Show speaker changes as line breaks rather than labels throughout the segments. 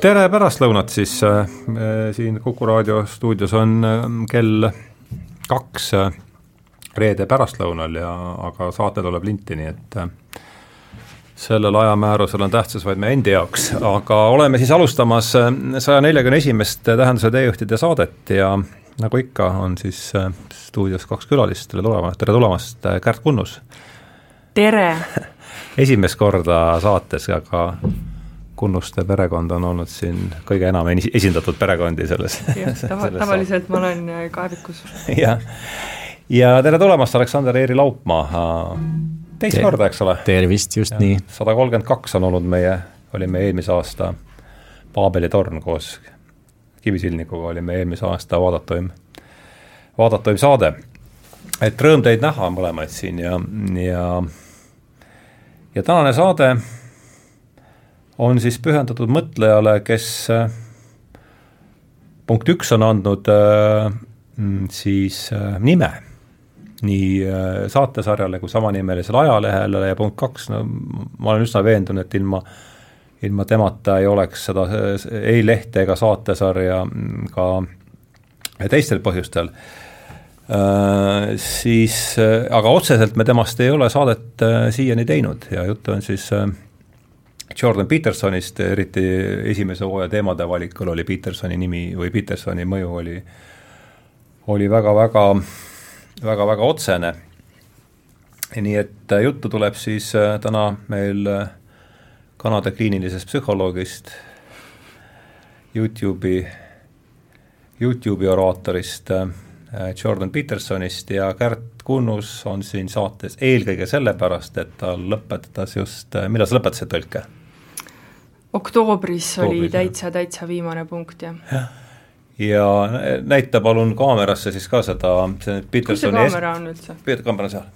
tere pärastlõunat siis äh,, siin Kuku raadio stuudios on äh, kell kaks äh, reede pärastlõunal ja, aga saate tuleb linti, nii et äh, sellel ajamäärusel on tähtsus vaid meie endi jaoks, aga oleme siis alustamas äh, saja neljakümne esimest Tähenduse teejuhtide saadet ja nagu ikka, on siis äh, stuudios kaks külalist, tere tulemast, tere tulemast, äh, Kärt Kunnus!
tere!
esimest korda saates, aga Kunnuste perekond on olnud siin kõige enam esindatud perekondi selles.
tava, tavaliselt ma olen äh, kaevikus.
jah, ja tere tulemast, Aleksander Eeri Laupmaa, teist korda, eks ole?
tervist, just ja, nii.
sada kolmkümmend kaks on olnud meie, oli meie eelmise aasta Paabeli torn koos Kivisillnikuga oli meie eelmise aasta vaadatuim, vaadatuim saade. et rõõm teid näha mõlemaid siin ja, ja ja tänane saade on siis pühendatud mõtlejale, kes punkt üks on andnud äh, siis äh, nime nii äh, saatesarjale kui samanimelisele ajalehele ja punkt kaks, no ma olen üsna veendunud, et ilma ilma temata ei oleks seda ei lehte ega saatesarja ka teistel põhjustel. Äh,, siis äh, aga otseselt me temast ei ole saadet äh, siiani teinud ja juttu on siis äh, Jordan Petersonist, eriti esimese hooaja teemade valikul oli Petersoni nimi või Petersoni mõju oli, oli väga-väga, väga-väga otsene. nii et äh, juttu tuleb siis äh, täna meil äh, Kanada kliinilisest psühholoogist, Youtube'i, Youtube'i oraatorist Jordan Petersonist ja Kärt Kunnus on siin saates eelkõige sellepärast, et ta lõpetas just, millal sa lõpetasid tõlke?
Oktoobris oli täitsa, täitsa viimane punkt, jah ja.
ja näita palun kaamerasse siis ka seda, see Petersoni
kus see kaamera on üldse?
kaamera on seal.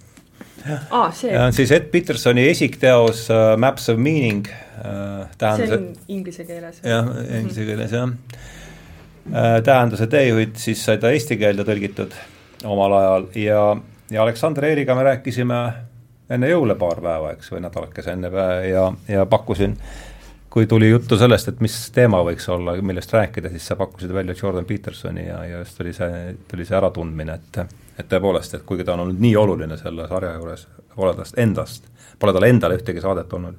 aa, see.
on siis Ed Petersoni esikteos uh, Maps of Meaning uh,.
see on inglise keeles.
jah, inglise keeles jah uh,. tähenduse teejuhid, siis sai ta eesti keelde tõlgitud omal ajal ja, ja Aleksander Eeriga me rääkisime enne jõule paar päeva, eks, või nädalakese enne ja, ja pakkusin äh, kui tuli juttu sellest, et mis teema võiks olla, millest rääkida, siis sa pakkusid välja Jordan Petersoni ja, ja just tuli see, tuli see äratundmine, et et tõepoolest, et kuigi ta on olnud nii oluline selle sarja juures, pole tast endast, pole tal endale ühtegi saadet olnud.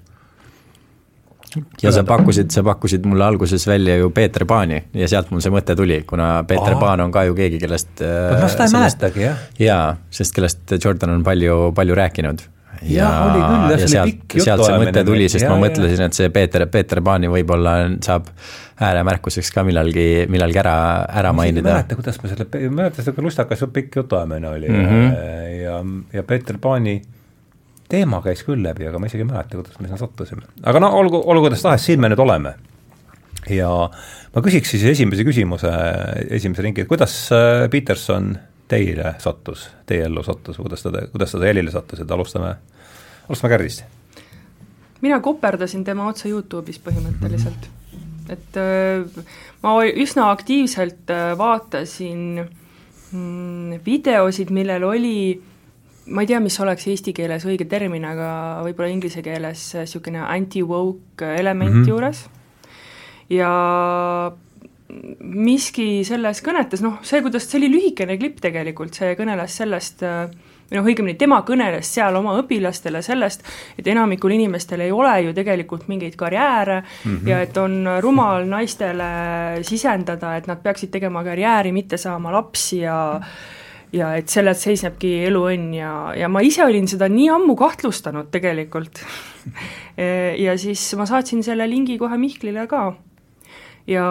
ja sa pakkusid, sa pakkusid mulle alguses välja ju Peeter Paani ja sealt mul see mõte tuli, kuna Peeter Aa. Paan on ka ju keegi, kellest
ma seda ei mäletagi, jah.
jaa, sest kellest Jordan on palju, palju rääkinud
ja, see oli pikk
sealt see mõte tuli, sest ja, ma mõtlesin, et see Peeter, Peeter Paani võib-olla saab ääremärkuseks ka millalgi, millalgi ära, ära ma mainida.
ma ei mäleta, kuidas me selle, ma ei mäleta, sihuke lustakas pikk jutuajamine oli mm -hmm. ja, ja Peeter Paani teema käis küll läbi, aga ma isegi ei mäleta, kuidas me sinna sattusime. aga no olgu, olgu kuidas tahes, siin me nüüd oleme. ja ma küsiks siis esimese küsimuse, esimese ringi, et kuidas äh, Peterson teile sattus, teie ellu sattus, kuidas ta, kuidas ta elile sattus, et alustame alustame Kärdist.
mina koperdasin tema otse Youtube'is põhimõtteliselt et äh, ma üsna aktiivselt äh, vaatasin mm, videosid, millel oli ma ei tea, mis oleks eesti keeles õige termin, aga võib-olla inglise keeles niisugune anti-woke element mm -hmm. juures ja miski selles kõnetas, noh, see, kuidas, see oli lühikene klipp tegelikult, see kõneles sellest äh, või noh, õigemini tema kõneles seal oma õpilastele sellest, et enamikul inimestel ei ole ju tegelikult mingeid karjääre mm -hmm. ja et on rumal naistele sisendada, et nad peaksid tegema karjääri, mitte saama lapsi ja ja et selles seisnebki eluõnn ja, ja ma ise olin seda nii ammu kahtlustanud tegelikult ja siis ma saatsin selle lingi kohe Mihklile ka ja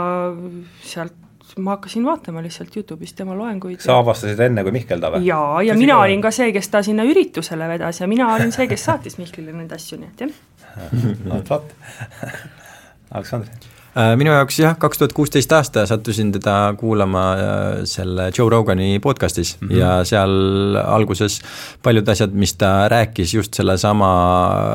sealt ma hakkasin vaatama lihtsalt Youtube'ist tema loenguid.
sa avastasid enne, kui Mihkel ta või?
jaa, ja Tõsi mina olin ka see, kes ta sinna üritusele vedas ja mina olin see, kes saatis Mihklile neid asju, nii et jah.
vot, vot. Aleksandr
minu jaoks jah, kaks tuhat kuusteist aasta sattusin teda kuulama äh, selle Joe Rogani podcast'is. Mm -hmm. ja seal alguses paljud asjad, mis ta rääkis just sellesama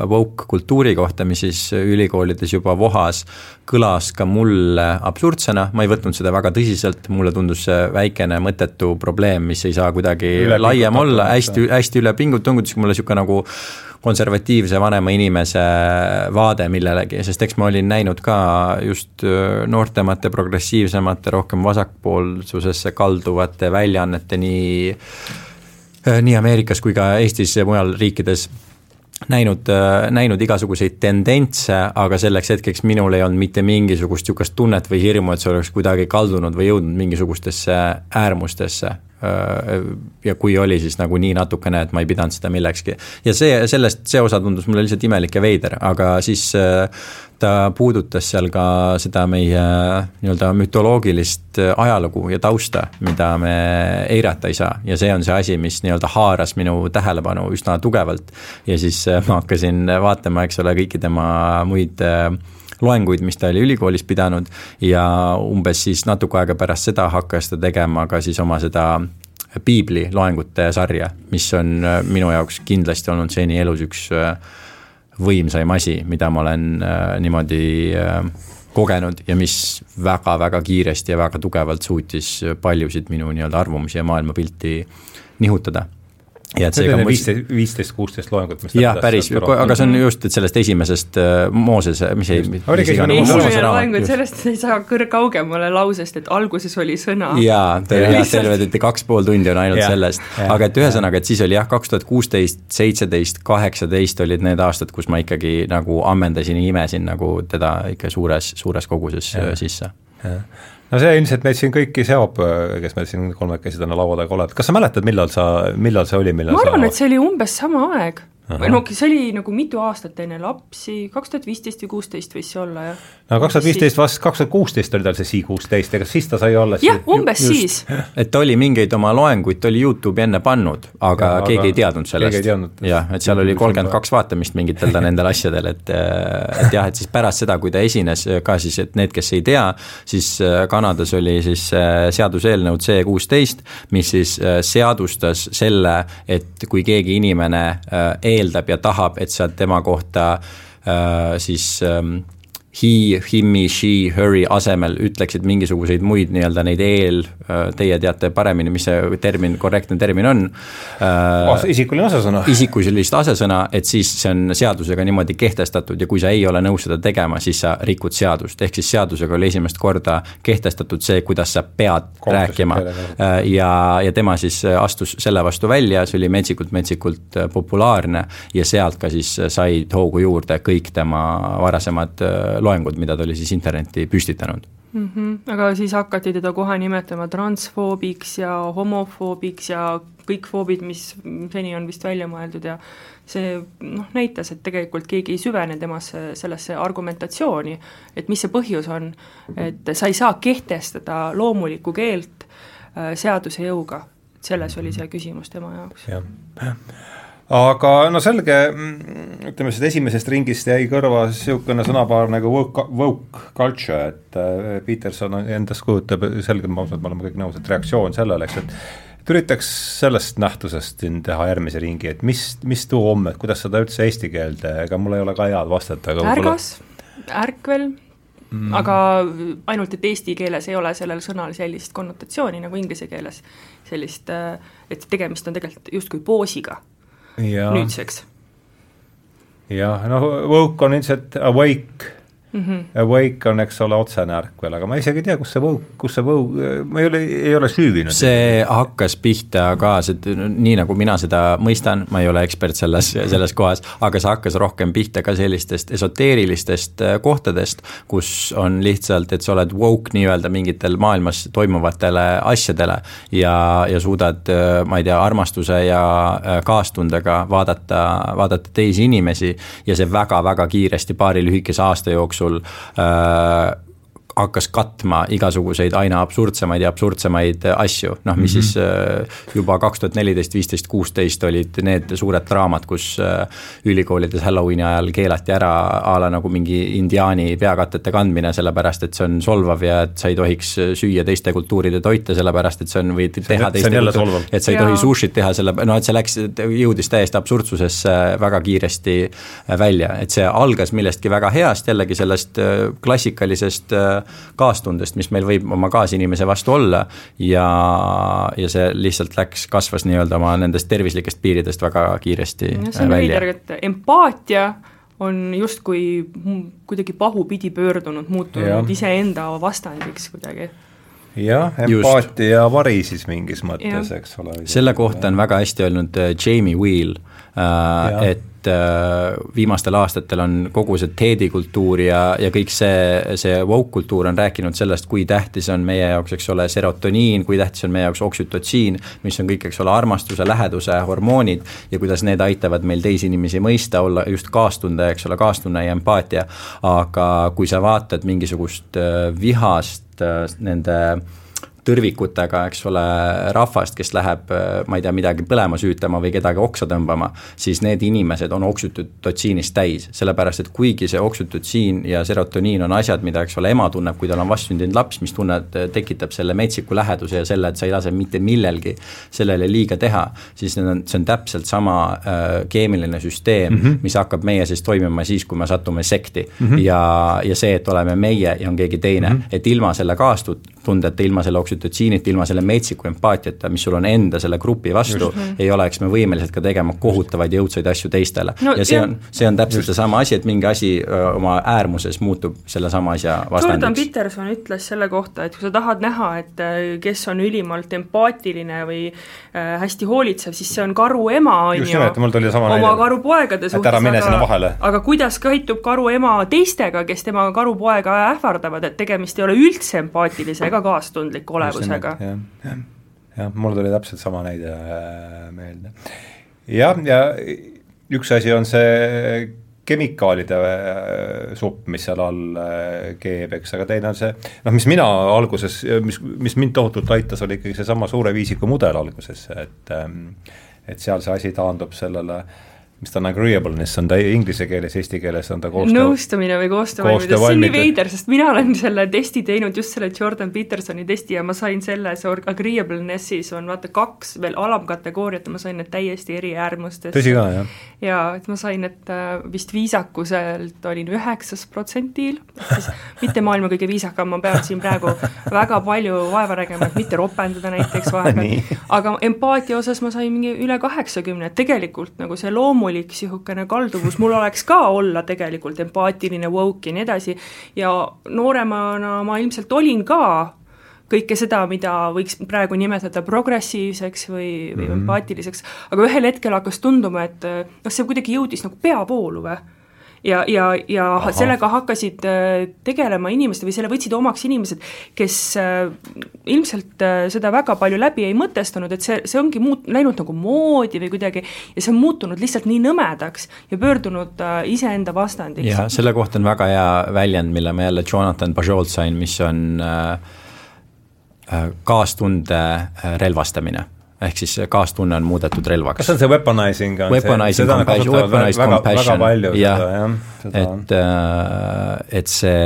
woke kultuuri kohta, mis siis ülikoolides juba vohas, kõlas ka mulle absurdsena, ma ei võtnud seda väga tõsiselt, mulle tundus see väikene mõttetu probleem, mis ei saa kuidagi laiem olla, hästi, hästi üle pingutungi, tundus mulle niisugune nagu konservatiivse vanema inimese vaade millelegi, sest eks ma olin näinud ka just noortemate, progressiivsemate, rohkem vasakpoolsusesse kalduvate väljaannete nii nii Ameerikas kui ka Eestis ja mujal riikides näinud, näinud igasuguseid tendentse, aga selleks hetkeks minul ei olnud mitte mingisugust niisugust tunnet või hirmu, et see oleks kuidagi kaldunud või jõudnud mingisugustesse äärmustesse. Ja kui oli, siis nagu nii natukene, et ma ei pidanud seda millekski. ja see, sellest, see osa tundus mulle lihtsalt imelik ja veider, aga siis ta puudutas seal ka seda meie nii-öelda mütoloogilist ajalugu ja tausta, mida me eirata ei saa ja see on see asi, mis nii-öelda haaras minu tähelepanu üsna tugevalt. ja siis äh, ma hakkasin vaatama, eks ole, kõiki tema muid äh, loenguid, mis ta oli ülikoolis pidanud ja umbes siis natuke aega pärast seda hakkas ta tegema ka siis oma seda piibli loengute sarja, mis on äh, minu jaoks kindlasti olnud seni elus üks võimsaim asi, mida ma olen äh, niimoodi äh, kogenud ja mis väga-väga kiiresti ja väga tugevalt suutis paljusid minu nii-öelda arvamusi ja maailmapilti nihutada
ja et see on viisteist, viisteist, kuusteist loengut,
mis jah, päris, aga see on just, et sellest esimesest äh, Mooses, mis ei
esimene loeng, et sellest ei saa kõr-, kaugemale lausest, et alguses oli sõna.
jaa, terved, et kaks pool tundi on ainult ja, sellest, aga et ühesõnaga, et siis oli jah, kaks tuhat kuusteist, seitseteist, kaheksateist olid need aastad, kus ma ikkagi nagu ammendasin ja imesin nagu teda ikka suures, suures koguses ja. sisse.
No see ilmselt meid siin kõiki seob, kes meil siin kolmekesi täna laua taga oled, kas sa mäletad, millal sa, millal see oli, millal
ma arvan, et see oli umbes sama aeg või no see oli nagu mitu aastat enne lapsi, kaks tuhat viisteist või kuusteist võis see olla, jah.
no kaks tuhat viisteist vast, kaks tuhat kuusteist oli tal see Si kuusteist, ega siis ta sai olla
jah, umbes just, siis.
et ta oli mingeid oma loenguid, ta oli Youtube'i enne pannud, aga ja, keegi aga ei teadnud sellest. jah, et seal oli kolmkümmend kaks vaatamist mingitel ta nendel asjadel, et et jah, et siis pärast seda, kui ta esines ka siis, et need, kes ei tea, siis äh, Kanadas oli siis äh, seaduseelnõu C kuusteist, mis siis äh, seadustas selle, et kui keegi inimene eeldab ja tahab, et sa tema kohta äh, siis ähm, he, him'i, she, her'i asemel ütleksid mingisuguseid muid nii-öelda neid eel, äh, teie teate paremini, mis see termin, korrektne termin on
äh,. isikuline asesõna.
isikulist asesõna, et siis see on seadusega niimoodi kehtestatud ja kui sa ei ole nõus seda tegema, siis sa rikud seadust, ehk siis seadusega oli esimest korda kehtestatud see, kuidas sa pead Kohtus rääkima. Äh, ja, ja tema siis astus selle vastu välja, see oli metsikult-metsikult populaarne ja sealt ka siis said hoogu juurde kõik tema varasemad loengud, mida ta oli siis internetti püstitanud
mm. -hmm. aga siis hakati teda kohe nimetama transfoobiks ja homofoobiks ja kõik foobid, mis seni on vist välja mõeldud ja see noh, näitas, et tegelikult keegi ei süvene temasse, sellesse argumentatsiooni, et mis see põhjus on, et sa ei saa kehtestada loomulikku keelt äh, seaduse jõuga, selles oli see küsimus tema jaoks.
jah aga no selge, ütleme siis esimesest ringist jäi kõrva niisugune sõnapaar nagu woke, woke culture, et äh, Peterson endast kujutab selgelt, ma usun, et me oleme kõik nõus, et reaktsioon sellele, eks, et et üritaks sellest nähtusest siin teha järgmise ringi, et mis, mis too homme, kuidas seda üldse eesti keelde, ega mul ei ole ka head vastata, aga
ärgas, ärkvel mm., aga ainult, et eesti keeles ei ole sellel sõnal sellist konnotatsiooni nagu inglise keeles, sellist, äh, et tegemist on tegelikult justkui poosiga nüüdseks.
jah, noh, woke on ilmselt awake mm. -hmm. Awake on, eks ole, otsene ärkvel, aga ma isegi ei tea, kus see Vogue, kus see Vogue, ma ei ole, ei ole süüvinud.
see hakkas pihta ka, see, nii nagu mina seda mõistan, ma ei ole ekspert selles, selles kohas, aga see hakkas rohkem pihta ka sellistest esoteerilistest äh, kohtadest, kus on lihtsalt, et sa oled woke nii-öelda mingitel maailmas toimuvatele asjadele ja, ja suudad, äh, ma ei tea, armastuse ja äh, kaastundega vaadata, vaadata teisi inimesi ja see väga-väga kiiresti paari lühikese aasta jooksul jooksul äh, hakkas katma igasuguseid aina absurdsemaid ja absurdsemaid asju, noh, mis mm -hmm. siis äh, juba kaks tuhat neliteist, viisteist, kuusteist olid need suured draamad, kus äh, ülikoolides Halloweeni ajal keelati ära a la nagu mingi indiaani peakatete kandmine, sellepärast et see on solvav ja et sa ei tohiks süüa teiste kultuuride toite, sellepärast et see on, või teha teiste kultuur, et sa ei tohi sushit teha, selle, no et see läks, jõudis täiesti absurdsusesse väga kiiresti välja, et see algas millestki väga heast, jällegi sellest klassikalisest äh, kaastundest, mis meil võib oma kaasinimese vastu olla. ja, ja see lihtsalt läks, kasvas nii-öelda oma nendest tervislikest piiridest väga kiiresti
no, see on
välja.
veider, et empaatia on justkui kuidagi pahupidi pöördunud, muutunud iseenda vastandiks kuidagi.
Jah, empaatia vari siis mingis mõttes, eks ole.
selle kohta on väga hästi öelnud äh, Jamie Wheel, äh, et äh, viimastel aastatel on kogu see teedikultuur ja, ja kõik see, see woke kultuur on rääkinud sellest, kui tähtis on meie jaoks, eks ole, serotoniin, kui tähtis on meie jaoks oksütotsiin, mis on kõik, eks ole, armastuse, läheduse hormoonid ja kuidas need aitavad meil teisi inimesi mõista, olla just kaastunde, eks ole, kaastunne ja empaatia. aga kui sa vaatad mingisugust vihast nende tõrvikutega, eks ole, rahvast, kes läheb, ma ei tea, midagi põlema süütama või kedagi oksa tõmbama, siis need inimesed on oksütotsiinist täis, sellepärast et kuigi see oksütotsiin ja serotoniin on asjad, mida, eks ole, ema tunneb, kui tal on vastsündinud laps, mis tunned, tekitab selle metsiku läheduse ja selle, et sa ei lase mitte millelgi sellele liiga teha, siis need on, see on täpselt sama äh, keemiline süsteem mm, -hmm. mis hakkab meie sees toimima siis, kui me satume sekti mm. -hmm. ja, ja see, et oleme meie ja on keegi teine mm, -hmm. et ilma selle kaastundeta, ilma selle oksütotsiinita, oksütotsiinit, ilma selle metsiku empaatiata, mis sul on enda selle grupi vastu, ei oleks me võimelised ka tegema kohutavaid jõudsaid asju teistele. No,. ja see on, see on täpselt seesama asi, et mingi asi öö, oma äärmuses muutub sellesama asja vastandiks.
Jordan Peterson ütles selle kohta, et kui sa tahad näha, et kes on ülimalt empaatiline või hästi hoolitsev, siis see on karu ema, on ju, oma karupoegade suhtes,
aga,
aga kuidas käitub karu ema teistega, kes tema karupoega ähvardavad, et tegemist ei ole üldse empaatilise ega kaastundliku olevusega.
jah, jah, jah, mul tuli täpselt sama näide äh, meelde. jah, ja üks asi on see kemikaalide äh, supp, mis seal all äh, keeb, eks, aga teine on see, noh, mis mina alguses, mis, mis mind tohutult aitas, oli ikkagi seesama suure viisiku mudel alguses, et ähm, et seal see asi taandub sellele äh, mis ta on agreeableness, on ta inglise keeles, eesti keeles on ta koostöö
nõustumine või koostöövalmidus, see on nii veider, sest mina olen selle testi teinud, just selle Jordan Petersoni testi ja ma sain selle, see agreeableness'is on vaata kaks veel alamkategooriat ja ma sain need täiesti eri äärmustes.
tõsi ka, jah?
jaa, et ma sain, et äh, vist viisakuselt olin üheksas protsendil, siis mitte maailma kõige viisakam, ma pean siin praegu väga palju vaeva nägema, et mitte ropendada näiteks vahepeal, aga empaatia osas ma sain mingi üle kaheksakümne, et tegelikult nagu see loomulik loomulik niisugune kalduvus, mul oleks ka olla tegelikult empaatiline, woke ja nii edasi, ja nooremana ma ilmselt olin ka kõike seda, mida võiks praegu nimetada progressiivseks või, või mm -hmm. empaatiliseks, aga ühel hetkel hakkas tunduma, et noh, see kuidagi jõudis nagu peavoolu või ja, ja, ja Aha. sellega hakkasid äh, tegelema inimesed või selle võtsid omaks inimesed, kes äh, ilmselt äh, seda väga palju läbi ei mõtestanud, et see, see ongi muut-, läinud nagu moodi või kuidagi ja see on muutunud lihtsalt nii nõmedaks ja pöördunud iseenda vastandiks.
jah, selle kohta on väga hea väljend, mille ma jälle Jonathan Bajolt sain, mis on kaastunde relvastamine ehk siis kaastunne on muudetud relvaks.
kas see on see weaponizing?
Weaponizing compassion, weaponized compassion, jah, et, äh, et see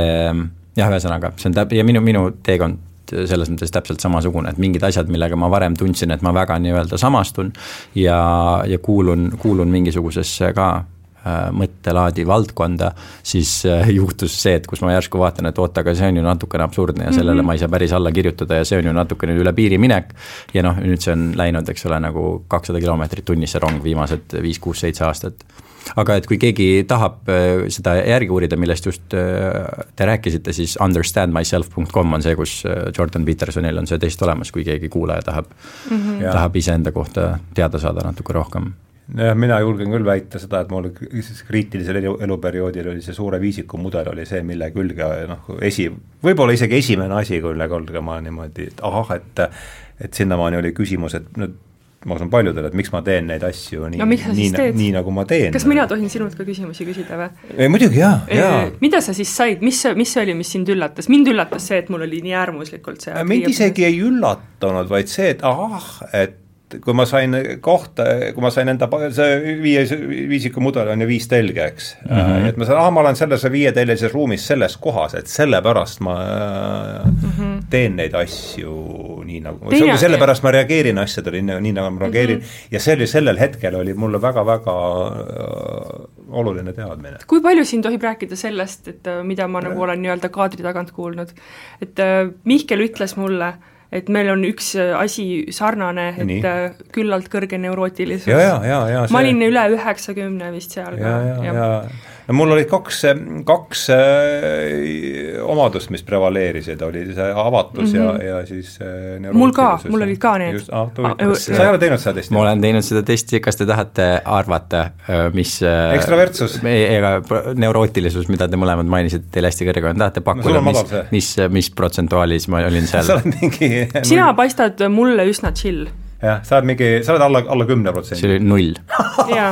jah, ühesõnaga, see on täp-, ja minu, minu teekond selles mõttes täpselt samasugune, et mingid asjad, millega ma varem tundsin, et ma väga nii-öelda samastun ja, ja kuulun, kuulun mingisugusesse ka mõttelaadi valdkonda, siis äh, juhtus see, et kus ma järsku vaatan, et oot, aga see on ju natukene absurdne ja sellele mm -hmm. ma ei saa päris alla kirjutada ja see on ju natukene üle piiri minek. ja noh, nüüd see on läinud, eks ole, nagu kakssada kilomeetrit tunnis see rong viimased viis, kuus, seitse aastat aga et kui keegi tahab äh, seda järgi uurida, millest just te rääkisite, siis understandmyself.com on see, kus Jordan Petersonil on see test olemas, kui keegi kuulaja tahab mm, -hmm. tahab iseenda kohta teada saada natuke rohkem
jah, mina julgen küll väita seda, et mul kriitilisel elu, eluperioodil oli see suure viisiku mudel oli see, mille külge noh, esi, võib-olla isegi esimene asi, mille külge ma niimoodi, et ahah, et et sinnamaani oli küsimus, et no ma usun paljudele, et miks ma teen neid asju nii no,, nii, nii nagu ma teen.
kas mina tohin sinult ka küsimusi küsida või?
ei muidugi jaa, jaa.
mida sa siis said, mis, mis see oli, mis sind üllatas, mind üllatas see, et mul oli nii äärmuslikult see
mind isegi ei üllatanud, vaid see, et ahah, et kui ma sain kohta, kui ma sain enda, see viie viisiku mudel on ju viis telge, eks mm. -hmm. et ma saan, ah, ma olen selles viieteljelises ruumis selles kohas, et sellepärast ma mm -hmm. teen neid asju nii nagu, sellepärast ma reageerin asjadele nii, nii nagu ma reageerin mm -hmm. ja see oli sellel hetkel oli mulle väga-väga oluline teadmine.
kui palju siin tohib rääkida sellest, et äh, mida ma nagu olen nii-öelda kaadri tagant kuulnud, et äh, Mihkel ütles mulle, et meil on üks äh, asi sarnane, et Nii. küllalt kõrge neurootilisus. ma olin üle üheksakümne vist seal
ja, ka. ja, ja, ja no mul olid kaks, kaks äh, omadust, mis prevaleerisid, oli see avatus mm -hmm. ja, ja siis
äh, mul ka, mul olid ka need.
Ah, sa ei ole teinud seda testi?
ma olen teinud seda testi, kas te tahate arvata, äh, mis
ekstravertsus?
ega neurootilisus, mida te mõlemad mainisite, teil hästi kõrge on, tahate pakkuda, mis, mis, mis protsentuaalis ma olin seal?
sina paistad mulle üsna chill
jah, sa oled mingi, sa oled alla, alla kümne protsendi.
see oli null.
jaa.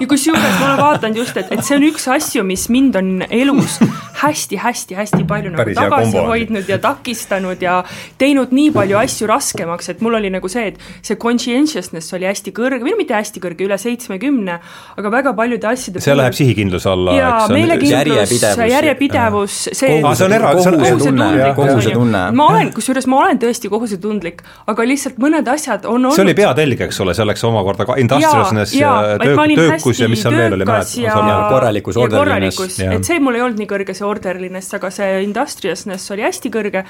ja kusjuures ma olen vaadanud just, et, et see on üks asju, mis mind on elus hästi-hästi-hästi palju nagu tagasi hoidnud ja takistanud ja teinud nii palju asju raskemaks, et mul oli nagu see, et see conscientiousness oli hästi kõrge, või no mitte hästi kõrge, üle seitsmekümne, aga väga paljude asjade
see läheb sihikindluse alla,
eks? meelekindlus, järjepidevus, see
ah, see on era-, see on
kohusetunne, kohusetunne.
ma olen, kusjuures ma olen tõesti kohusetundlik tundlik, aga lihtsalt mõned asjad on olnud
see oli peatelg, eks ole, selleks omakorda ka industriousness ja, ja töö, töökus ja mis seal veel oli,
mäletad? korralikkus, orderliness.
et see mul ei olnud nii kõrge, see orderliness, aga see industriousness oli hästi kõrge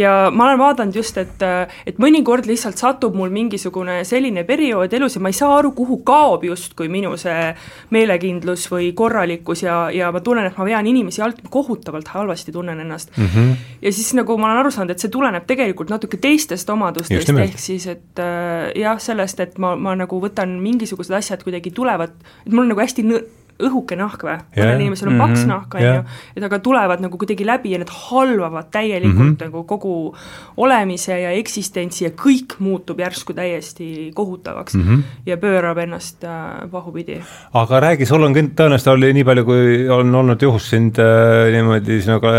ja ma olen vaadanud just, et et mõnikord lihtsalt satub mul mingisugune selline periood elus ja ma ei saa aru, kuhu kaob justkui minu see meelekindlus või korralikkus ja, ja ma tunnen, et ma vean inimesi alt, kohutavalt halvasti tunnen ennast mm. -hmm. ja siis nagu ma olen aru saanud, et see tuleneb tegelikult natuke teistest omadustest, ehk siis et äh, jah, sellest, et ma, ma nagu võtan mingisugused asjad kuidagi tulevad, et mul on nagu hästi nõr-, õhuke nahk või, mõnel inimesel on mm -hmm. paks nahk, on ju, et aga tulevad nagu kuidagi läbi ja need halvavad täielikult mm -hmm. nagu kogu olemise ja eksistentsi ja kõik muutub järsku täiesti kohutavaks mm -hmm. ja pöörab ennast äh, pahupidi.
aga räägi, sul on tõenäoliselt oli nii palju, kui on olnud juhus sind äh, niimoodi sinuga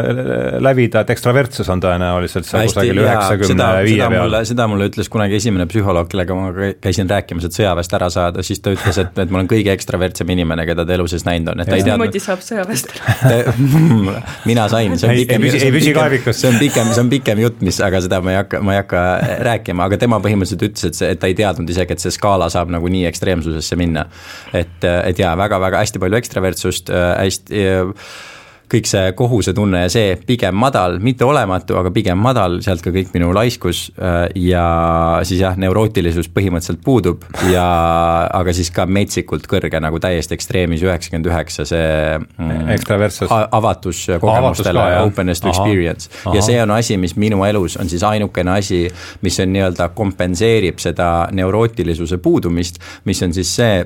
läbida, et ekstravertsus on tõenäoliselt seal kusagil üheksakümne viie peal.
seda mulle ütles kunagi esimene psühholoog, kellega ma käisin rääkimas, et sõjaväest ära saada, siis ta ütles, et, et ma olen kõige ekstravertsem inimene, keda ta elus sees näinud on, et ta ei teadnud.
niimoodi saab sõjaväest
mina sain, see on pikem,
ei püsi kaevikus.
see on pikem, see on pikem jutt, mis, aga seda ma ei hakka, ma ei hakka rääkima, aga tema põhimõtteliselt ütles, et see, et ta ei teadnud isegi, et see skaala saab nagu nii ekstreemsusesse minna. et, et jaa, väga-väga hästi palju ekstravertsust, hästi kõik see kohusetunne ja see pigem madal, mitte olematu, aga pigem madal, sealt ka kõik minu laiskus äh, ja siis jah, neurootilisus põhimõtteliselt puudub ja aga siis ka metsikult kõrge nagu täiesti ekstreemis üheksakümmend üheksa, see
mm,
avatus kogemustele, openness to experience. ja see on asi, mis minu elus on siis ainukene asi, mis on nii-öelda kompenseerib seda neurootilisuse puudumist, mis on siis see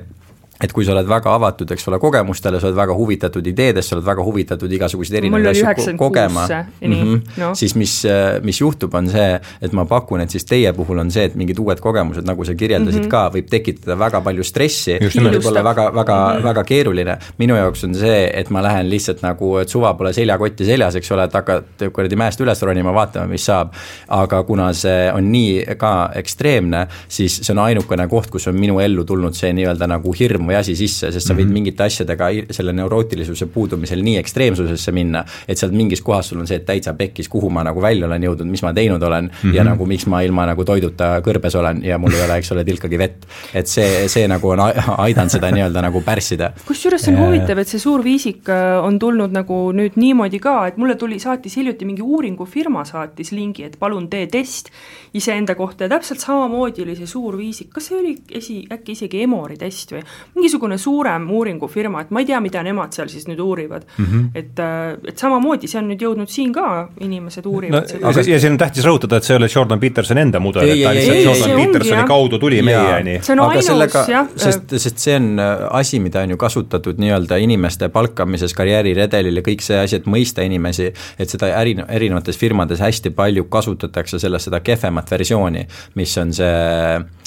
et kui sa oled väga avatud, eks ole, kogemustele, sa oled väga huvitatud ideedest, sa oled väga huvitatud igasuguseid erinevaid asju kogema, mm -hmm. no. siis mis, mis juhtub, on see, et ma pakun, et siis teie puhul on see, et mingid uued kogemused, nagu sa kirjeldasid mm -hmm. ka, võib tekitada väga palju stressi, võib olla väga, väga mm, -hmm. väga keeruline. minu jaoks on see, et ma lähen lihtsalt nagu, et suva pole seljakotti seljas, eks ole, et hakkad kuradi mäest üles ronima, vaatame, mis saab. aga kuna see on nii ka ekstreemne, siis see on ainukene koht, kus on minu ellu tulnud see nii-öelda nagu hirm või asi sisse, sest sa võid mm -hmm. mingite asjadega selle neurootilisuse puudumisel nii ekstreemsusesse minna, et sealt mingis kohas sul on see, et täitsa pekkis, kuhu ma nagu välja olen jõudnud, mis ma teinud olen mm -hmm. ja nagu miks ma ilma nagu toiduta kõrbes olen ja mul ei ole, eks ole, tilkagi vett. et see, see nagu on aidanud seda nii-öelda nagu pärssida.
kusjuures see on huvitav, et see suur viisik äh, on tulnud nagu nüüd niimoodi ka, et mulle tuli, saatis hiljuti mingi uuringufirma saatis lingi, et palun tee test iseenda kohta ja täpselt samamoodi oli see suur viisik, kas see oli esi, äkki isegi Emori test või mingisugune suurem uuringufirma, et ma ei tea, mida nemad seal siis nüüd uurivad mm. -hmm. et, äh, et samamoodi, see on nüüd jõudnud siin ka, inimesed uurivad no, seda.
aga ja siin on tähtis rõhutada, et see ei ole Jordan Petersoni enda mudel, et ta lihtsalt Jordan Petersoni kaudu tuli meieni.
see on aga ainus, jah.
sest, sest see on äh, asi, mida on ju kasutatud nii-öelda inimeste palkamises, karjääriredelil ja kõik see asi, et mõista inimesi, et seda äri, erinevates firmades hästi palju kasutatakse sellest seda kehvemat versiooni, mis on see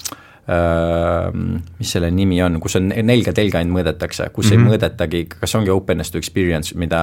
mis selle nimi on, kus on nelga telge ainult mõõdetakse, kus mm -hmm. ei mhm. mõõdetagi, kas ongi openness to experience, mida,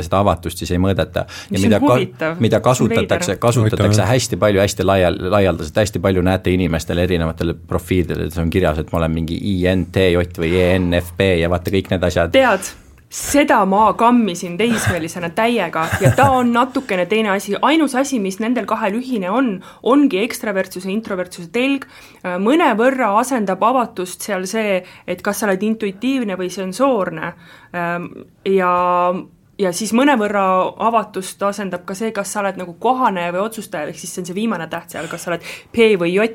seda avatust siis ei mõõdeta. ja mida, ka, mida kasutatakse, kasutatakse hästi palju, hästi laial, laialdaselt, hästi palju näete inimestel erinevatel profiilidel, see on kirjas, et ma olen mingi INTJ või ENFP ja vaata kõik need asjad.
tead seda ma kammisin teismelisena täiega ja ta on natukene teine asi, ainus asi, mis nendel kahel ühine on, ongi ekstravertsuse, introvertsuse telg, mõnevõrra asendab avatust seal see, et kas sa oled intuitiivne või sensoorne ähm, ja ja siis mõnevõrra avatust asendab ka see, kas sa oled nagu kohaneja või otsustaja, ehk siis see on see viimane täht seal, kas sa oled P või J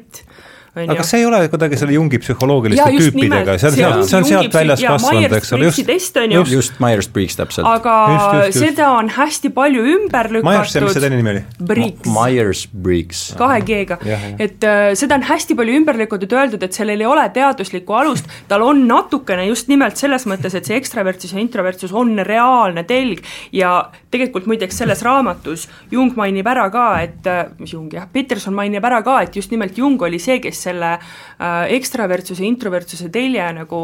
aga kas see ei ole kuidagi selle Jungi psühholoogiliste tüüpidega, see on sealt, see on sealt väljas kasvanud, eks ole,
just, just, just Myers-Briggs täpselt.
aga just, just, just. seda on hästi palju ümber lükatud.
Myers, mis see teine nimi oli?
Briggs.
Myers-Briggs.
kahe G-ga, et uh, seda on hästi palju ümber lükatud, öeldud, et sellel ei ole teaduslikku alust, tal on natukene just nimelt selles mõttes, et see ekstravertsus ja introvertsus on reaalne telg ja tegelikult muideks selles raamatus Jung mainib ära ka, et, äh, mis Jung jah, Peterson mainib ära ka, et just nimelt Jung oli see, kes selle äh, ekstravertsuse, introvertsuse telje nagu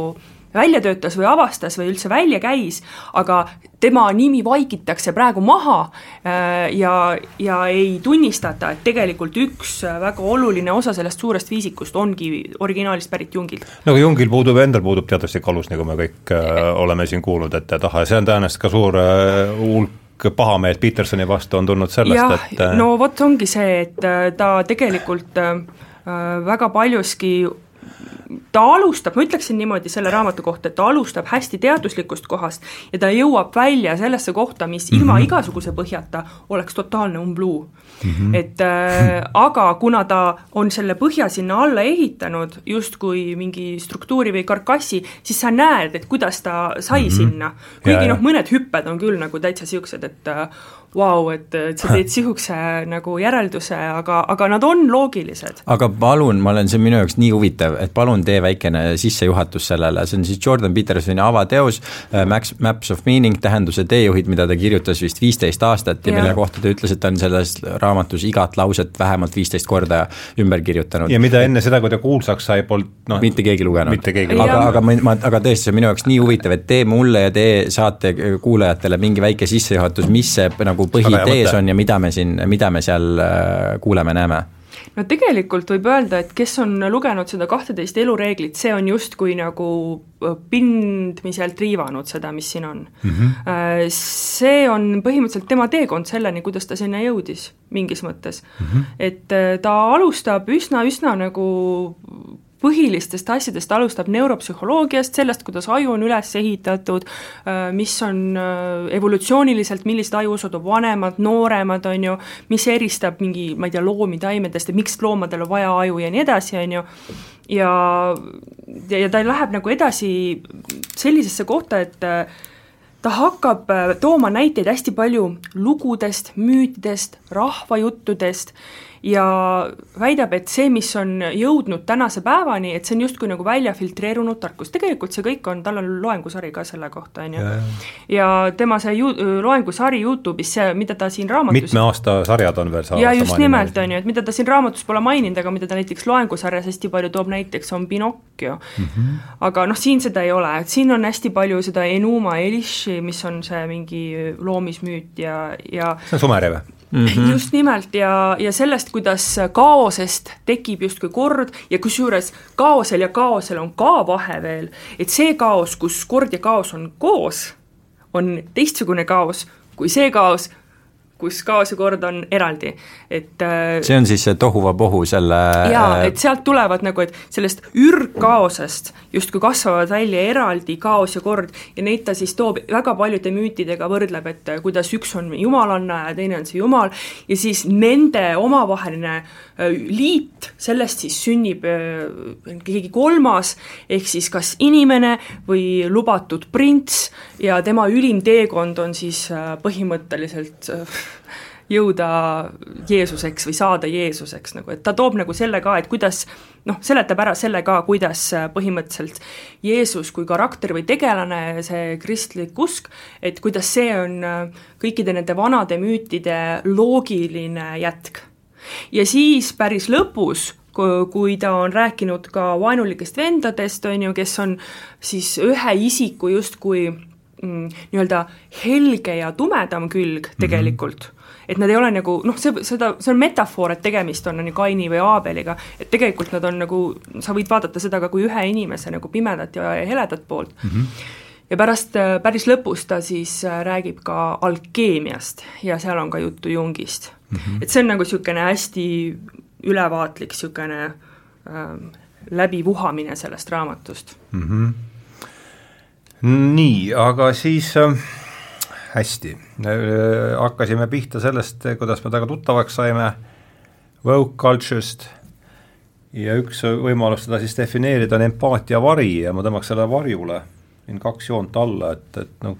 välja töötas või avastas või üldse välja käis, aga tema nimi vaikitakse praegu maha äh, ja, ja ei tunnistata, et tegelikult üks väga oluline osa sellest suurest viisikust ongi originaalist pärit Jungilt.
no aga Jungil puudub, endal puudub teaduslik alus, nagu me kõik äh, oleme siin kuulnud ja taha ja see on tõenäoliselt ka suur äh, hulk pahameelt Petersoni vastu on tulnud sellest,
et äh, no vot ongi see, et ta tegelikult äh, Äh, väga paljuski ta alustab, ma ütleksin niimoodi selle raamatu kohta, et ta alustab hästi teaduslikust kohast ja ta jõuab välja sellesse kohta, mis ilma mm -hmm. igasuguse põhjata oleks totaalne umbluu mm. -hmm. et äh, aga kuna ta on selle põhja sinna alla ehitanud justkui mingi struktuuri või karkassi, siis sa näed, et kuidas ta sai mm -hmm. sinna. kuigi noh, mõned hüpped on küll nagu täitsa niisugused, et äh, vau wow,, et, et sa teed sihukese nagu järelduse, aga, aga nad on loogilised.
aga palun, ma olen, see on minu jaoks nii huvitav, et palun tee väikene sissejuhatus sellele, see on siis Jordan Petersoni avateos äh, Max, Maps of Meaning, tähenduse teejuhid, mida ta kirjutas vist viisteist aastat ja, ja mille kohta ta ütles, et ta on selles raamatus igat lauset vähemalt viisteist korda ümber kirjutanud.
ja mida enne seda, kui ta kuulsaks sai, polnud
noh mitte keegi lugenud.
aga,
aga, ma, aga tõesti, see on minu jaoks nii huvitav, et tee mulle ja tee saate kuulajatele mingi väike sissejuhatus, mis see nagu nagu põhitees on ja mida me siin, mida me seal äh, kuuleme-näeme?
no tegelikult võib öelda, et kes on lugenud seda kahteteist elureeglit, see on justkui nagu äh, pindmiselt riivanud seda, mis siin on mm. -hmm. See on põhimõtteliselt tema teekond selleni, kuidas ta sinna jõudis, mingis mõttes mm. -hmm. et ta alustab üsna-üsna nagu põhilistest asjadest, alustab neuropsühholoogiast, sellest, kuidas aju on üles ehitatud, äh, mis on äh, evolutsiooniliselt, millised ajuosad on vanemad, nooremad, on ju, mis eristab mingi, ma ei tea, loomi taimedest ja miks loomadel on vaja aju ja nii edasi, on ju, ja, ja, ta läheb nagu edasi sellisesse kohta, et äh, ta hakkab tooma näiteid hästi palju lugudest, müütidest, rahvajuttudest ja väidab, et see, mis on jõudnud tänase päevani, et see on justkui nagu välja filtreerunud tarkus, tegelikult see kõik on, tal on loengusari ka selle kohta, on ju. ja tema see ju-, loengusari Youtube'is, see, mida ta siin raamatus
mitme aasta sarjad on veel
ja just nimelt, on ju, et mida ta siin raamatus pole maininud, aga mida ta näiteks loengusarjas hästi palju toob näiteks, on Pinocchio mm. -hmm. aga noh, siin seda ei ole, et siin on hästi palju seda Enuma Elishi, mis on see mingi loomismüüt ja, ja
see on Sumerev?
Mm. -hmm. just nimelt ja, ja sellest, kuidas kaosest tekib justkui kord ja kusjuures kaosel ja kaosel on ka vahe veel, et see kaos, kus kord ja kaos on koos, on teistsugune kaos kui see kaos, kus kaos ja kord on eraldi, et
äh, see on siis see tohuvabohu selle
jaa, et sealt tulevad nagu, et sellest ürgkaosest justkui kasvavad välja eraldi kaos ja kord ja neid ta siis toob väga paljude müütidega võrdleb, et kuidas üks on jumalanna ja teine on see jumal, ja siis nende omavaheline äh, liit, sellest siis sünnib äh, keegi kolmas, ehk siis kas inimene või lubatud prints ja tema ülim teekond on siis põhimõtteliselt jõuda Jeesuseks või saada Jeesuseks nagu, et ta toob nagu selle ka, et kuidas noh, seletab ära selle ka, kuidas põhimõtteliselt Jeesus kui karakter või tegelane, see kristlik usk, et kuidas see on kõikide nende vanade müütide loogiline jätk. ja siis päris lõpus kui ta on rääkinud ka vaenulikest vendadest, on ju, kes on siis ühe isiku justkui nii-öelda helge ja tumedam külg mhm. tegelikult mm, -hmm et nad ei ole nagu noh, see, seda, see on metafoor, et tegemist on, ju Kaini või Aabeliga, et tegelikult nad on nagu, sa võid vaadata seda ka kui ühe inimese nagu pimedat ja heledat poolt mm. -hmm ja pärast, äh, päris lõpus ta siis äh, räägib ka alkeemiast ja seal on ka juttu Jungist mm. -hmm. et see on nagu niisugune hästi ülevaatlik niisugune ähm, läbivuhamine sellest raamatust
mm. -hmm. Nii, aga siis äh, hästi. Äh,, hakkasime pihta sellest, kuidas me temaga tuttavaks saime, woke culture'st. Ja üks võimalus seda siis defineerida on empaatia vari ja ma tõmbaks selle varjule siin kaks joont alla, et, et noh,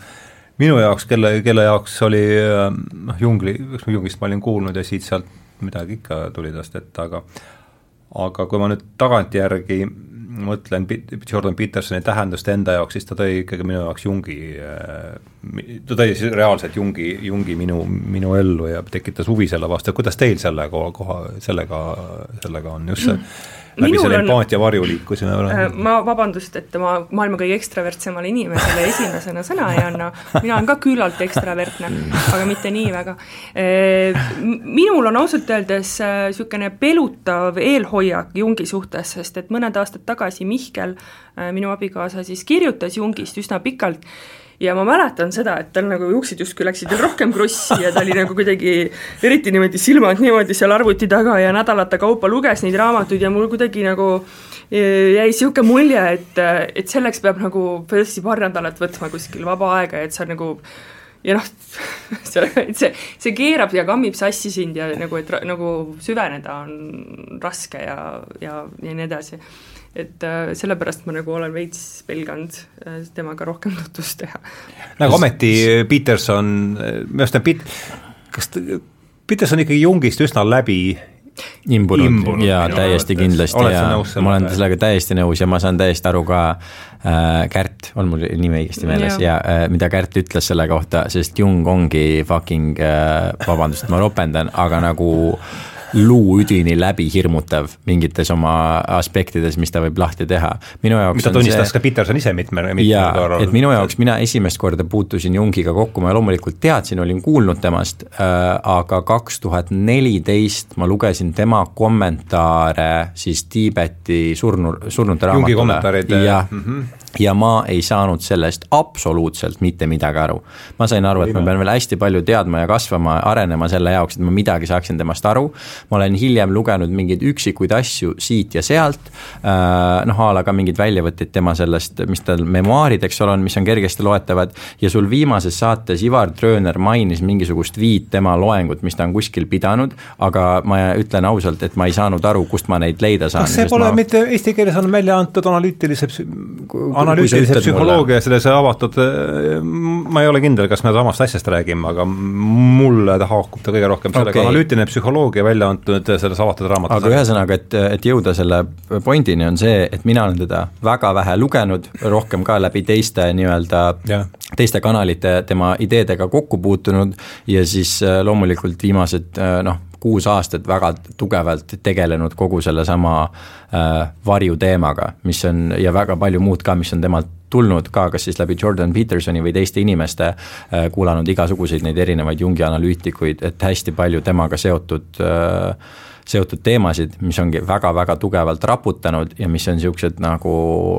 minu jaoks, kelle, kelle jaoks oli noh, Jungli, Jungist ma olin kuulnud ja siit-sealt midagi ikka tuli tast ette, aga aga kui ma nüüd tagantjärgi mõtlen Jordan Petersoni tähendust enda jaoks, siis ta tõi ikkagi minu jaoks Jungi, äh, ta tõi siis reaalselt Jungi, Jungi minu, minu ellu ja tekitas huvi selle vastu, kuidas teil selle koha, koha, sellega, sellega on, just see läbi selle empaatia varju liikusime.
Äh, ma vabandust, et ma maailma kõige ekstravertsemale inimesele esimesena sõna ei anna, mina olen ka küllalt ekstravertne, aga mitte nii väga. Äh, minul on ausalt öeldes niisugune pelutav eelhoiak Jungi suhtes, sest et mõned aastad tagasi Mihkel, minu abikaasa, siis kirjutas Jungist üsna pikalt ja ma mäletan seda, et tal nagu juuksed justkui läksid veel rohkem krussi ja ta oli nagu kuidagi eriti niimoodi silmad niimoodi seal arvuti taga ja nädalate kaupa luges neid raamatuid ja mul kuidagi nagu e, jäi niisugune mulje, et, et selleks peab nagu tõesti paar nädalat võtma kuskil vaba aega ja et sa nagu ja noh, see, see keerab ja kammib sassi sind ja nagu, et nagu süveneda on raske ja, ja, ja nii edasi et äh, sellepärast ma nagu olen veits pelganud äh, temaga rohkem tutvust teha.
nagu ometi Peterson, minu arust on Pit-, kas ta, Peterson ikkagi Jungist üsna läbi
imbunud, imbunud. Jaa, täiesti kindlasti ja ma olen sellega täiesti nõus ja ma saan täiesti aru ka äh,, Kärt, on mul nimi õigesti meeles ja, ja äh, mida Kärt ütles selle kohta, sest Jung ongi fucking äh,, vabandust, ma ropendan, aga nagu äh, luuüdini läbi hirmutav mingites oma aspektides, mis ta võib lahti teha. minu jaoks
mis ta tunnistas see... ka Peterson ise mitme, mitmel
korral. et minu jaoks, mina esimest korda puutusin Jungiga kokku, ma loomulikult teadsin, olin kuulnud temast äh,, aga kaks tuhat neliteist ma lugesin tema kommentaare siis Tiibeti surnu, surnute raamatule.
Jungi kommentaarid.
jah mm -hmm ja ma ei saanud sellest absoluutselt mitte midagi aru. ma sain aru, et ma pean veel hästi palju teadma ja kasvama, arenema selle jaoks, et ma midagi saaksin temast aru. ma olen hiljem lugenud mingeid üksikuid asju siit ja sealt. Äh, noh, a la ka mingeid väljavõtteid tema sellest, mis tal memuaarid, eks ole, on, mis on kergesti loetavad. ja sul viimases saates Ivar Trööner mainis mingisugust viit tema loengut, mis ta on kuskil pidanud. aga ma ütlen ausalt, et ma ei saanud aru, kust ma neid leida saan.
kas see pole ma... mitte, eesti keeles on välja antud analüütilise analüütilise psühholoogia selles avatud, ma ei ole kindel, kas me samast asjast räägime, aga mulle ta haakub ta kõige rohkem sellega okay., analüütiline psühholoogia välja antud selles avatud raamatus.
aga ühesõnaga, et, et jõuda selle pointini, on see, et mina olen teda väga vähe lugenud, rohkem ka läbi teiste nii-öelda, teiste kanalite tema ideedega kokku puutunud ja siis äh, loomulikult viimased äh, noh, kuus aastat väga tugevalt tegelenud kogu sellesama äh, varjuteemaga, mis on ja väga palju muud ka, mis on temalt tulnud ka, kas siis läbi Jordan Petersoni või teiste inimeste äh,, kuulanud igasuguseid neid erinevaid Jungi analüütikuid, et hästi palju temaga seotud äh, seotud teemasid, mis ongi väga-väga tugevalt raputanud ja mis on siuksed nagu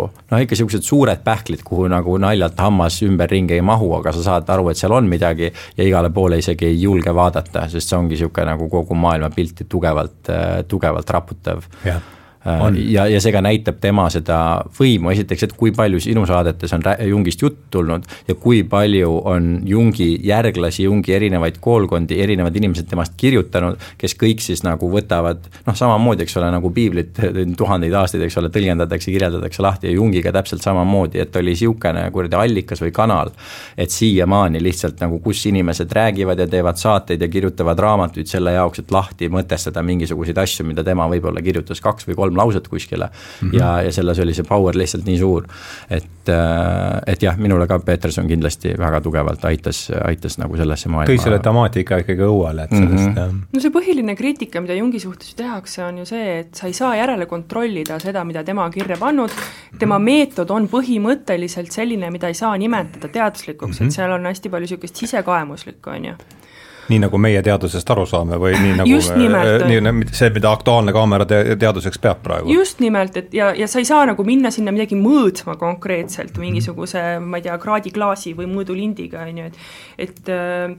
noh, ikka siuksed suured pähklid, kuhu nagu naljalt hammas ümberringi ei mahu, aga sa saad aru, et seal on midagi ja igale poole isegi ei julge vaadata, sest see ongi sihuke nagu kogu maailmapilti tugevalt, tugevalt raputav.
Yeah
On. ja, ja see ka näitab tema seda võimu, esiteks, et kui palju sinu saadetes on Jungist jutt tulnud ja kui palju on Jungi järglasi, Jungi erinevaid koolkondi, erinevad inimesed temast kirjutanud, kes kõik siis nagu võtavad noh, samamoodi, eks ole, nagu piiblit tuhandeid aastaid, eks ole, tõlgendatakse, kirjeldatakse lahti ja Jungiga täpselt samamoodi, et oli niisugune kuradi allikas või kanal, et siiamaani lihtsalt nagu, kus inimesed räägivad ja teevad saateid ja kirjutavad raamatuid selle jaoks, et lahti mõtestada mingisuguseid asju, mida tema võib-olla kirjutas kaks või kolm kolm lauset kuskile mm. -hmm. ja, ja selles oli see power lihtsalt nii suur. et, äh, et jah, minule ka Peterson kindlasti väga tugevalt aitas, aitas nagu sellesse maailma.
tõi selle temaatika ikkagi õuele, et sellest mm -hmm.
no see põhiline kriitika, mida Jungi suhtes tehakse, on ju see, et sa ei saa järele kontrollida seda, mida tema kirja pannud, tema meetod on põhimõtteliselt selline, mida ei saa nimetada teaduslikuks mm, -hmm. et mhm. seal on hästi palju niisugust sisekaemuslikku, on ju
nii nagu meie teadusest aru saame või nii nagu
Just nimelt.
nii, see, mida Aktuaalne kaamera te teaduseks peab praegu.
just nimelt, et ja, ja sa ei saa nagu minna sinna midagi mõõtma konkreetselt mingisuguse, ma ei tea, kraadiklaasi või mõõdulindiga, on ju, et et äh,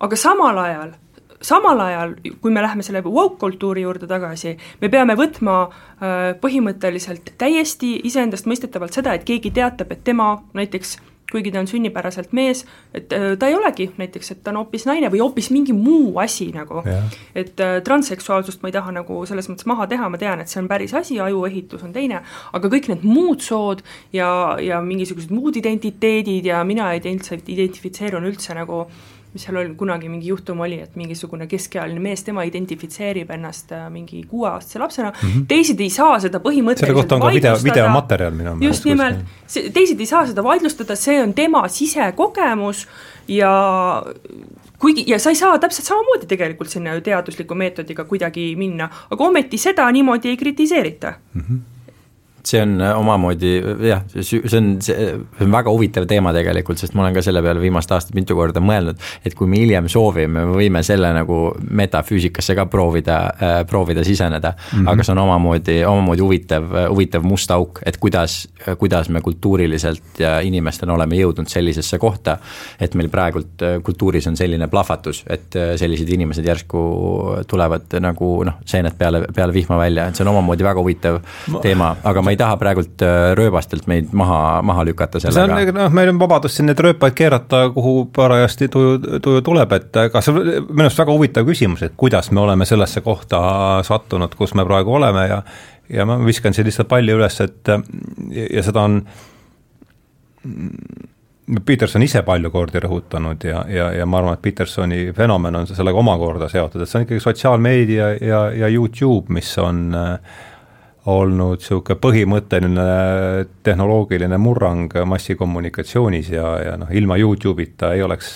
aga samal ajal samal ajal, kui me läheme selle woke-kultuuri juurde tagasi, me peame võtma äh, põhimõtteliselt täiesti iseendastmõistetavalt seda, et keegi teatab, et tema näiteks kuigi ta on sünnipäraselt mees, et äh, ta ei olegi näiteks, et ta on hoopis naine või hoopis mingi muu asi nagu. et äh, transseksuaalsust ma ei taha nagu selles mõttes maha teha, ma tean, et see on päris asi, ajuehitus on teine, aga kõik need muud sood ja, ja mingisugused muud identiteedid ja mina identifitseerun üldse nagu äh, mis seal oli, kunagi mingi juhtum oli, et mingisugune keskealine mees, tema identifitseerib ennast äh, mingi kuueaastase lapsena mm, -hmm. teised ei saa seda põhimõtteliselt
selle kohta on ka video, videomaterjal minu
meelest. just nimelt, teised ei saa seda vaidlustada, see on tema sisekogemus ja kuigi, ja sa ei saa täpselt samamoodi tegelikult sinna ju teadusliku meetodiga kuidagi minna, aga ometi seda niimoodi ei kritiseerita mm. -hmm
see on äh, omamoodi jah, see on, see on väga huvitav teema tegelikult, sest ma olen ka selle peale viimast aastat mitu korda mõelnud, et kui me hiljem soovime, me võime selle nagu metafüüsikasse ka proovida äh,, proovida siseneda mm. -hmm. aga see on omamoodi, omamoodi huvitav, huvitav must auk, et kuidas, kuidas me kultuuriliselt ja inimestena oleme jõudnud sellisesse kohta, et meil praegult äh, kultuuris on selline plahvatus, et äh, sellised inimesed järsku tulevad nagu noh, seened peale, peale vihma välja, et see on omamoodi väga huvitav ma... teema, aga ma ei taha praegult äh, rööbastelt meid maha, maha lükata sellega.
see on, noh, meil on vabadus siin neid rööpaid keerata, kuhu parajasti tuju, tuju tuleb, et aga see on minu arust väga huvitav küsimus, et kuidas me oleme sellesse kohta sattunud, kus me praegu oleme ja ja ma viskan siin lihtsalt palli üles, et ja seda on Peterson ise palju kordi rõhutanud ja, ja, ja ma arvan, et Petersoni fenomen on sellega omakorda seotud, et see on ikkagi sotsiaalmeedia ja, ja YouTube, mis on äh, olnud niisugune põhimõtteline tehnoloogiline murrang massikommunikatsioonis ja, ja noh, ilma Youtube'ita ei oleks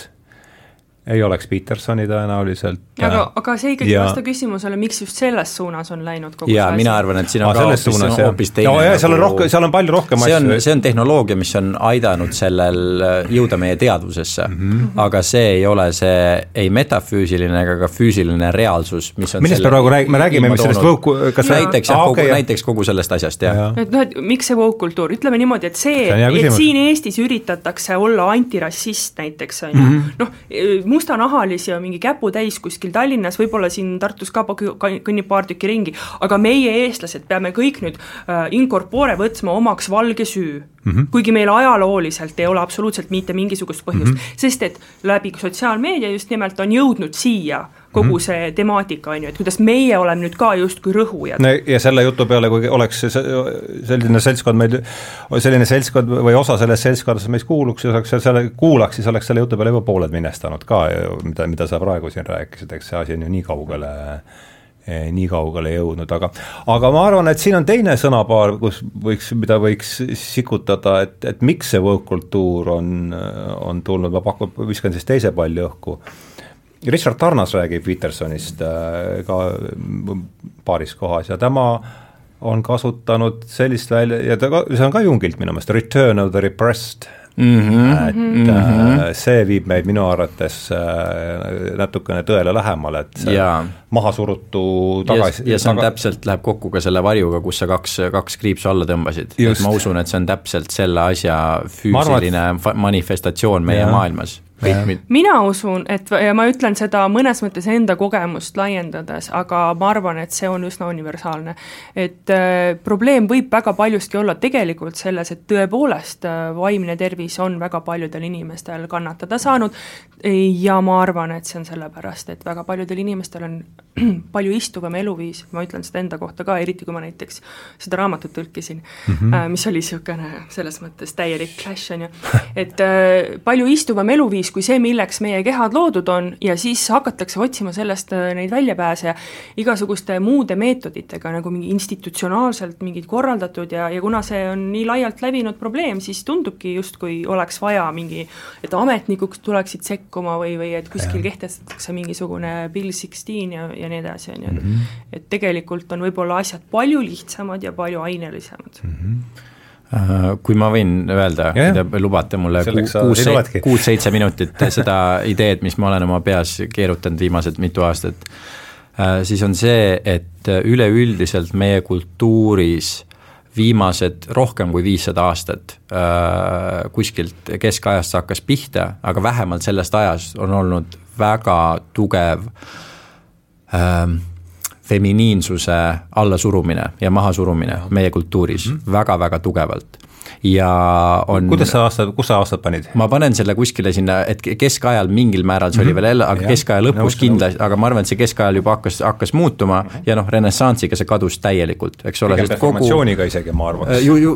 ei oleks Petersoni tõenäoliselt.
aga, aga see ikkagi ja... vasta küsimusele, miks just selles suunas on läinud kogu
jaa, mina arvan, et siin on ka hoopis, suunas, hoopis teine
no, jah, seal on rohkem, seal on palju rohkem
see on, see on tehnoloogia, mis on aidanud sellel jõuda meie teadvusesse. Mm, -hmm. aga see ei ole see ei metafüüsiline ega ka füüsiline reaalsus, mis on
millest me praegu räägime, me räägime sellest woke,
kas näiteks jah, kogu, näiteks kogu sellest asjast, jah.
et noh, et miks see woke kultuur, ütleme niimoodi, et see, et siin Eestis üritatakse olla antirassist näiteks, on ju, mhm. noh, mustanahalisi on mingi käputäis kuskil Tallinnas, võib-olla siin Tartus ka kõnnib paar tükki ringi, aga meie, eestlased, peame kõik nüüd äh, in corpore võtma omaks valge süü mm. -hmm. kuigi meil ajalooliselt ei ole absoluutselt mitte mingisugust põhjust mm, -hmm. sest et läbi sotsiaalmeedia just nimelt on jõudnud siia kogu mm -hmm. see temaatika, on ju, et kuidas meie oleme nüüd ka justkui rõhujad.
no ja selle jutu peale, kui oleks selline seltskond meil, selline seltskond või osa sellest seltskonnast meis kuuluks, siis oleks selle, kuulaks, siis oleks selle jutu peale juba pooled minestanud ka mida, mida sa praegu siin rääkisid, eks see asi on ju nii kaugele eh, nii kaugele jõudnud, aga aga ma arvan, et siin on teine sõnapaar, kus võiks, mida võiks sikutada, et, et miks see woke kultuur on, on tulnud, ma pakun, viskan siis teise palli õhku. Richard Tarnas räägib Petersonist äh, ka paaris kohas ja tema on kasutanud sellist välja ja ta, see on ka Jungilt minu meelest, Return of the Repressed Mm -hmm. et mm -hmm. see viib meid minu arvates äh, natukene tõele lähemale, et see ja. mahasurutu tagasi
ja, ja see on taga... täpselt, läheb kokku ka selle varjuga, kus sa kaks, kaks kriipsu alla tõmbasid. et ma usun, et see on täpselt selle asja füüsiline arvan, et... manifestatsioon meie ja. maailmas
mina usun, et ja ma ütlen seda mõnes mõttes enda kogemust laiendades, aga ma arvan, et see on üsna universaalne. et äh, probleem võib väga paljuski olla tegelikult selles, et tõepoolest äh, vaimne tervis on väga paljudel inimestel kannatada saanud. Ja ma arvan, et see on sellepärast, et väga paljudel inimestel on palju istuvam eluviis, ma ütlen seda enda kohta ka, eriti kui ma näiteks seda raamatut tõlkisin mm, -hmm. mis oli niisugune selles mõttes täielik clash, on ju, et äh, palju istuvam eluviis kui see, milleks meie kehad loodud on, ja siis hakatakse otsima sellest äh, neid väljapääse igasuguste muude meetoditega, nagu mingi institutsionaalselt mingid korraldatud ja, ja kuna see on nii laialt levinud probleem, siis tundubki justkui oleks vaja mingi, et ametnikud tuleksid sekkuma või, või et kuskil ja. kehtestatakse mingisugune Bill Sixteen ja, ja nii edasi, on ju, et -hmm. et tegelikult on võib-olla asjad palju lihtsamad ja palju ainelisemad mm. -hmm
kui ma võin öelda, kui te lubate mulle kuus-seitse kuus, minutit seda ideed, mis ma olen oma peas keerutanud viimased mitu aastat, äh, siis on see, et üleüldiselt meie kultuuris viimased rohkem kui viissada aastat äh, kuskilt keskajast hakkas pihta, aga vähemalt sellest ajast on olnud väga tugev äh, feminiinsuse allasurumine ja mahasurumine meie kultuuris mm -hmm. väga-väga tugevalt ja on.
kuidas sa aastad, kus sa aastad panid?
ma panen selle kuskile sinna, et keskajal mingil määral see mm -hmm. oli mhm. veel jälle, aga ja. keskaja lõpus kindlasti, aga ma arvan, et see keskajal juba hakkas, hakkas muutuma mm -hmm. ja noh, renessansiga see kadus täielikult, eks ole.
pigem reformatsiooniga kogu... isegi, ma arvaks.
ju, ju.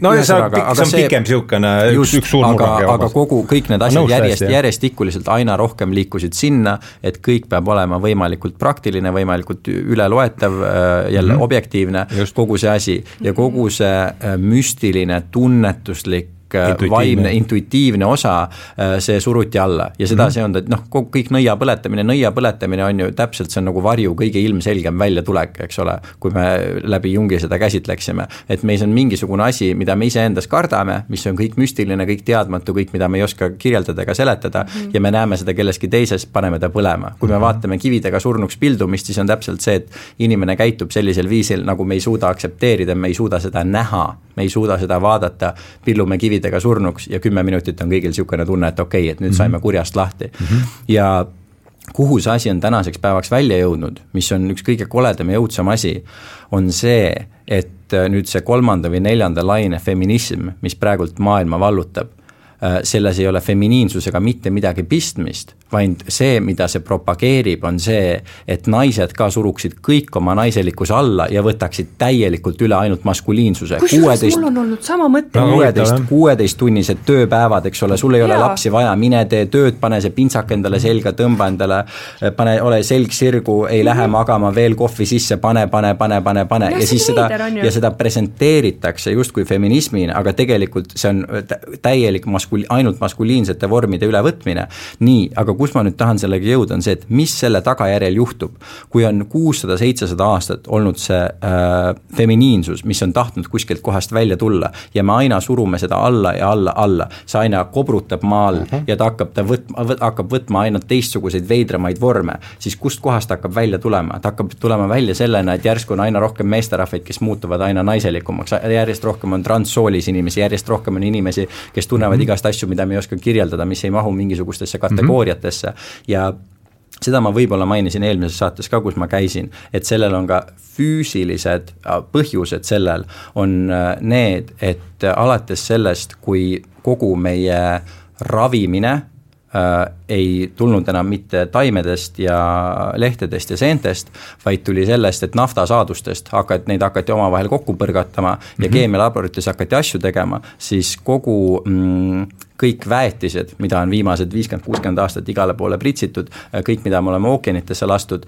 no see on, see on see, pikem niisugune üks, üks suur
aga, aga kogu, kõik need asjad järjest, järjestikuliselt aina rohkem liikusid sinna, et kõik peab olema võimalikult praktiline, võimalikult üleloetav, äh, jälle mm -hmm. objektiivne, kogu see asi ja kogu see äh, müstiline tunnetuslik intuitiivne. vaimne, intuitiivne osa, äh, see suruti alla ja seda mm -hmm. see on, et noh, kõik nõia põletamine, nõia põletamine on ju täpselt, see on nagu varju kõige ilmselgem väljatulek, eks ole, kui me läbi Jungi seda käsitleksime. et meis on mingisugune asi, mida me iseendas kardame, mis on kõik müstiline, kõik teadmatu, kõik, mida me ei oska kirjeldada ega seletada mm -hmm. ja me näeme seda kelleski teises, paneme ta põlema. kui me mm -hmm. vaatame kividega surnuks pildumist, siis on täpselt see, et inimene käitub sellisel viisil, nagu me ei suuda aktsepteerida, me ei suuda seda näha, me ei suuda seda vaadata, pillume kivid kividega surnuks ja kümme minutit on kõigil niisugune tunne, et okei okay,, et nüüd mm -hmm. saime kurjast lahti mm. -hmm. ja kuhu see asi on tänaseks päevaks välja jõudnud, mis on üks kõige koledam ja õudsam asi, on see, et nüüd see kolmanda või neljanda laine feminism, mis praegult maailma vallutab, selles ei ole feminiinsusega mitte midagi pistmist vaid see, mida see propageerib, on see, et naised ka suruksid kõik oma naiselikkuse alla ja võtaksid täielikult üle ainult maskuliinsuse.
kusjuures mul on olnud sama mõte.
kuueteist, kuueteisttunnised tööpäevad, eks ole, sul ei ole Jaa. lapsi vaja, mine tee tööd, pane see pintsak endale selga, tõmba endale, pane, ole selg sirgu, ei mm -hmm. lähe magama, veel kohvi sisse, pane, pane, pane, pane, pane ja, ja siis seda, ja seda presenteeritakse justkui feminismina, aga tegelikult see on täielik maskul-, ainult maskuliinsete vormide ülevõtmine. nii, aga kus ma nüüd tahan sellega jõuda, on see, et mis selle tagajärjel juhtub. kui on kuussada, seitsesada aastat olnud see äh, feminiinsus, mis on tahtnud kuskilt kohast välja tulla ja me aina surume seda alla ja alla, alla, see aina kobrutab maal uh mhm. -huh. ja ta hakkab ta võtma, hakkab võtma aina teistsuguseid veidramaid vorme, siis kust kohast ta hakkab välja tulema, ta hakkab tulema välja sellena, et järsku on aina rohkem meesterahvaid, kes muutuvad aina naiselikumaks, järjest rohkem on transsoolis inimesi, järjest rohkem on inimesi, kes tunnevad mm -hmm. Igast asju, mida me ei oska kirjeldada, mis ei mahu mingisugustesse kategooriatesse. Mm, -hmm ja seda ma võib-olla mainisin eelmises saates ka, kus ma käisin, et sellel on ka füüsilised äh, põhjused sellel, on äh, need, et alates sellest, kui kogu meie ravimine äh, ei tulnud enam mitte taimedest ja lehtedest ja seentest, vaid tuli sellest, et naftasaadustest hakati, neid hakati omavahel kokku põrgatama ja mm -hmm. keemialaborites hakati asju tegema, siis kogu mm, kõik väetised, mida on viimased viiskümmend, kuuskümmend aastat igale poole pritsitud, kõik, mida me oleme ookeanitesse lastud,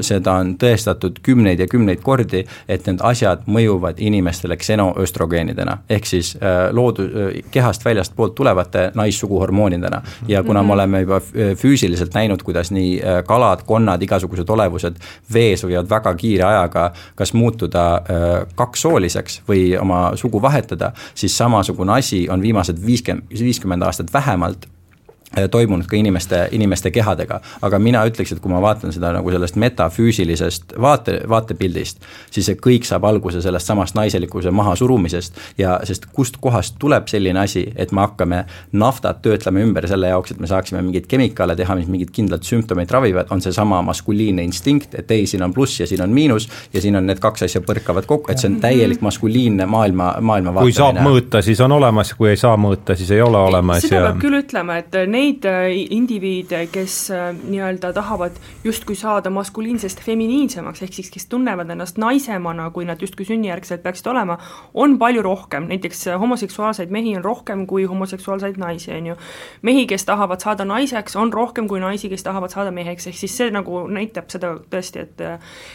seda on tõestatud kümneid ja kümneid kordi, et need asjad mõjuvad inimestele ksenoöstrogeenidena, ehk siis loodu-, kehast väljastpoolt tulevate naissuguhormoonidena. ja kuna me oleme juba füüsiliselt näinud, kuidas nii äh, kalad, konnad, igasugused olevused vees võivad väga kiire ajaga kas muutuda äh, kakssooliseks või oma sugu vahetada, siis samasugune asi on viimased viiskümmend, viiskümmend aastat vähemalt Äh, toimunud ka inimeste, inimeste kehadega. aga mina ütleks, et kui ma vaatan seda nagu sellest metafüüsilisest vaate, vaatepildist, siis see kõik saab alguse sellest samast naiselikkuse mahasurumisest ja sest kust kohast tuleb selline asi, et me hakkame naftat töötlema ümber selle jaoks, et me saaksime mingeid kemikaale teha, mis mingeid kindlat sümptomeid ravivad, on seesama maskuliinne instinkt, et ei, siin on pluss ja siin on miinus ja siin on need kaks asja põrkavad kokku, et see on täielik maskuliinne maailma, maailmavaate.
kui saab mõõta, siis on olemas, kui ei saa mõõta, siis ei ole olemas.
seda ja... peab küll ütlema, et neid äh, indiviide, kes äh, nii-öelda tahavad justkui saada maskuliinsest feminiinsemaks, ehk siis kes tunnevad ennast naisemana, kui nad justkui sünnijärgselt peaksid olema, on palju rohkem, näiteks äh, homoseksuaalseid mehi on rohkem kui homoseksuaalseid naisi, on ju. mehi, kes tahavad saada naiseks, on rohkem kui naisi, kes tahavad saada meheks, ehk siis see nagu näitab seda tõesti, et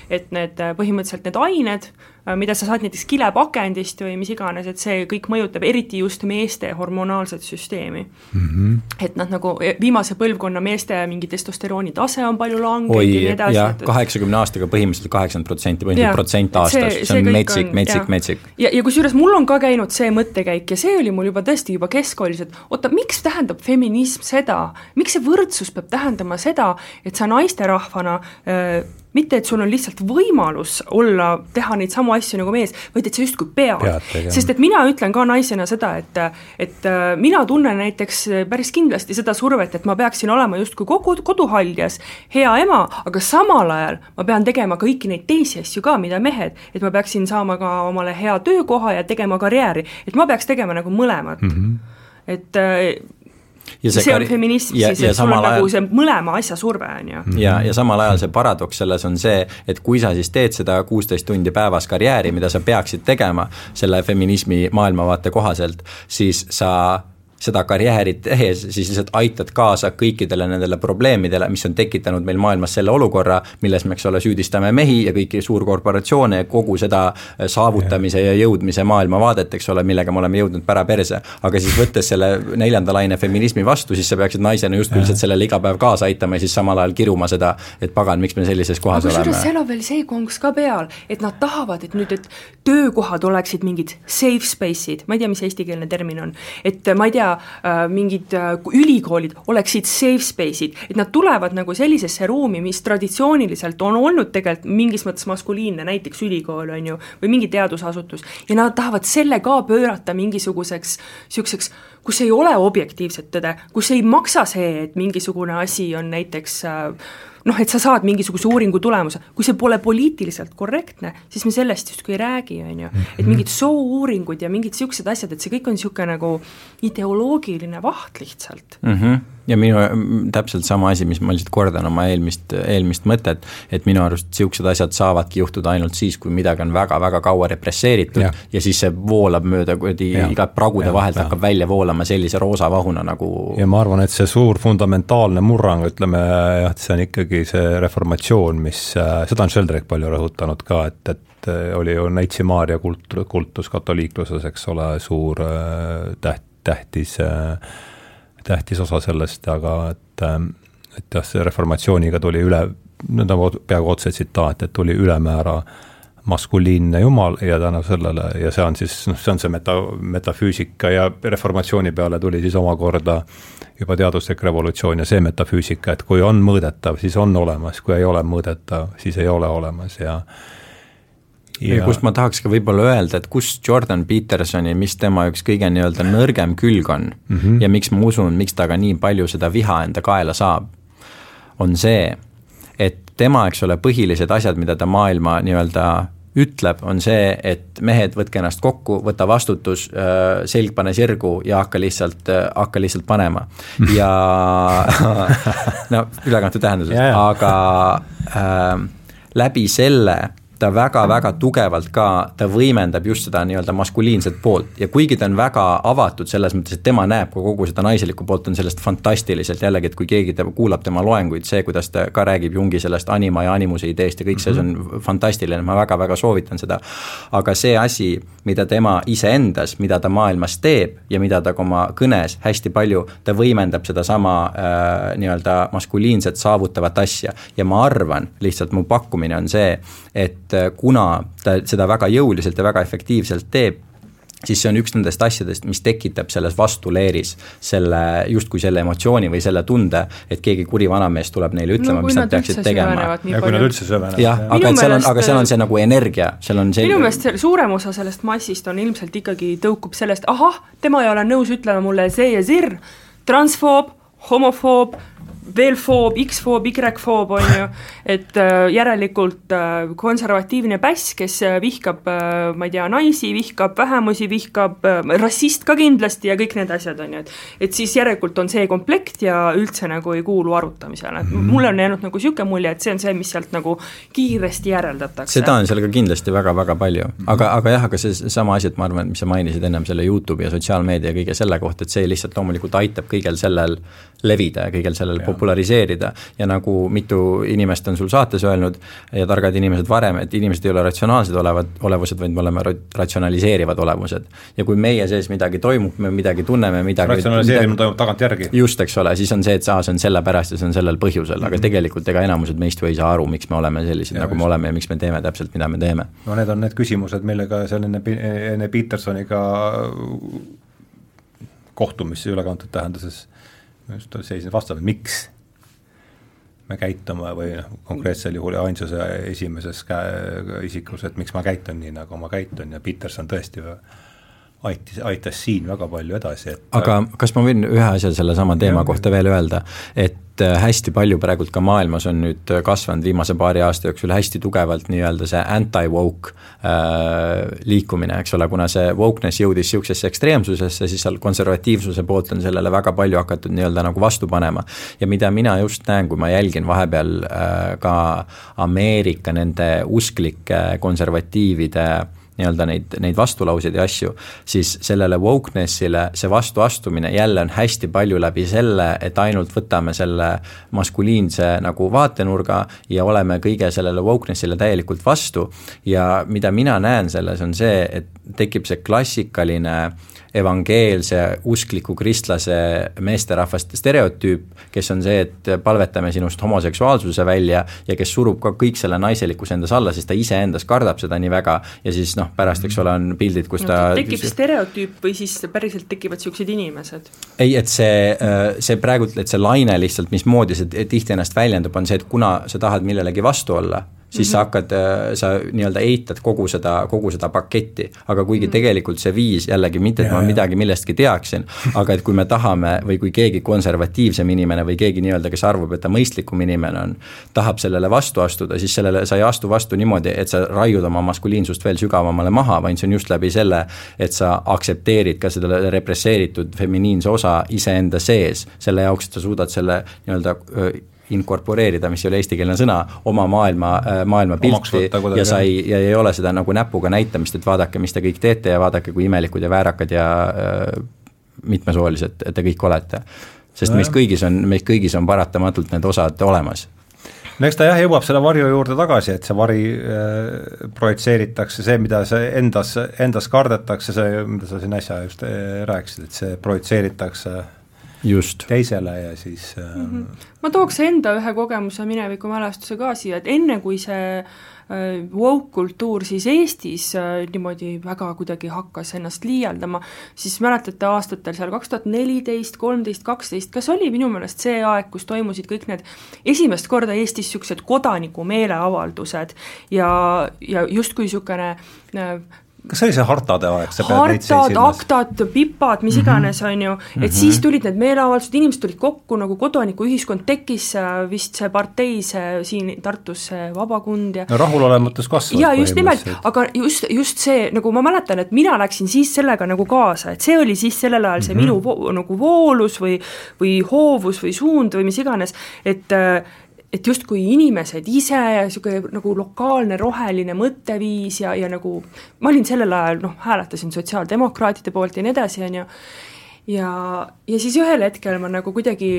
et need põhimõtteliselt need ained mida sa saad näiteks kilepakendist või mis iganes, et see kõik mõjutab eriti just meeste hormonaalset süsteemi mm. -hmm. et noh, nagu e, viimase põlvkonna meeste mingi testosterooni tase on palju langenud ja nii edasi.
jah, kaheksakümne aastaga põhimõtteliselt kaheksakümmend protsenti, põhimõtteliselt protsent aastas, see on metsik, metsik, metsik.
ja, ja kusjuures mul on ka käinud see mõttekäik ja see oli mul juba tõesti juba keskkoolis, et oota, miks tähendab feminism seda, miks see võrdsus peab tähendama seda, et sa naisterahvana äh, mitte, et sul on lihtsalt võimalus olla, teha neid samu asju nagu mees, vaid et sa justkui pead, pead. sest et mina ütlen ka naisena seda, et et äh, mina tunnen näiteks päris kindlasti seda survet, et ma peaksin olema justkui kogu koduhaldjas, hea ema, aga samal ajal ma pean tegema kõiki neid teisi asju ka, mida mehed, et ma peaksin saama ka omale hea töökoha ja tegema karjääri, et ma peaks tegema nagu mõlemat mm. -hmm. et äh, ja see, see on feminism ja, siis, et sul on nagu ajal... nagu see mõlema asja surve, on ju.
ja, ja samal ajal see paradoks selles on see, et kui sa siis teed seda kuusteist tundi päevas karjääri, mida sa peaksid tegema selle feminismi maailmavaate kohaselt, siis sa seda karjääri tehes, siis lihtsalt aitad kaasa kõikidele nendele probleemidele, mis on tekitanud meil maailmas selle olukorra, milles me, eks ole, süüdistame mehi ja kõiki suurkorporatsioone ja kogu seda äh, saavutamise ja jõudmise maailmavaadet, eks ole, millega me oleme jõudnud pära perse. aga siis võttes selle neljanda laine feminismi vastu, siis sa peaksid naisena justkui lihtsalt sellele iga päev kaasa aitama ja siis samal ajal kiruma seda, et pagan, miks me sellises kohas aga oleme.
seal on veel see konks ka peal, et nad tahavad, et nüüd, et töökohad oleksid mingid safe space'id, ma ei tea, mis eestikeelne termin on, et ma ei tea, äh, mingid äh, ülikoolid oleksid safe space'id, et nad tulevad nagu sellisesse ruumi, mis traditsiooniliselt on olnud tegelikult mingis mõttes maskuliinne, näiteks ülikool, on ju, või mingi teadusasutus, ja nad tahavad selle ka pöörata mingisuguseks niisuguseks kus ei ole objektiivset tõde, kus ei maksa see, et mingisugune asi on näiteks äh, noh, et sa saad mingisuguse uuringu tulemuse, kui see pole poliitiliselt korrektne, siis me sellest justkui ei räägi, on ju. et mingid soo-uuringud ja mingid niisugused asjad, et see kõik on niisugune nagu ideoloogiline vaht lihtsalt
mm. -hmm. ja minu, täpselt sama asi, mis ma lihtsalt kordan oma eelmist, eelmist mõtet, et minu arust niisugused asjad saavadki juhtuda ainult siis, kui midagi on väga-väga kaua represseeritud ja. ja siis see voolab mööda kuradi iga pragude ja, vahelt hakkab välja voolama sellise roosa vahuna nagu
ja ma arvan, et see suur fundamentaalne murrang, ütleme jah, et see on ikkagi ikkagi see reformatsioon, mis, äh, seda on Sheldrick palju rõhutanud ka, et, et äh, oli ju Neitsi Maarja kult, kultus katoliikluses, eks ole, suur äh, täht, tähtis, tähtis osa sellest, aga et, et jah, see reformatsiooniga tuli üle, nüüd on peaaegu otse tsitaat, et tuli ülemäära maskuliinne jumal ja tänu sellele ja see on siis, noh, see on see meta, metafüüsika ja reformatsiooni peale tuli siis omakorda juba teaduslik revolutsioon ja see metafüüsika, et kui on mõõdetav, siis on olemas, kui ei ole mõõdetav, siis ei ole olemas ja
ja, ja kust ma tahaks ka võib-olla öelda, et kus Jordan Petersoni, mis tema üks kõige nii-öelda nõrgem külg on mm -hmm. ja miks ma usun, miks ta ka nii palju seda viha enda kaela saab, on see, et tema, eks ole, põhilised asjad, mida ta maailma nii-öelda ütleb, on see, et mehed, võtke ennast kokku, võta vastutus, äh, selg pane sirgu ja hakka lihtsalt, äh, hakka lihtsalt panema. ja no ülekantud tähenduses, aga äh, läbi selle ta väga-väga tugevalt ka, ta võimendab just seda nii-öelda maskuliinset poolt ja kuigi ta on väga avatud selles mõttes, et tema näeb ka kogu seda naiselikku poolt, on sellest fantastiliselt jällegi, et kui keegi ta kuulab tema loenguid, see, kuidas ta ka räägib Jungi sellest anima ja animuse ideest ja kõik see, see on mhm. fantastiline, ma väga-väga soovitan seda. aga see asi, mida tema iseendas, mida ta maailmas teeb ja mida ta ka oma kõnes hästi palju, ta võimendab sedasama äh, nii-öelda maskuliinset saavutavat asja ja ma arvan, lihtsalt mu pakkumine on see, et et äh, kuna ta seda väga jõuliselt ja väga efektiivselt teeb, siis see on üks nendest asjadest, mis tekitab selles vastuleeris selle, justkui selle emotsiooni või selle tunde, et keegi kuri vanamees tuleb neile ütlema no,, mis nad, nad peaksid tegema.
ja kui nad üldse süvenevad.
jah, aga et seal on, aga seal on see nagu energia, seal on see
minu meelest suurem osa sellest massist on ilmselt ikkagi, tõukub sellest, ahah, tema ei ole nõus ütlema mulle see ja sirr, transfoob, homofoob, veel foob, X-foob, Y-foob, on ju, et äh, järelikult äh, konservatiivne päss, kes äh, vihkab, ma ei tea, naisi, vihkab vähemusi, vihkab, rassist ka kindlasti ja kõik need asjad, on ju, et et siis järelikult on see komplekt ja üldse nagu ei kuulu arutamisele, et -hmm. mulle on jäänud nagu niisugune mulje, et see on see, mis sealt nagu kiiresti järeldatakse.
seda on seal ka kindlasti väga-väga palju, aga, aga jah, aga see sama asi, et ma arvan, et mis sa mainisid ennem selle YouTube'i ja sotsiaalmeedia ja kõige selle kohta, et see lihtsalt loomulikult aitab kõigel sellel levida ja kõigel sellel ja populariseerida. ja nagu mitu inimest on sul saates öelnud ja targad inimesed varem, et inimesed ei ole ratsionaalsed olevad, olevused, vaid me oleme ratsionaliseerivad olevused. ja kui meie sees midagi toimub, me midagi tunneme, midagi
ratsionaliseerimine toimub tagantjärgi.
just, eks ole, siis on see, et aa, see on sellepärast ja see on sellel põhjusel mm, -hmm. aga mhm. tegelikult ega enamused meist ju ei saa aru, miks me oleme sellised, nagu me oleme ja miks me teeme täpselt, mida me teeme.
no need on need küsimused, millega seal enne, enne Petersoniga kohtumisse ülekantud tähenduses just seisnes vastamine, miks me käitume või noh, konkreetsel juhul ainsuse esimeses käe, isikus, et miks ma käitun nii, nagu ma käitun ja Peterson tõesti aitis, aitas siin väga palju edasi, et
aga kas ma võin ühe asja sellesama teema kohta veel öelda, et äh, hästi palju praegult ka maailmas on nüüd kasvanud viimase paari aasta jooksul hästi tugevalt nii-öelda see anti-woke äh, liikumine, eks ole, kuna see wokeness jõudis niisugusesse ekstreemsusesse, siis seal konservatiivsuse poolt on sellele väga palju hakatud nii-öelda nagu vastu panema. ja mida mina just näen, kui ma jälgin vahepeal äh, ka Ameerika nende usklike konservatiivide äh, nii-öelda neid, neid vastulauseid ja asju, siis sellele wokeness'ile see vastuastumine jälle on hästi palju läbi selle, et ainult võtame selle maskuliinse nagu vaatenurga ja oleme kõige sellele wokeness'ile täielikult vastu. ja mida mina näen selles, on see, et tekib see klassikaline evangeelse uskliku kristlase meesterahvaste stereotüüp, kes on see, et palvetame sinust homoseksuaalsuse välja ja kes surub ka kõik selle naiselikkuse endas alla, sest ta iseendas kardab seda nii väga ja siis noh, pärast, eks ole, on pildid, kus ta
no, tekib stereotüüp või siis päriselt tekivad niisugused inimesed?
ei, et see, see praegult, et see laine lihtsalt, mismoodi see tihti ennast väljendub, on see, et kuna sa tahad millelegi vastu olla siis mm -hmm. sa hakkad, äh, sa nii-öelda eitad kogu seda, kogu seda paketti. aga kuigi mm -hmm. tegelikult see viis jällegi mitte, et ja, ma midagi millestki teaksin, aga et kui me tahame või kui keegi konservatiivsem inimene või keegi nii-öelda, kes arvab, et ta mõistlikum inimene on, tahab sellele vastu astuda, siis sellele sa ei astu vastu niimoodi, et sa raiud oma maskuliinsust veel sügavamale maha, vaid see on just läbi selle, et sa aktsepteerid ka seda represseeritud feminiinse osa iseenda sees, selle jaoks, et sa suudad selle nii-öelda inkorporeerida, mis ei ole eestikeelne sõna, oma maailma, äh, maailmapilti ja sa ei, ja ei ole seda nagu näpuga näitamist, et vaadake, mis te kõik teete ja vaadake, kui imelikud ja väärakad ja äh, mitmesoolised te kõik olete. sest no meis kõigis on, meis kõigis on paratamatult need osad olemas.
No eks ta jah, jõuab selle varju juurde tagasi, et see vari äh, projitseeritakse, see, mida sa endas, endas kardetakse, see, mida sa siin äsja just äh, rääkisid, et see projitseeritakse
just.
teisele ja siis mm -hmm.
ma tooks enda ühe kogemuse minevikumälestuse ka siia, et enne, kui see äh, woke-kultuur siis Eestis äh, niimoodi väga kuidagi hakkas ennast liialdama, siis mäletate aastatel seal kaks tuhat neliteist, kolmteist, kaksteist, kas oli minu meelest see aeg, kus toimusid kõik need esimest korda Eestis niisugused kodaniku meeleavaldused ja, ja justkui niisugune äh,
kas see oli see hartade aeg, sa
pead neid hartad, aktad, pipad, mis mm -hmm. iganes, on ju, et mm -hmm. siis tulid need meeleavaldused, inimesed tulid kokku, nagu kodanikuühiskond tekkis, äh, vist see partei, see siin Tartus, see Vabakund ja
no rahulolematus kasvas.
jaa, just nimelt, aga just, just see, nagu ma mäletan, et mina läksin siis sellega nagu kaasa, et see oli siis sellel ajal see mm -hmm. minu vo nagu voolus või või hoovus või suund või mis iganes, et äh, et justkui inimesed ise ja niisugune nagu lokaalne roheline mõtteviis ja, ja nagu ma olin sellel ajal noh, hääletasin sotsiaaldemokraatide poolt ja nii edasi, on ju, ja, ja siis ühel hetkel ma nagu kuidagi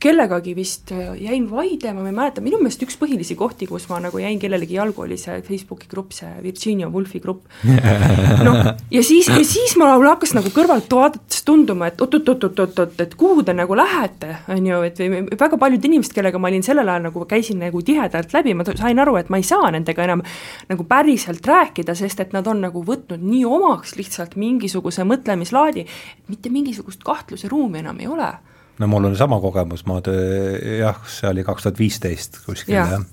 kellegagi vist äh, jäin vaidlema, ma ei mäleta, minu meelest üks põhilisi kohti, kus ma nagu jäin kellelegi jalgu, oli see Facebooki grupp, see Virginia Woolfi grupp. noh, ja siis, ja siis mul hakkas nagu kõrvalt vaadates tunduma, et oot-oot-oot-oot-oot, et kuhu te nagu lähete, on ju, et väga paljud inimesed, kellega ma olin sellel ajal nagu, käisin nagu tihedalt läbi, ma sain aru, et ma ei saa nendega enam nagu päriselt rääkida, sest et nad on nagu võtnud nii omaks lihtsalt mingisuguse mõtlemislaadi, et mitte mingisugust kahtluse ruumi enam ei ole
no mul on sama kogemus, ma töö, jah, see oli kaks tuhat viisteist kuskil ja. jah.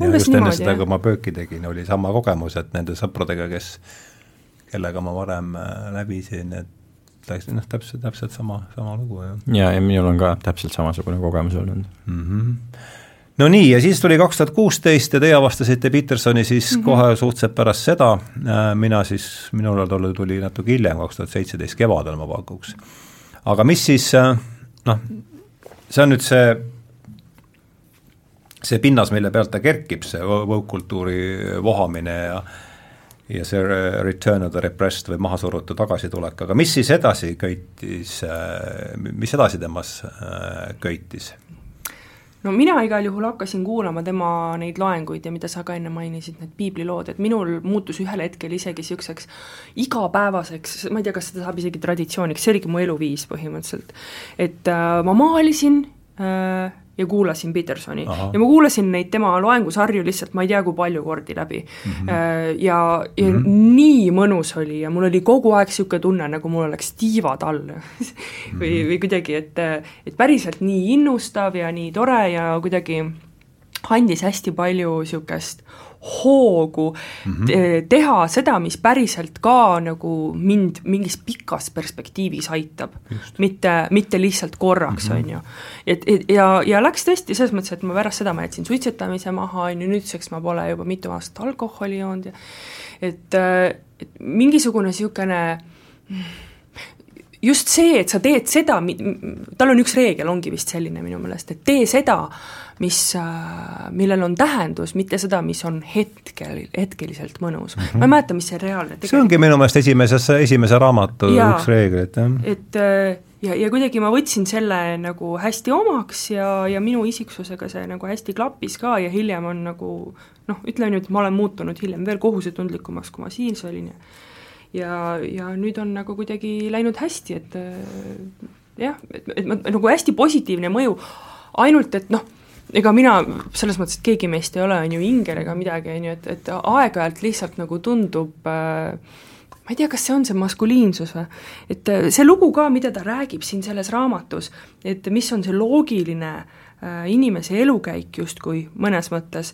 ja just enne seda, kui ma pööki tegin, oli sama kogemus, et nende sõpradega, kes, kellega ma varem äh, läbisin, et läks noh, täpselt, täpselt sama, sama lugu, jah.
ja, ja minul on ka täpselt samasugune kogemus olnud
mm. -hmm. no nii, ja siis tuli kaks tuhat kuusteist ja teie avastasite Petersoni siis mm -hmm. kohe suhteliselt pärast seda, äh, mina siis, minul tuli natuke hiljem, kaks tuhat seitseteist kevadel ma pakuks. aga mis siis äh, noh, see on nüüd see, see pinnas, mille pealt ta kerkib, see woke-kultuuri vohamine ja ja see return of the repressed või mahasurutu tagasitulek, aga mis siis edasi köitis, mis edasi temas köitis?
No mina igal juhul hakkasin kuulama tema neid loenguid ja mida sa ka enne mainisid, need piiblilood, et minul muutus ühel hetkel isegi niisuguseks igapäevaseks, ma ei tea, kas seda saab isegi traditsiooniks, see oligi mu eluviis põhimõtteliselt. et äh, ma maalisin äh, ja kuulasin Petersoni Aha. ja ma kuulasin neid tema loengusarju lihtsalt ma ei tea, kui palju kordi läbi mm. -hmm. ja, ja mm -hmm. nii mõnus oli ja mul oli kogu aeg niisugune tunne, nagu mul oleks tiivad all või, või kuidagi, et, et päriselt nii innustav ja nii tore ja kuidagi andis hästi palju niisugust hoogu mm -hmm. teha seda, mis päriselt ka nagu mind mingis pikas perspektiivis aitab. mitte, mitte lihtsalt korraks, mhm. on ju. et, et ja, ja läks tõesti selles mõttes, et ma pärast seda ma jätsin suitsetamise maha, on ju, nüüdseks ma pole juba mitu aastat alkoholi joonud ja et, et mingisugune niisugune just see, et sa teed seda, tal on üks reegel, ongi vist selline minu meelest, et tee seda, mis, äh, millel on tähendus, mitte seda, mis on hetkel, hetkeliselt mõnus mm. -hmm. ma ei mäleta, mis see reaalne
tegelikult. see ongi minu meelest esimeses, esimese raamatu ja, üks reegleid, jah.
et äh, ja, ja kuidagi ma võtsin selle nagu hästi omaks ja, ja minu isiksusega see nagu hästi klappis ka ja hiljem on nagu noh, ütleme nüüd, ma olen muutunud hiljem veel kohusetundlikumaks, kui ma siis olin ja ja, ja nüüd on nagu kuidagi läinud hästi, et äh, jah, et, et ma nagu hästi positiivne mõju, ainult et noh, ega mina selles mõttes, et keegi meist ei ole, on ju, ingel ega midagi, on ju, et, et aeg-ajalt lihtsalt nagu tundub äh, ma ei tea, kas see on see maskuliinsus või, et äh, see lugu ka, mida ta räägib siin selles raamatus, et mis on see loogiline äh, inimese elukäik justkui mõnes mõttes,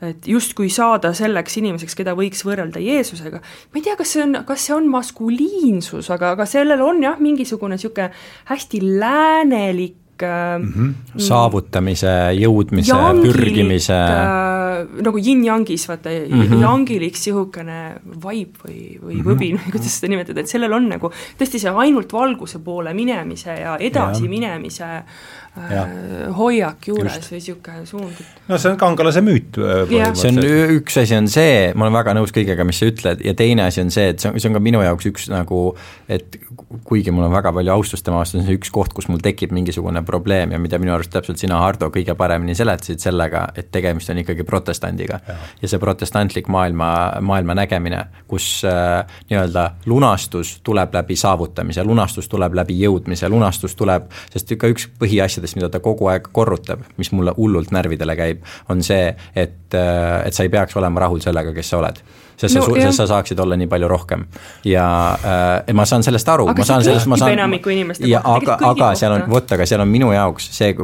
et justkui saada selleks inimeseks, keda võiks võrrelda Jeesusega, ma ei tea, kas see on, kas see on maskuliinsus, aga, aga sellel on jah, mingisugune niisugune hästi läänelik mm.
-hmm. saavutamise, jõudmise, pürgimise
äh, nagu yin-yangis, vaata mm -hmm. jangilik niisugune vibe või, või mm -hmm. võbin või kuidas seda nimetada, et sellel on nagu tõesti see ainult valguse poole minemise ja edasi ja. minemise äh, hoiak juures Just. või niisugune suund.
no see on kangelase müüt.
Äh, see on, üks asi on see, ma olen väga nõus kõigega, mis sa ütled, ja teine asi on see, et see on, see on ka minu jaoks üks nagu, et kuigi mul on väga palju austust tema vastu, see on üks koht, kus mul tekib mingisugune probleem ja mida minu arust täpselt sina, Hardo, kõige paremini seletasid sellega, et tegemist on ikkagi protestandiga. ja see protestantlik maailma, maailma nägemine, kus äh, nii-öelda lunastus tuleb läbi saavutamise, lunastus tuleb läbi jõudmise, lunastus tuleb, sest ka üks põhiasjadest, mida ta kogu aeg korrutab, mis mulle hullult närvidele käib, on see, et, äh, et sa ei peaks olema rahul sellega, kes sa oled sest no, sa, sest sa saaksid olla nii palju rohkem. ja äh, ma saan sellest aru, ma saan sellest, ma saan.
enamiku inimeste
ja aga, aga seal on, vot, aga seal on minu jaoks see,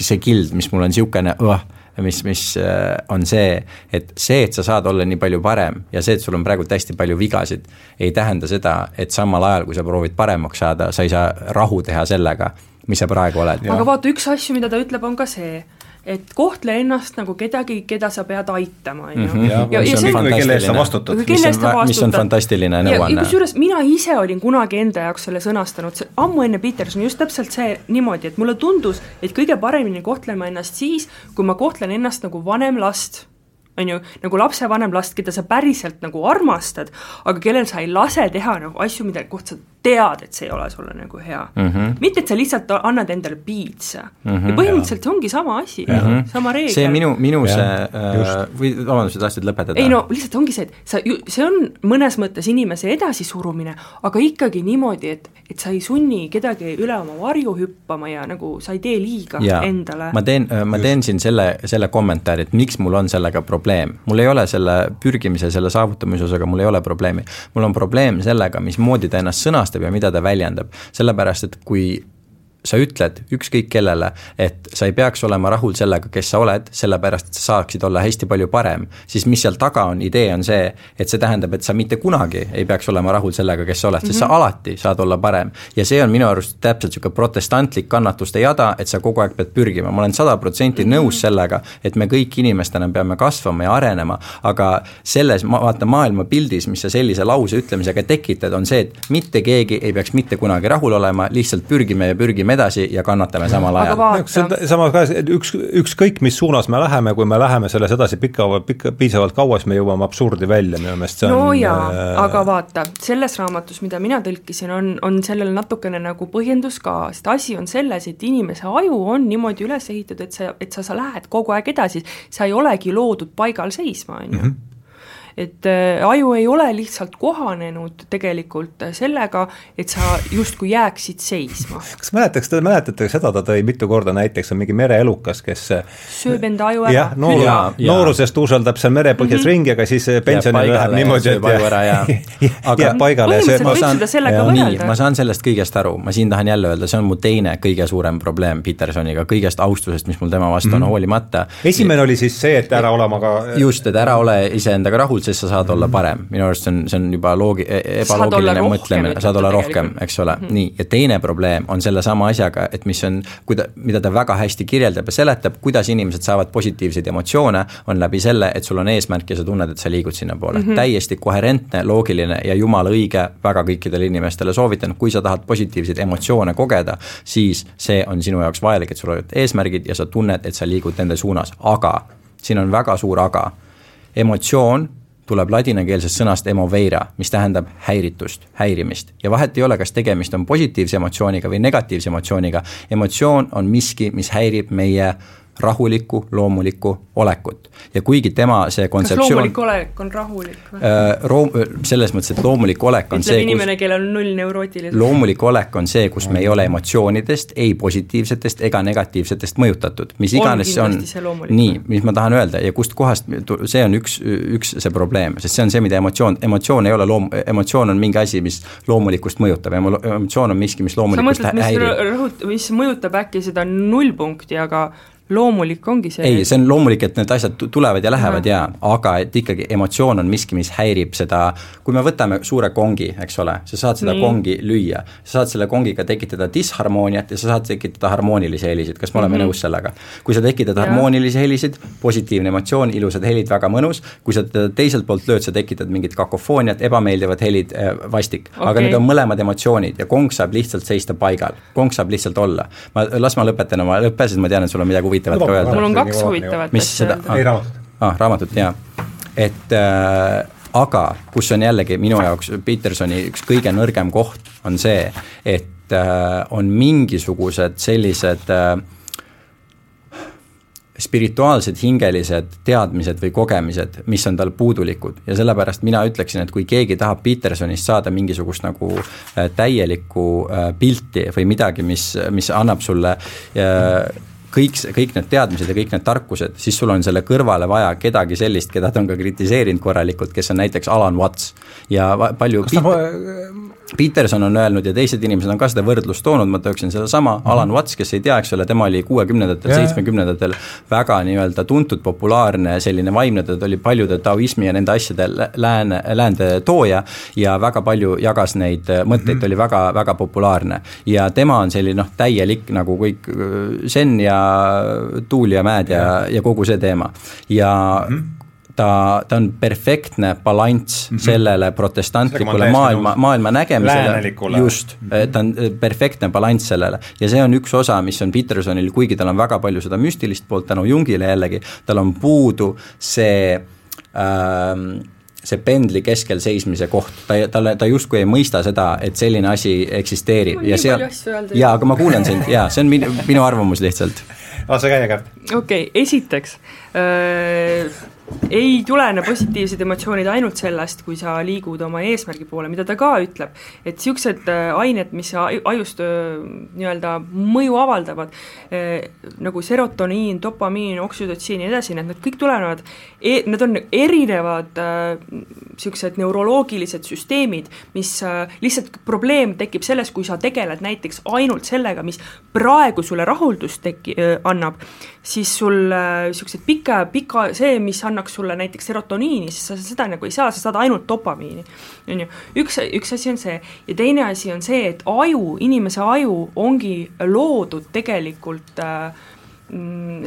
see kild, mis mul on niisugune uh, mis, mis äh, on see, et see, et sa saad olla nii palju parem ja see, et sul on praegult hästi palju vigasid, ei tähenda seda, et samal ajal, kui sa proovid paremaks saada, sa ei saa rahu teha sellega, mis sa praegu oled.
aga vaata, üks asju, mida ta ütleb, on ka see, et kohtle ennast nagu kedagi, keda sa pead aitama, on ju.
Mhm. ja, ja, ja see on kelle eest sa vastutad.
mis on, mis on fantastiline nõuanne.
kusjuures mina ise olin kunagi enda jaoks selle sõnastanud, see ammu enne Petersoni, just täpselt see niimoodi, et mulle tundus, et kõige paremini kohtlen ma ennast siis, kui ma kohtlen ennast nagu vanem last on ju, nagu lapsevanem last, keda sa päriselt nagu armastad, aga kellel sa ei lase teha nagu asju, mille kohta sa tead, et see ei ole sulle nagu hea mm. -hmm. mitte, et sa lihtsalt annad endale piitsa mm. -hmm, ja põhimõtteliselt see ongi sama asi mm, -hmm. sama reegel.
see minu, minu ja, see äh, või vabandust, sa tahtsid lõpetada?
ei no lihtsalt ongi see, et sa ju, see on mõnes mõttes inimese edasisurumine, aga ikkagi niimoodi, et, et sa ei sunni kedagi üle oma varju hüppama ja nagu sa ei tee liiga ja, endale.
ma teen, äh, ma teen siin selle, selle kommentaari, et miks mul on sellega probleem. mul ei ole selle pürgimise, selle saavutamise osaga, mul ei ole probleemi. mul on probleem sellega, mismoodi ta ennast sõnastab sõnastab ja mida ta väljendab, sellepärast et kui sa ütled ükskõik kellele, et sa ei peaks olema rahul sellega, kes sa oled, sellepärast et sa saaksid olla hästi palju parem, siis mis seal taga on, idee on see, et see tähendab, et sa mitte kunagi ei peaks olema rahul sellega, kes sa oled mm, -hmm. sest sa mhm. alati saad olla parem. ja see on minu arust täpselt niisugune protestantlik kannatuste jada, et sa kogu aeg pead pürgima, ma olen sada protsenti mhm. nõus sellega, et me kõik inimestena peame kasvama ja arenema, aga selles, vaata maailmapildis, mis sa sellise lause ütlemisega tekitad, on see, et mitte keegi ei peaks mitte kunagi rahul olema, lihtsalt pürgime ja pürgime edasi ja kannatame samal ajal.
see on sama ka, üks, ükskõik mis suunas me läheme, kui me läheme selles edasi pika, pika, piisavalt kaua, siis me jõuame absurdi välja, minu meelest. See
on
no
jaa äh..., aga vaata, selles raamatus, mida mina tõlkisin, on, on sellel natukene nagu põhjendus ka, sest asi on selles, et inimese aju on niimoodi üles ehitatud, et sa, et sa, sa lähed kogu aeg edasi, sa ei olegi loodud paigal seisma, on ju. Mhm et äh, aju ei ole lihtsalt kohanenud tegelikult sellega, et sa justkui jääksid seisma.
kas mäletaks, te mäletate seda, ta tõi mitu korda näiteks, on mingi mereelukas, kes
sööb enda aju ära.
jah, noor, noorusest tuuseldab seal merepõhjas mm -hmm. ringi, aga siis pensionil läheb niimoodi, et
aju ära ja
aga jääb paigale.
nii, ma saan sellest kõigest aru, ma siin tahan jälle öelda, see on mu teine kõige suurem probleem Petersoniga, kõigest austusest, mis mul tema vastu on mm -hmm. hoolimata.
esimene oli siis see, et ära ole omaga
just, et ära ole iseendaga rahul, sest sa saad olla parem, minu arust see on, see on juba loogi-, ebaloogiline mõtlemine, saad olla rohkem, eks ole. Mm, -hmm. nii, ja teine probleem on sellesama asjaga, et mis on, kuida-, mida ta väga hästi kirjeldab ja seletab, kuidas inimesed saavad positiivseid emotsioone, on läbi selle, et sul on eesmärk ja sa tunned, et sa liigud sinnapoole. Mm. -hmm. täiesti koherentne, loogiline ja jumala õige väga kõikidele inimestele soovitan, kui sa tahad positiivseid emotsioone kogeda, siis see on sinu jaoks vajalik, et sul olid eesmärgid ja sa tunned, et sa liigud nende suunas, aga siin on väga suur aga. Emotsioon tuleb ladinakeelsest sõnast emoveira, mis tähendab häiritust, häirimist. ja vahet ei ole, kas tegemist on positiivse emotsiooniga või negatiivse emotsiooniga, emotsioon on miski, mis häirib meie rahulikku, loomulikku olekut. ja kuigi tema see kontseptsioon kas
loomulik olek on rahulik või
äh,? Room-, selles mõttes, et loomulik olek on
Ütleb see, inimene, kellel on null neurootilisust.
loomulik olek on see, kus me ei ole emotsioonidest, ei positiivsetest ega negatiivsetest mõjutatud, mis iganes see on, nii, mis ma tahan öelda ja kustkohast, see on üks, üks see probleem, sest see on see, mida emotsioon, emotsioon ei ole loom-, emotsioon on mingi asi, mis loomulikkust mõjutab, emotsioon on miski, mis loomulikkust häirib.
mis mõjutab äkki seda nullpunkti, aga loomulik ongi see.
ei, see on loomulik, et need asjad tulevad ja lähevad ja, aga et ikkagi emotsioon on miski, mis häirib seda, kui me võtame suure kongi, eks ole, sa saad seda Nii. kongi lüüa, sa saad selle kongiga tekitada disharmooniat ja sa saad tekitada harmoonilisi helisid, kas me oleme mm -hmm. nõus sellega? kui sa tekitad ja. harmoonilisi helisid, positiivne emotsioon, ilusad helid, väga mõnus, kui sa teda teiselt poolt lööd, sa tekitad mingit kakofooniat, ebameeldivad helid äh,, vastik okay.. aga need on mõlemad emotsioonid ja kong saab lihtsalt seista paigal, kong saab lihtsalt olla. ma, las ma lõpetan oma lõppe, sest ma tean, et sul on midagi huvitavat huvitavat ka öelda.
mul on kaks huvitavat
mis seda, aa, ah, raamatut, jaa. et äh, aga kus on jällegi minu jaoks Petersoni üks kõige nõrgem koht, on see, et äh, on mingisugused sellised äh, spirituaalsed hingelised teadmised või kogemised, mis on tal puudulikud. Ja sellepärast mina ütleksin, et kui keegi tahab Petersonist saada mingisugust nagu äh, täielikku äh, pilti või midagi, mis, mis annab sulle äh, kõik, kõik need teadmised ja kõik need tarkused, siis sul on selle kõrvale vaja kedagi sellist, keda ta on ka kritiseerinud korralikult, kes on näiteks Alan Watts. Ja palju Kas Peter, Peterson on öelnud ja teised inimesed on ka seda võrdlust toonud, ma tooksin sedasama mm -hmm. Alan Watts, kes ei tea, eks ole, tema oli kuuekümnendatel, seitsmekümnendatel väga nii-öelda tuntud, populaarne selline vaimne, ta oli paljude taoismi ja nende asjade lääne, läände tooja ja väga palju jagas neid mõtteid mm, -hmm. oli väga, väga populaarne. ja tema on selline noh, täielik nagu kõik zen ja tuul ja mäed ja, ja, ja kogu see teema ja mm -hmm ta, ta on perfektne balanss mm -hmm. sellele protestantlikule maailma, maailma nägemisele, just mm, -hmm. ta on äh, perfektne balanss sellele. ja see on üks osa, mis on Petersonil, kuigi tal on väga palju seda müstilist poolt tänu Jungile jällegi, tal on puudu see ähm, see pendli keskel seismise koht, ta, talle, ta justkui ei mõista seda, et selline asi eksisteerib ja seal, jaa, aga ma kuulan sind, jaa, see on minu, minu arvamus lihtsalt.
lase käia, Kärt.
okei okay,, esiteks äh ei tulene positiivsed emotsioonid ainult sellest, kui sa liigud oma eesmärgi poole, mida ta ka ütleb, et niisugused äh, ained, mis ajust äh, nii-öelda mõju avaldavad, äh, nagu serotoniin, dopamiin, oksüdotsiin ja nii edasi, need, need kõik tulenevad e, need on erinevad niisugused neuroloogilised süsteemid, mis lihtsalt probleem tekib selles, kui sa tegeled näiteks ainult sellega, mis praegu sulle rahuldust teki-, annab, siis sul niisugused pika, pika, see, mis annaks sulle näiteks serotoniini, siis sa seda nagu ei saa, sa saad ainult dopamiini. on ju, üks, üks asi on see ja teine asi on see, et aju, inimese aju ongi loodud tegelikult äh,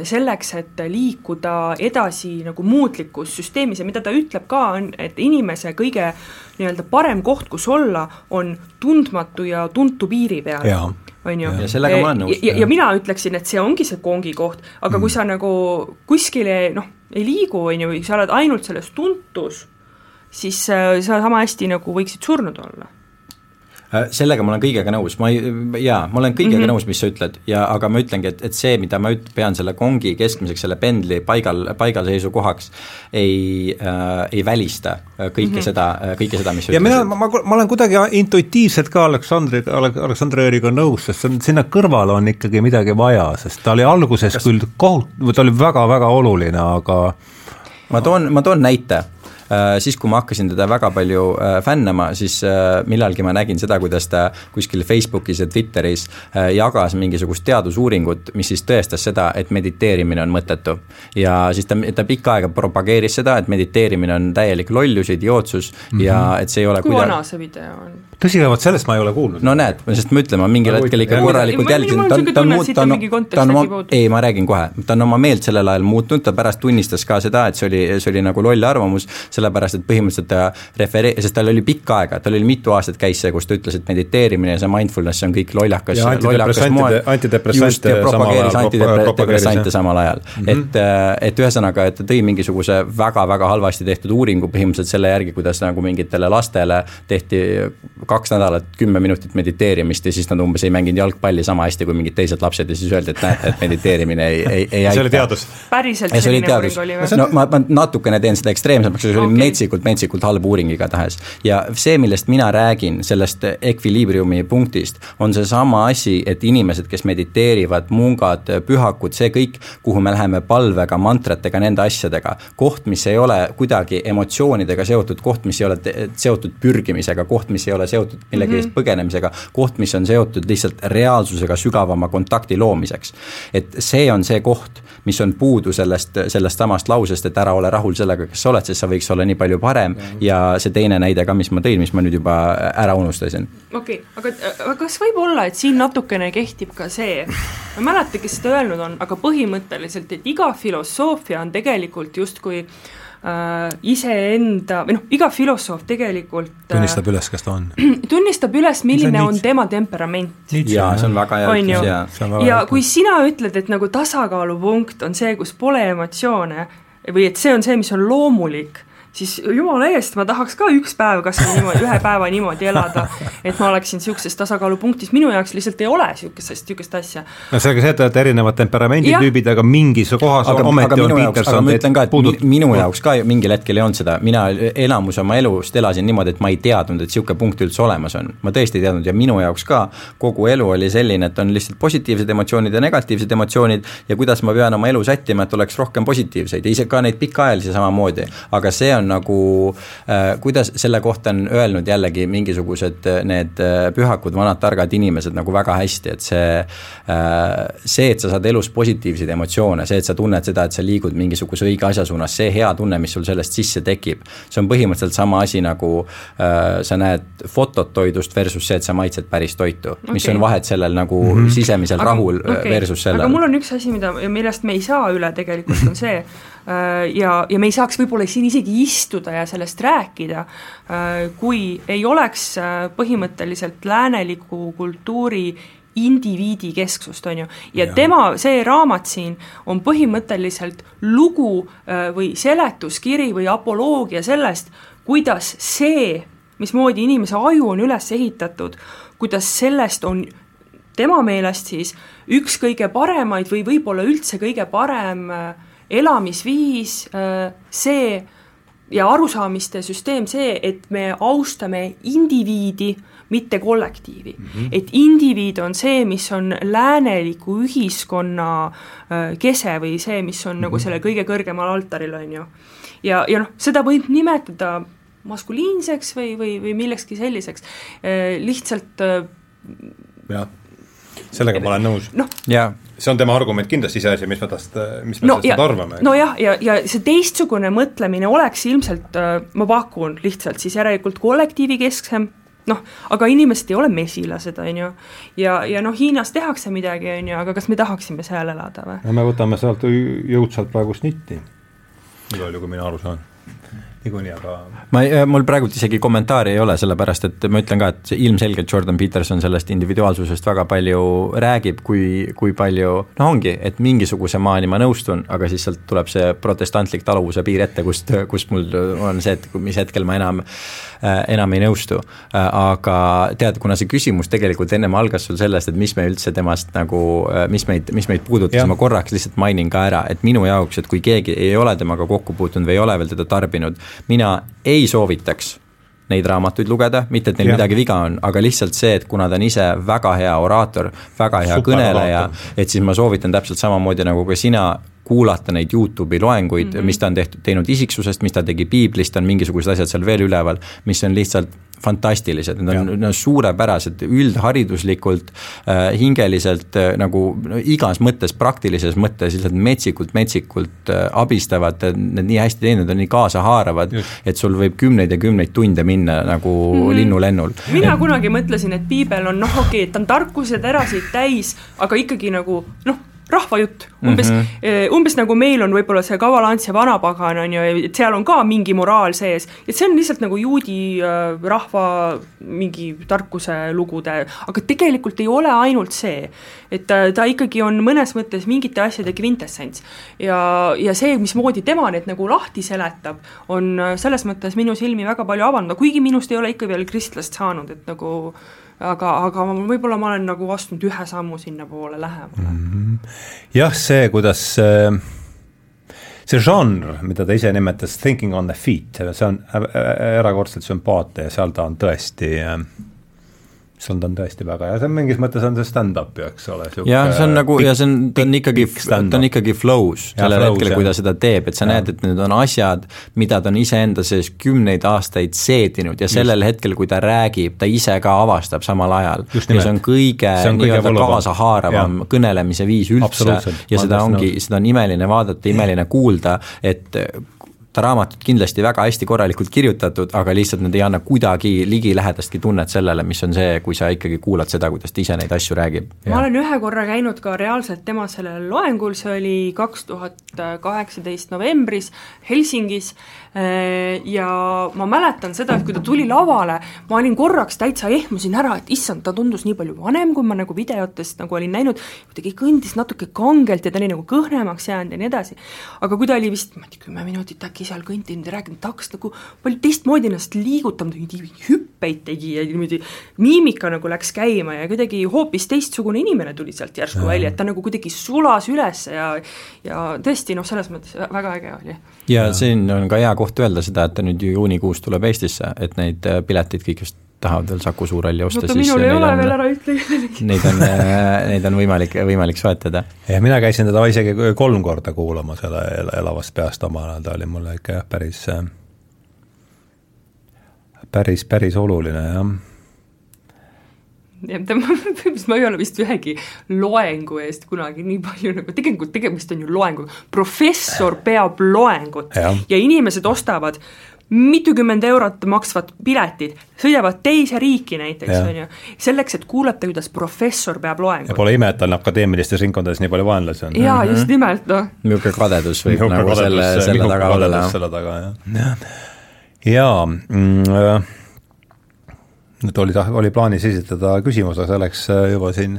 selleks, et liikuda edasi nagu muutlikus süsteemis ja mida ta ütleb ka, on, et inimese kõige nii-öelda parem koht, kus olla, on tundmatu ja tuntu piiri peal on ju.
ja sellega ma olen nõus.
ja, ja mina ütleksin, et see ongi see kongi koht, aga mm. kui sa nagu kuskile noh, ei liigu, on ju, või sa oled ainult selles tuntus, siis äh, sa sama hästi nagu võiksid surnud olla
sellega ma olen kõigega nõus, ma ei, jaa, ma olen kõigega mm -hmm. nõus, mis sa ütled ja aga ma ütlengi, et, et see, mida ma üt-, pean selle kongi keskmiseks, selle pendli paigal, paigalseisu kohaks, ei äh,, ei välista kõike mm -hmm. seda, kõike seda, mis sa
ja mina, ma, ma, ma olen kuidagi intuitiivselt ka Aleksandri, Aleksandr Ööriga nõus, sest on, sinna kõrvale on ikkagi midagi vaja, sest ta oli alguses Kas... küll kohut-, ta oli väga-väga oluline, aga
ma toon, ma toon näite Äh, siis, kui ma hakkasin teda väga palju äh, fännama, siis äh, millalgi ma nägin seda, kuidas ta kuskil Facebookis ja Twitteris jagas mingisugust teadusuuringut, mis siis tõestas seda, et mediteerimine on mõttetu. ja siis ta, ta pikka aega propageeris seda, et mediteerimine on täielik lollus, idiootsus mm -hmm. ja et see ei ole
kui kuida... vana see video on?
tõsi, vot sellest ma ei ole kuulnud.
no näed, sest ma ütlen, ma mingil hetkel ikka korralikult jälgisin, ta on, ta on ta on, ta on oma, ei, ma räägin kohe, ta on oma meelt sellel ajal muutnud, ta pärast tunnistas ka seda, et see oli, see oli nagu loll arvamus, sellepärast et põhimõtteliselt ta referee-, sest tal oli pikka aega, tal oli mitu aastat käis see, kus ta ütles, et mediteerimine ja see mindfulness on kõik lollakas, lollakas moel.
antidepressante
just, ja propageeris antidepressante samal ajal mm. -hmm. et, äh, et ühesõnaga, et ta tõi mingisuguse väga-väga halvasti tehtud uuringu põhimõtteliselt selle järgi, kuidas nagu mingitele lastele tehti kaks nädalat kümme minutit mediteerimist ja siis nad umbes ei mänginud jalgpalli sama hästi kui mingid teised lapsed ja siis öeldi, et näete, et mediteerimine ei, ei, ei
aita. see oli teadus?
päriselt selline uuring oli
või? no ma, ma natukene teen seda ekstreemsemaks, see oli okay. metsik metsikult, metsikult halb uuring igatahes. ja see, millest mina räägin, sellest ekviliibriumi punktist, on seesama asi, et inimesed, kes mediteerivad, mungad, pühakud, see kõik, kuhu me läheme palvega, mantratega, nende asjadega, koht, mis ei ole kuidagi emotsioonidega seotud, koht, mis ei ole seotud pürgimisega, koht, mis ei ole seotud millegi eest mm -hmm. põgenemisega, koht, mis on seotud lihtsalt reaalsusega sügavama kontakti loomiseks. et see on see koht, mis on puudu sellest, sellest samast lausest, et ära ole rahul sellega, kes sa oled, sest sa võiks olla nii palju parem. Ja see teine näide ka, mis ma tõin, mis ma nüüd juba ära unustasin.
okei okay,, aga, aga kas võib olla, et siin natukene kehtib ka see, ma ei mäleta, kes seda öelnud on, aga põhimõtteliselt, et iga filosoofia on tegelikult justkui äh, iseenda või noh, iga filosoof tegelikult
äh, tunnistab üles, kes ta on.
tunnistab üles, milline on, on tema temperament.
jaa, see on väga hea
ütlus, jaa. ja kui sina ütled, et nagu tasakaalupunkt on see, kus pole emotsioone või et see on see, mis on loomulik siis jumala eest, ma tahaks ka üks päev kas või niimoodi, ühe päeva niimoodi elada, et ma oleksin niisuguses tasakaalupunktis, minu jaoks lihtsalt ei ole niisugust, niisugust asja.
no sellega see, et te olete erinevad temperamenditüübid, aga mingis kohas
aga, ometi aga on Peterson ma ütlen ka, et puudut... minu jaoks ka mingil hetkel ei olnud seda, mina enamus oma elust elasin niimoodi, et ma ei teadnud, et niisugune punkt üldse olemas on. ma tõesti ei teadnud ja minu jaoks ka kogu elu oli selline, et on lihtsalt positiivsed emotsioonid ja negatiivsed emotsioonid ja kuidas ma pean oma elu sättima, et oleks rohkem positiivseid. Ja ise ka neid pikaajalisi samamoodi, aga see on nagu äh,, kuidas selle kohta on öelnud jällegi mingisugused äh, need äh, pühakud, vanad targad inimesed nagu väga hästi, et see äh,, see, et sa saad elus positiivseid emotsioone, see, et sa tunned seda, et sa liigud mingisuguse õige asja suunas, see hea tunne, mis sul sellest sisse tekib, see on põhimõtteliselt sama asi, nagu äh, sa näed fotot toidust versus see, et sa maitsed päris toitu okay.. mis on vahet sellel nagu mm -hmm. sisemisel aga, rahul äh, okay. versus sellel.
aga mul on üks asi, mida, millest me ei saa üle tegelikult, on see, ja, ja me ei saaks võib-olla siin isegi istuda ja sellest rääkida, äh, kui ei oleks äh, põhimõtteliselt lääneliku kultuuri indiviidi kesksust, on ju, ja tema, see raamat siin on põhimõtteliselt lugu või seletuskiri või apoloogia sellest, kuidas see, mismoodi inimese aju on üles ehitatud, kuidas sellest on tema meelest siis üks kõige paremaid või võib-olla üldse kõige parem äh, elamisviis, äh, see ja arusaamiste süsteem see, et me austame indiviidi, mitte kollektiivi mm. -hmm. et indiviid on see, mis on lääneliku ühiskonna äh, kese või see, mis on mm -hmm. nagu mhm. selle kõige kõrgemal altaril, on ju. ja, ja noh, seda võib nimetada maskuliinseks või, või, või millekski selliseks, äh, lihtsalt
jah, sellega ma olen nõus.
noh,
see on tema argument kindlasti iseasi, mis me tast, mis me no, sellest arvame.
nojah, ja, ja, ja see teistsugune mõtlemine oleks ilmselt, äh, ma pakun lihtsalt siis järelikult kollektiivikesksem noh, aga inimesed ei ole mesilased, on ju. ja, ja noh, Hiinas tehakse midagi, on ju, aga kas me tahaksime seal elada või?
no me võtame sealt jõudsalt praegu snitti, nii palju, kui mina aru saan niikuinii, aga
ma, mul praegult isegi kommentaari ei ole, sellepärast et ma ütlen ka, et ilmselgelt Jordan Peterson sellest individuaalsusest väga palju räägib, kui, kui palju noh, ongi, et mingisuguse maani ma nõustun, aga siis sealt tuleb see protestantlik taluvuse piir ette, kust, kust mul on see, et mis hetkel ma enam, enam ei nõustu. aga tead, kuna see küsimus tegelikult ennem algas sul sellest, et mis me üldse temast nagu, mis meid, mis meid puudutas, ma korraks lihtsalt mainin ka ära, et minu jaoks, et kui keegi ei ole temaga kokku puutunud või ei ole veel teda tarbinud, mina ei soovitaks neid raamatuid lugeda, mitte et neil ja. midagi viga on, aga lihtsalt see, et kuna ta on ise väga hea oraator, väga hea Super kõneleja, et siis ma soovitan täpselt samamoodi nagu ka sina kuulata neid Youtube'i loenguid mm, -hmm. mis ta on tehtud, teinud isiksusest, mis ta tegi piiblist, on mingisugused asjad seal veel üleval, mis on lihtsalt fantastilised, need on, need on suurepärased, üldhariduslikult äh,, hingeliselt äh, nagu no, igas mõttes, praktilises mõttes lihtsalt metsikult, metsikult äh, abistavad, need nii hästi teinud, on nii kaasahaaravad, et sul võib kümneid ja kümneid tunde minna nagu mm -hmm. linnulennul.
mina kunagi mõtlesin, et piibel on noh, okei okay,, et ta on tarkuse terasid täis, aga ikkagi nagu noh, rahvajutt, umbes mm, -hmm. umbes nagu meil on võib-olla see Kaval Ants ja Vanapagan on ju, et seal on ka mingi moraal sees, et see on lihtsalt nagu juudi äh, rahva mingi tarkuse lugude, aga tegelikult ei ole ainult see. et ta, ta ikkagi on mõnes mõttes mingite asjade kvintessents. ja, ja see, mismoodi tema need nagu lahti seletab, on selles mõttes minu silmi väga palju avanud, kuigi minust ei ole ikka veel kristlast saanud, et nagu aga, aga võib-olla ma olen nagu astunud ühe sammu sinnapoole lähemale mm.
-hmm. jah, see, kuidas äh, see žanr, mida ta ise nimetas thinking on the feet, see on erakordselt sümpaatne ja seal ta on tõesti äh, seal ta on tõesti väga hea, see on mingis mõttes on see stand-up ju, eks ole.
jah, see on nagu pikk, ja see on, ta on ikkagi, ta on ikkagi flow's sellel hetkel, kui ta seda teeb, et sa ja. näed, et need on asjad, mida ta on iseenda sees kümneid aastaid seedinud ja sellel Just. hetkel, kui ta räägib, ta ise ka avastab samal ajal. ja see on kõige nii-öelda kaasahaaravam kõnelemise viis üldse ja seda ongi, seda on imeline vaadata, imeline kuulda, et raamatut kindlasti väga hästi korralikult kirjutatud, aga lihtsalt nad ei anna kuidagi ligilähedastki tunnet sellele, mis on see, kui sa ikkagi kuulad seda, kuidas ta ise neid asju räägib.
ma olen ühe korra käinud ka reaalselt tema sellel loengul, see oli kaks tuhat kaheksateist novembris Helsingis ja ma mäletan seda, et kui ta tuli lavale, ma olin korraks täitsa ehmusin ära, et issand, ta tundus nii palju vanem, kui ma nagu videotest nagu olin näinud, kuidagi kõndis natuke kangelt ja ta oli nagu kõhnemaks jäänud ja nii edasi. aga kui ta oli vist, ma ei tea, kümme minutit äkki seal kõndinud ja rääkinud, ta hakkas nagu palju teistmoodi ennast liigutama, hüppeid tegi ja niimoodi miimika nagu läks käima ja kuidagi hoopis teistsugune inimene tuli sealt järsku välja, et ta nagu kuidagi sulas üles ja ja tõesti noh, selles mõttes väga äge oli.
ja siin on ka hea koht öelda seda, et ta nüüd ju juunikuus tuleb Eestisse, et neid äh, pileteid kõik just tahavad veel Saku Suurhalli osta,
siis minul ei ole on, veel ära ütle
kellelegi. Neid on, äh, neid on võimalik, võimalik soetada.
ja mina käisin teda isegi kolm korda kuulamas ele, elavast peast omal ajal, ta oli mulle ikka jah, päris, äh, päris, päris oluline jah
tema, ma ei ole vist ühegi loengu eest kunagi nii palju nagu, tegelikult tegemist on ju loenguga, professor peab loengut ja, ja inimesed ostavad mitukümmend eurot maksvad piletid, sõidavad teise riiki näiteks, on ju, selleks, et kuulata, kuidas professor peab loengut.
ja pole ime, et tal akadeemilistes ringkondades nii palju vaenlasi on.
jaa, just mhm. nimelt, noh.
niisugune kadedus võib Miuke nagu kadedus, selle, selle taga olla.
selle taga, jah. jaa mm,, nüüd oli, oli plaanis esitada küsimus, aga see läks äh, juba siin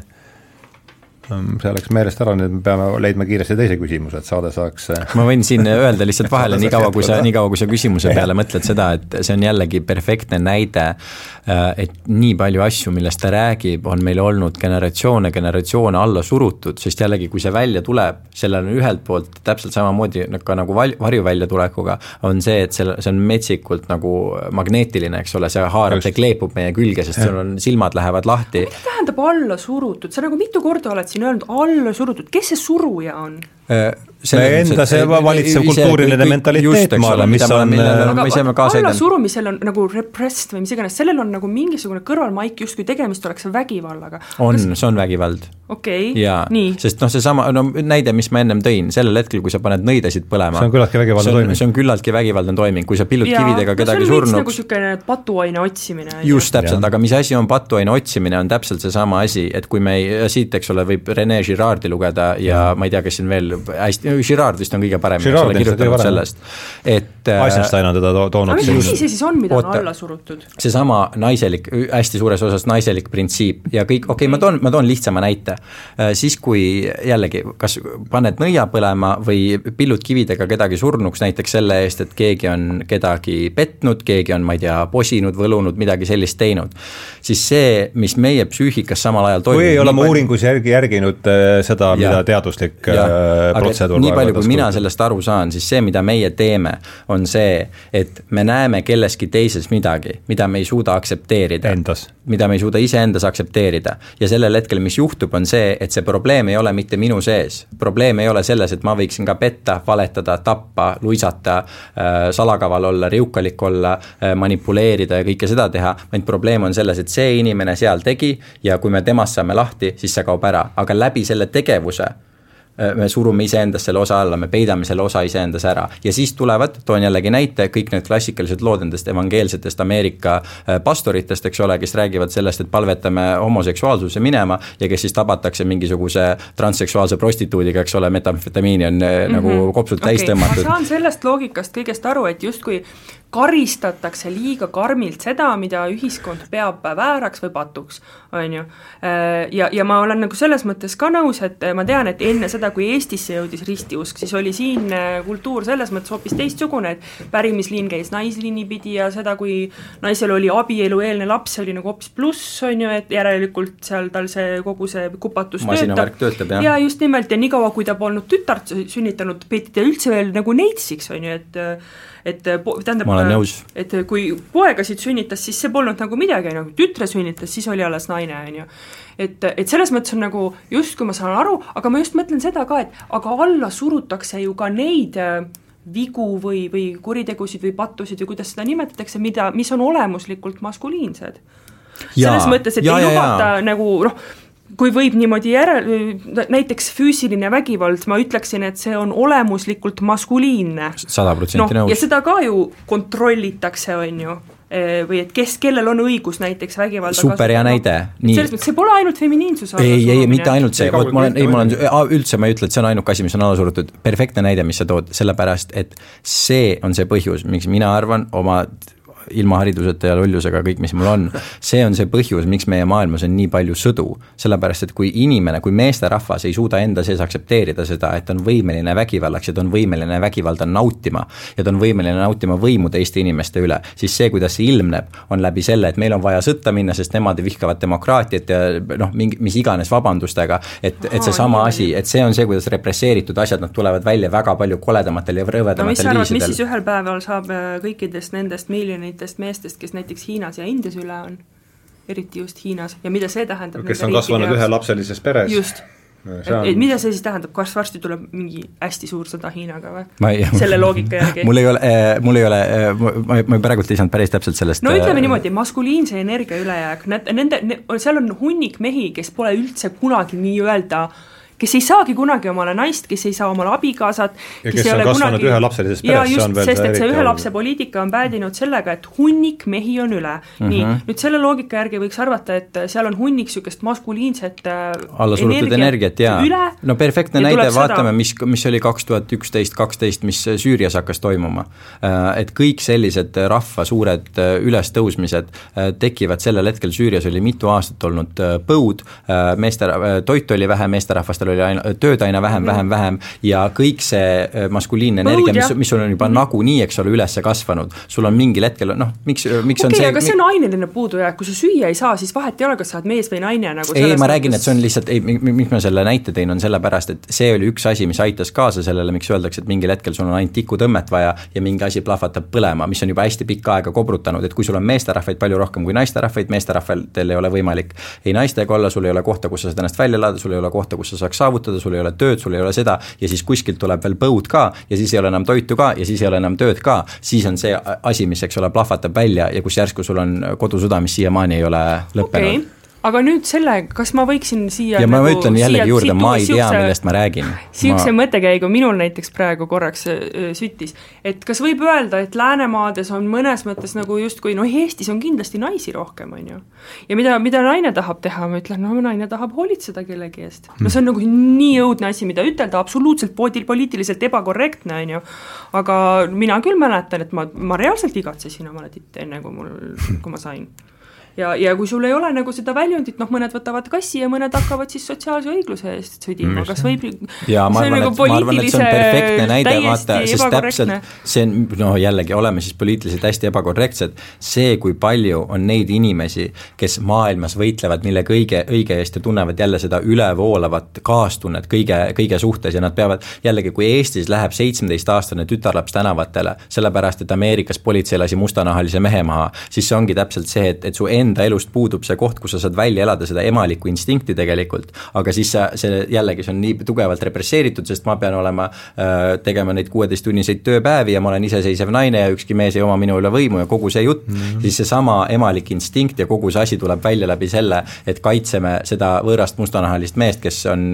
see läks meelest ära, nüüd me peame leidma kiiresti teise küsimuse, et saade saaks äh,
ma võin siin öelda lihtsalt vahele, niikaua kui sa, niikaua kui sa küsimuse peale mõtled seda, et see on jällegi perfektne näide, äh, et nii palju asju, millest ta räägib, on meil olnud generatsioone, generatsioone alla surutud, sest jällegi, kui see välja tuleb, sellel on ühelt poolt täpselt samamoodi ka nagu val-, varju väljatulekuga, on see, et selle, see on metsikult nagu magneetiline, eks ole, see haarab, see kleepub meie külge, sest sul on, silmad lähevad lahti.
mida tähendab alla surutud, sa nagu mitu korda oled siin siin öelnud alla surutud, kes see suruja on?
Meie enda see valitsev kultuuriline mentaliteet, ma arvan, mis on
aga allasurumisel on nagu repressed või mis iganes, sellel on nagu mingisugune kõrvalmaik, justkui tegemist oleks vägivallaga.
on Kas..., see on vägivald.
okei okay., nii.
sest noh, seesama, no näide, mis ma ennem tõin, sellel hetkel, kui sa paned nõidasid põlema
see on küllaltki vägivaldne toiming.
see on küllaltki vägivaldne toiming, kui sa pillud ja, kividega kedagi no, surnuks
nagu niisugune patuaine otsimine.
just, täpselt, aga mis asi on patuaine otsimine, on täpselt seesama asi, et kui me ei, siit, eks ole, võib Rene Girardi lugeda ja ma ei tea, kes siin veel hästi Girard vist on kõige parem, eks ole, kirjutanud sellest, et
äh, Eisenstein on teda toonud
aga mis asi see siis on, mida Oota, on alla surutud?
seesama naiselik, hästi suures osas naiselik printsiip ja kõik, okei okay,, ma toon, ma toon lihtsama näite. Äh, siis, kui jällegi, kas paned nõia põlema või pillud kividega kedagi surnuks näiteks selle eest, et keegi on kedagi petnud, keegi on, ma ei tea, posinud, võlunud, midagi sellist teinud, siis see, mis meie psüühikas samal ajal toimub
või ei ole oma uuringus järgi, järginud äh, seda, mida teaduslik ja, protseduur
nii palju, kui mina sellest aru saan, siis see, mida meie teeme, on see, et me näeme kelleski teises midagi, mida me ei suuda aktsepteerida. mida me ei suuda iseendas aktsepteerida. ja sellel hetkel, mis juhtub, on see, et see probleem ei ole mitte minu sees. probleem ei ole selles, et ma võiksin ka petta, valetada, tappa, luisata äh,, salakaval olla, riukalik olla äh,, manipuleerida ja kõike seda teha, vaid probleem on selles, et see inimene seal tegi ja kui me temast saame lahti, siis see kaob ära, aga läbi selle tegevuse me surume iseendast selle osa alla, me peidame selle osa iseendas ära ja siis tulevad, toon jällegi näite, kõik need klassikalised lood nendest evangeelsetest Ameerika äh, pastoritest, eks ole, kes räägivad sellest, et palvetame homoseksuaalsuse minema ja kes siis tabatakse mingisuguse transseksuaalse prostituudiga, eks ole, metamfetamiini on mm -hmm. nagu kopsult okay. täis tõmmatud.
ma saan sellest loogikast kõigest aru, et justkui karistatakse liiga karmilt seda, mida ühiskond peab vääraks või patuks, on ju. Äh, ja, ja ma olen nagu selles mõttes ka nõus, et ma tean, et enne seda, kui Eestisse jõudis ristiusk, siis oli siin äh, kultuur selles mõttes hoopis teistsugune, et pärimisliin käis naisliini pidi ja seda, kui naisel oli abielueelne laps, oli nagu hoopis pluss, on ju, et järelikult seal tal see kogu see kupatus
töötab.
töötab, jah. ja just nimelt, ja niikaua, kui ta polnud tütart sünnitanud, peeti ta üldse veel nagu neitsiks, on ju, et et tähendab, et kui poegasid sünnitas, siis see polnud nagu midagi, on ju, kui tütre sünnitas, siis oli alles naine, on ju. et, et selles mõttes on nagu justkui ma saan aru, aga ma just mõtlen seda ka, et aga alla surutakse ju ka neid vigu või, või kuritegusid või pattusid või kuidas seda nimetatakse, mida, mis on olemuslikult maskuliinsed. selles mõttes, et ja, ei lubata nagu noh, kui võib niimoodi järel, näiteks füüsiline vägivald, ma ütleksin, et see on olemuslikult maskuliinne.
sada protsenti
no, nõus. ja seda ka ju kontrollitakse, on ju e, või et kes, kellel on õigus näiteks vägivalda
super hea näide,
nii. selles mõttes, see pole ainult feminiinsus.
ei, ei, mitte ainult see, vot ma olen, ei, ma olen, üldse ma ei ütle, et see on ainuke asi, mis on alla surutud, perfektne näide, mis sa tood, sellepärast et see on see põhjus, miks mina arvan oma ilma hariduseta ja lollusega, kõik, mis mul on. see on see põhjus, miks meie maailmas on nii palju sõdu. sellepärast, et kui inimene, kui meesterahvas ei suuda enda sees aktsepteerida seda, et ta on võimeline vägivallaks ja ta on võimeline vägivalda nautima ja ta on võimeline nautima võimu teiste inimeste üle, siis see, kuidas see ilmneb, on läbi selle, et meil on vaja sõtta minna, sest nemad vihkavad demokraatiat ja noh, mingi, mis iganes vabandustega, et, et seesama asi, et see on see, kuidas represseeritud asjad, nad tulevad välja väga palju koledamatel ja rõvedamatel no, viisidel.
mis siis ühel päeval saab äh, kõikidest nendest miljonitest nendest meestest, kes näiteks Hiinas ja Indias üle on, eriti just Hiinas ja mida see tähendab
kes on kasvanud ühelapselises peres.
just, et, et mida see siis tähendab, kas varsti tuleb mingi hästi suur sõda Hiinaga või? selle loogika järgi
mul ei ole äh,, mul ei ole äh,, ma, ma praegult ei saanud päris täpselt sellest
no ütleme äh, niimoodi, maskuliinse energia ülejääk, need, nende ne,, seal on hunnik mehi, kes pole üldse kunagi nii-öelda äh, kes ei saagi kunagi omale naist, kes ei saa omale abikaasat.
ja kes, kes on kasvanud kunagi... ühelapselises peres, see on veel
sest et see ühe lapse poliitika on päädinud sellega, et hunnik mehi on üle mm. -hmm. nii, nüüd selle loogika järgi võiks arvata, et seal on hunnik niisugust maskuliinset
äh, alla surutud energiat, energiat jaa. no perfektne näide, vaatame, mis, mis oli kaks tuhat üksteist, kaksteist, mis Süürias hakkas toimuma. Äh, et kõik sellised rahva suured äh, ülestõusmised tekivad sellel hetkel, Süürias oli mitu aastat olnud põud, meeste, toitu oli vähe, meesterahvastel oli aina, tööd aina vähem, vähem, vähem ja kõik see äh, maskuliinne energia, mis, mis sul on juba mm. nagunii, eks ole, üles kasvanud, sul on mingil hetkel noh, miks, miks okay, on see
aga see on aineline puudujääk, kui sa süüa ei saa, siis vahet ei ole, kas sa oled mees või naine nagu
ei, ma räägin, et see on lihtsalt, ei, miks ma selle näite tõin, on sellepärast, et see oli üks asi, mis aitas kaasa sellele, miks öeldakse, et mingil hetkel sul on ainult tikutõmmet vaja ja mingi asi plahvatab põlema, mis on juba hästi pikka aega kobrutanud, et kui sul on meesterahvaid palju rohkem kui naisterahvaid, meesterahvadel ei ole võimalik ei naistega olla, sul ei ole kohta, kus sa saad ennast välja elada, sul ei ole kohta, kus sa saaks saavutada, sul ei ole tööd, sul ei ole seda ja siis kuskilt tuleb veel põud ka ja siis ei ole enam toitu ka ja siis ei ole enam tööd ka, siis on see asi, mis, eks ole, plahvatab välja ja kus järsku sul on kodusõda, mis siiamaani ei ole lõppenud. Okay
aga nüüd selle, kas ma võiksin siia
ja nagu, ma ütlen jällegi juurde, ma ei tea, millest ma räägin.
niisuguse ma... mõttekäigu minul näiteks praegu korraks süttis, et kas võib öelda, et Läänemaades on mõnes mõttes nagu justkui noh, Eestis on kindlasti naisi rohkem, on ju. ja mida, mida naine tahab teha, ma ütlen, no naine tahab hoolitseda kellegi eest. no see on nagu nii õudne asi, mida ütelda, absoluutselt poliitiliselt ebakorrektne, on ju. aga mina küll mäletan, et ma, ma reaalselt igatsesin omale titte, enne kui mul, kui ma sain ja, ja kui sul ei ole nagu seda väljundit, noh, mõned võtavad kassi ja mõned hakkavad siis sotsiaalse õigluse eest sõdima, kas võib
ja ma arvan, nagu et, ma arvan, et see on perfektne näide, vaata, sest täpselt see on, no jällegi, oleme siis poliitiliselt hästi ebakorrektsed, see, kui palju on neid inimesi, kes maailmas võitlevad mille kõige õige eest ja tunnevad jälle seda ülevoolavat kaastunnet kõige, kõige suhtes ja nad peavad, jällegi, kui Eestis läheb seitsmeteistaastane tütarlaps tänavatele, sellepärast et Ameerikas politsei lasi mustanahalise mehe maha, siis see ongi täpselt see, et, et su enda elust puudub see koht, kus sa saad välja elada seda emalikku instinkti tegelikult, aga siis sa, see jällegi, see on nii tugevalt represseeritud, sest ma pean olema äh,, tegema neid kuueteisttunniseid tööpäevi ja ma olen iseseisev naine ja ükski mees ei oma minu üle võimu ja kogu see jutt mm, -hmm. siis seesama emalik instinkt ja kogu see asi tuleb välja läbi selle, et kaitseme seda võõrast mustanahalist meest, kes on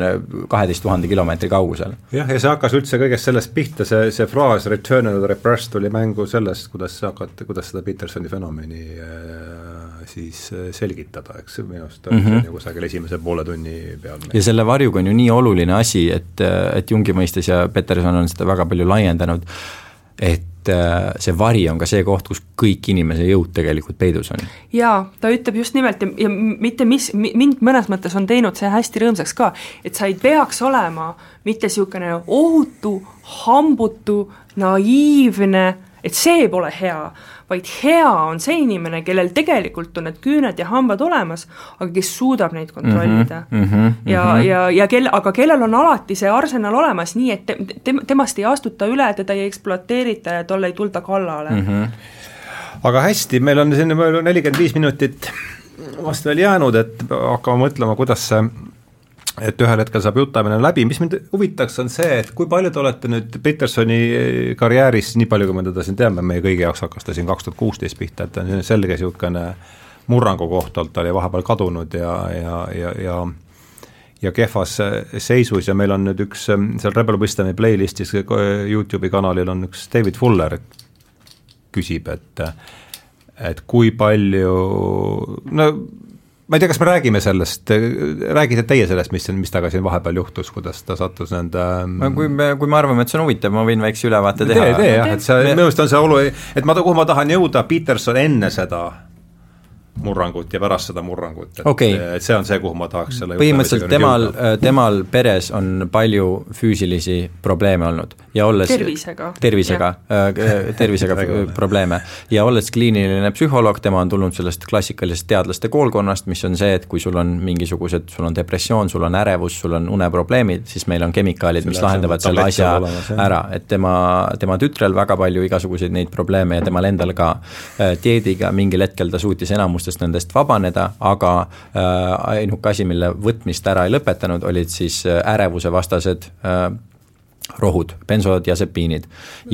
kaheteist tuhande kilomeetri kaugusel.
jah, ja see hakkas üldse kõigest sellest pihta, see, see fraas return to the repressed tuli mängu sellest, kuidas hakati, kuidas seda Petersoni fenomeni äh, siis äh, selgitada, eks minu arust mm -hmm. kusagil esimese poole tunni peal.
ja selle varjuga on ju nii oluline asi, et, et Jungi mõistes ja Peterson on seda väga palju laiendanud, et äh, see vari on ka see koht, kus kõik inimese jõud tegelikult peidus on.
jaa, ta ütleb just nimelt ja, ja mitte mis, mind mõnes mõttes on teinud see hästi rõõmsaks ka, et sa ei peaks olema mitte niisugune ohutu, hambutu, naiivne, et see pole hea vaid hea on see inimene, kellel tegelikult on need küüned ja hambad olemas, aga kes suudab neid kontrollida mm. -hmm, mm -hmm, ja mm, -hmm. ja, ja kel-, aga kellel on alati see arsenal olemas, nii et te, te, temast ei astuta üle, teda ei ekspluateerita ja talle ei tulda kallale mm. -hmm.
aga hästi, meil on siin nelikümmend viis minutit vast veel jäänud, et hakkame mõtlema, kuidas see et ühel hetkel saab jutamine läbi, mis mind huvitaks, on see, et kui palju te olete nüüd Petersoni karjääris, nii palju, kui me teda siin teame, meie kõigi jaoks hakkas ta siin kaks tuhat kuusteist pihta, et ta on selge niisugune murrangu koht olnud, ta oli vahepeal kadunud ja, ja, ja, ja ja kehvas seisus. Ja meil on nüüd üks seal Rebel Wisdomi playlistis Youtube'i kanalil on üks David Fuller küsib, et et kui palju, no ma ei tea, kas me räägime sellest, räägite teie sellest, mis, mis temaga siin vahepeal juhtus, kuidas ta sattus nende
no kui me, kui me arvame, et see on huvitav, ma võin väikse ülevaate teha.
tee, tee jah, et see, minu meelest on see olu, et ma, kuhu ma tahan jõuda, Peterson enne seda murrangut ja pärast seda murrangut, et okay. et see on see, kuhu ma tahaks selle
põhimõtteliselt temal, temal peres on palju füüsilisi probleeme olnud. Ja olles
tervisega,
tervisega, äh, tervisega probleeme. Ja olles kliiniline psühholoog, tema on tulnud sellest klassikalisest teadlaste koolkonnast, mis on see, et kui sul on mingisugused, sul on depressioon, sul on ärevus, sul on uneprobleemid, siis meil on kemikaalid, mis lahendavad selle asja olemas, ära, et tema, tema tütrel väga palju igasuguseid neid probleeme ja temal endal ka äh, dieediga mingil hetkel ta suutis enamust kohustustest nendest vabaneda, aga äh, ainuke asi, mille võtmist ära ei lõpetanud, olid siis äh, ärevuse vastased äh, rohud, bensodiasepiinid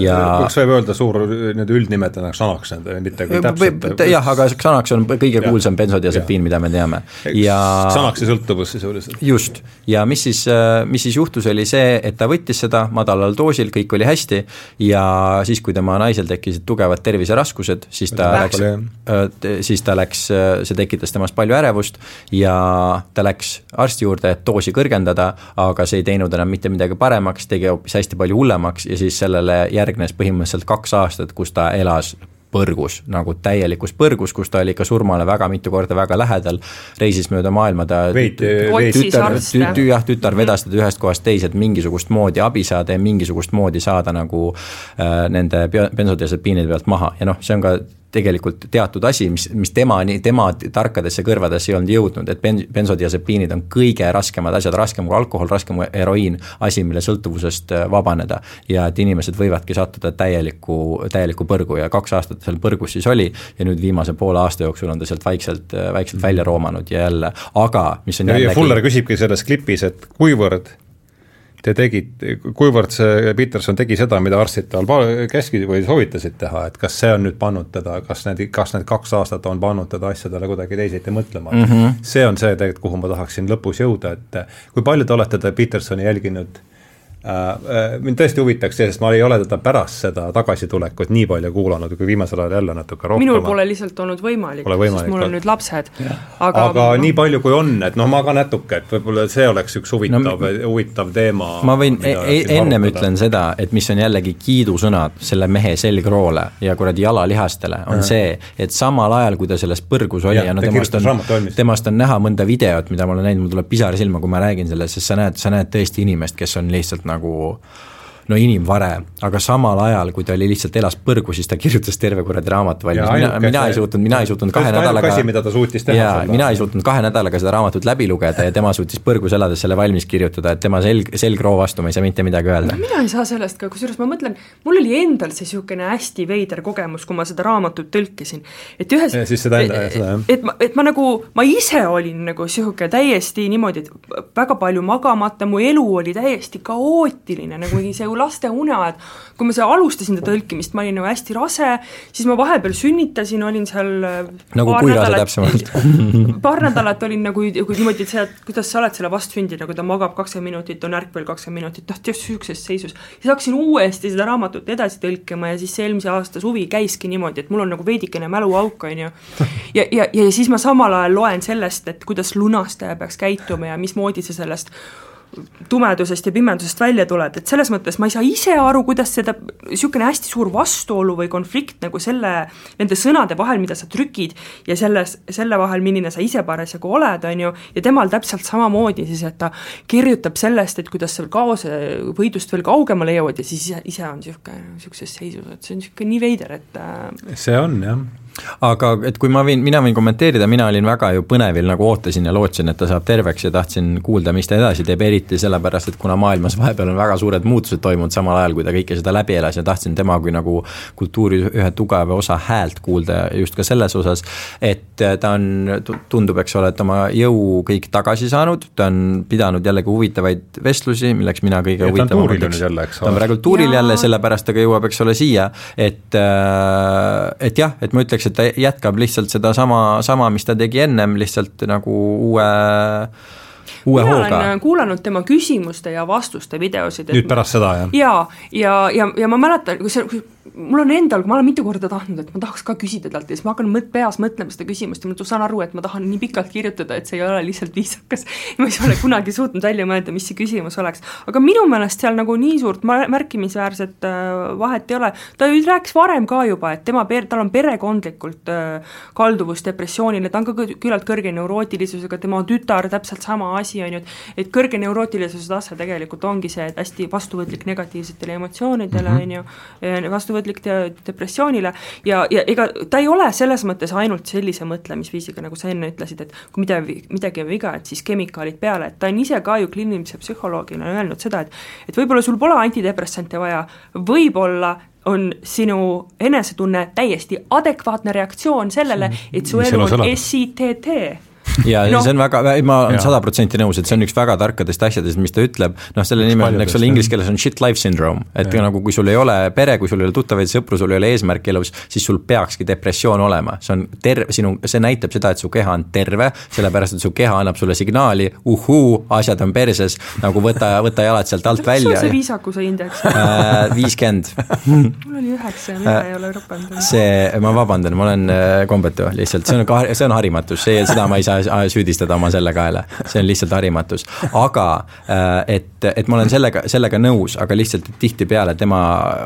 ja
kas võib öelda suur nii-öelda üldnimetajana Xanax, mitte kui täpselt
jah, aga Xanax on kõige kuulsam bensodiasepiin, mida me teame.
ja Xanaxi sõltuvus sisuliselt.
just, ja mis siis, mis siis juhtus, oli see, et ta võttis seda madalal doosil, kõik oli hästi ja siis, kui tema naisel tekkisid tugevad terviseraskused, siis ta läks, siis ta läks, see tekitas temas palju ärevust ja ta läks arsti juurde, et doosi kõrgendada, aga see ei teinud enam mitte midagi paremaks, tegi hoopis hästi palju hullemaks ja siis sellele järgnes põhimõtteliselt kaks aastat, kus ta elas põrgus, nagu täielikus põrgus, kus ta oli ikka surmale väga mitu korda väga lähedal, reisis mööda maailma, ta tütar, jah, tütar vedas teda ühest kohast teise, et mingisugust moodi abi saada ja mingisugust moodi saada nagu äh, nende bensodiasepiinide pealt maha. Ja noh, see on ka tegelikult teatud asi, mis, mis temani, tema tarkadesse kõrvadesse ei olnud jõudnud, et ben-, bensodiasepiinid on kõige raskemad asjad, raskem kui alkohol, raskem kui heroiin, asi, mille sõltuvusest äh, vabaneda. ja et inimesed võivadki sattuda täielikku, täielikku põrgu. Ja kaks aastat seal põrgus siis oli ja nüüd viimase poole aasta jooksul on ta sealt vaikselt, äh, vaikselt välja roomanud ja jälle, aga mis on
jällegi Fuller küsibki selles klipis, et kuivõrd te tegite, kuivõrd see Peterson tegi seda, mida arstid tal käskisid või soovitasid teha, et kas see on nüüd pannud teda, kas need, kas need kaks aastat on pannud teda asjadele kuidagi teisiti mõtlema mm, -hmm. see on see tegelikult, kuhu ma tahaksin lõpus jõuda, et kui palju te olete Petersoni jälginud mind tõesti huvitaks see, sest ma ei ole teda pärast seda tagasitulekut nii palju kuulanud, kui viimasel ajal jälle natuke rohkem.
minul pole lihtsalt olnud võimalik, sest mul on nüüd lapsed.
aga, aga no. nii palju, kui on, et noh, ma ka natuke, et võib-olla see oleks üks huvitav no,, huvitav teema.
ma võin e, e ennem ütlen seda, et mis on jällegi kiidusõnad selle mehe selgroole ja kuradi jalalihastele, on ja. see, et samal ajal, kui ta selles põrgus oli ja, ja no temast on, temast on näha mõnda videot, mida ma olen näinud, mul tuleb pisar silma, kui ma räägin sellest, sest sa näed, sa näed tõesti inimest, kes on lihtsalt nagu no inimvare, aga samal ajal, kui ta oli lihtsalt elas põrgu, siis ta kirjutas terve kuradi raamatu valmis, mina, mina ei suutnud, mina ei suutnud kahe nädalaga
asi, mida ta suutis teha.
jaa, mina ei suutnud kahe nädalaga seda raamatut läbi lugeda ja tema suutis põrgus elades selle valmis kirjutada, et tema selg, selgroo vastu ma ei saa mitte midagi öelda.
mina ei saa sellest ka, kusjuures ma mõtlen, mul oli endal see niisugune hästi veider kogemus, kui ma seda raamatut tõlkisin. et ühes
ja siis seda enda, seda jah.
et ma, et ma nagu, ma ise olin nagu niisugune täiesti niimoodi, et väga palju magamata, mu elu oli täiesti kaootiline, nagu see ju laste uneaed, kui ma seal alustasin seda tõlkimist, ma olin nagu hästi rase, siis ma vahepeal sünnitasin, olin seal äh,
nagu kui rase täpsemalt
paar nädalat olin nagu kui niimoodi, et et kuidas sa oled selle vastsündi, nagu ta magab kakskümmend minutit, on ärkvel kakskümmend minutit, noh, just niisuguses seisus. siis hakkasin uuesti seda raamatut edasi tõlkima ja siis see eelmise aasta suvi käiski niimoodi, et mul on nagu veidikene mäluauk, on ju. ja, ja, ja siis ma samal ajal loen sellest, et kuidas lunastaja peaks käituma ja mismoodi see sellest tumedusest ja pimedusest välja tuled, et selles mõttes ma ei saa ise aru, kuidas seda, niisugune hästi suur vastuolu või konflikt nagu selle, nende sõnade vahel, mida sa trükid, ja selles, selle vahel, milline sa ise parasjagu oled, on ju, ja temal täpselt samamoodi siis, et ta kirjutab sellest, et kuidas sa kaose võidust veel kaugemale jõuad ja siis ise, ise on niisugune, niisuguses seisus, et see on niisugune nii veider, et
äh, see on, jah
aga et kui ma võin, mina võin kommenteerida, mina olin väga ju põnevil, nagu ootasin ja lootsin, et ta saab terveks ja tahtsin kuulda, mis ta edasi teeb, eriti sellepärast, et kuna maailmas vahepeal on väga suured muutused toimunud samal ajal, kui ta kõike seda läbi elas ja tahtsin tema kui nagu kultuuri ühe tugeva osa häält kuulda just ka selles osas, et ta on, tundub, eks ole, et oma jõu kõik tagasi saanud, ta on pidanud jällegi huvitavaid vestlusi, milleks mina kõige huvitavam
ta
on praegu tuuril jälle, sellepärast ta ka jõuab, eks ole, siia, et, et jah, et ma ütleks, ütleks, et ta jätkab lihtsalt sedasama, sama, mis ta tegi ennem, lihtsalt nagu uue uue mina hooga. olen
kuulanud tema küsimuste ja vastuste videosid.
nüüd pärast seda, jah?
jaa, ja, ja, ja, ja ma mäletan, kui see, mul on endal, ma olen mitu korda tahtnud, et ma tahaks ka küsida talt ja siis ma hakkan mõt-, peas mõtlema seda küsimust ja ma saan aru, et ma tahan nii pikalt kirjutada, et see ei ole lihtsalt viisakas. ma ei ole kunagi suutnud välja mõelda, mis see küsimus oleks. aga minu meelest seal nagu nii suurt märkimisväärset äh, vahet ei ole, ta ju rääkis varem ka juba, et tema per-, tal on perekondlikult äh, kalduvus depressioonile, ta on ka küllalt kõrge neurootilisusega, tema tütar täpselt sama asi, on ju, et et kõrge neurootilisuse tase tegelikult ongi see, et hästi vastuvõtlik negatiivsetele emotsioonidele, mhm. on ju, vastuvõtlik vastuvõtlik depressioonile ja, ja ega ta ei ole selles mõttes ainult sellise mõtlemisviisiga, nagu sa enne ütlesid, et kui midagi, midagi on viga, et siis kemikaalid peale, et ta on ise ka ju kliinilise psühholoogina öelnud seda, et et võib-olla sul pole antidepressante vaja, võib-olla on sinu enesetunne täiesti adekvaatne reaktsioon sellele, et su elu on SITT
ja no. see on väga, ma olen sada protsenti nõus, et see on üks väga tarkadest asjadest, mis ta ütleb, noh, selle nimi on, eks ole, inglise keeles on shit life syndrome, et ja. nagu kui sul ei ole pere, kui sul ei ole tuttavaid sõpru, sul ei ole eesmärki elus, siis sul peakski depressioon olema, see on ter-, sinu, see näitab seda, et su keha on terve, sellepärast et su keha annab sulle signaali, uhuu, asjad on perses, nagu võta, võta jalad sealt alt välja.
mis on see viisakuse indeks?
Äh, viiskümmend.
mul oli üheksa ja mina äh, ei ole ropanud.
see, ma vabandan, ma olen äh, kombetu lihtsalt, see on see on harimatus, see, seda ma ei saa süüdistada oma selle kaela, see on lihtsalt harimatus. aga äh, et, et ma olen sellega, sellega nõus, aga lihtsalt tihtipeale tema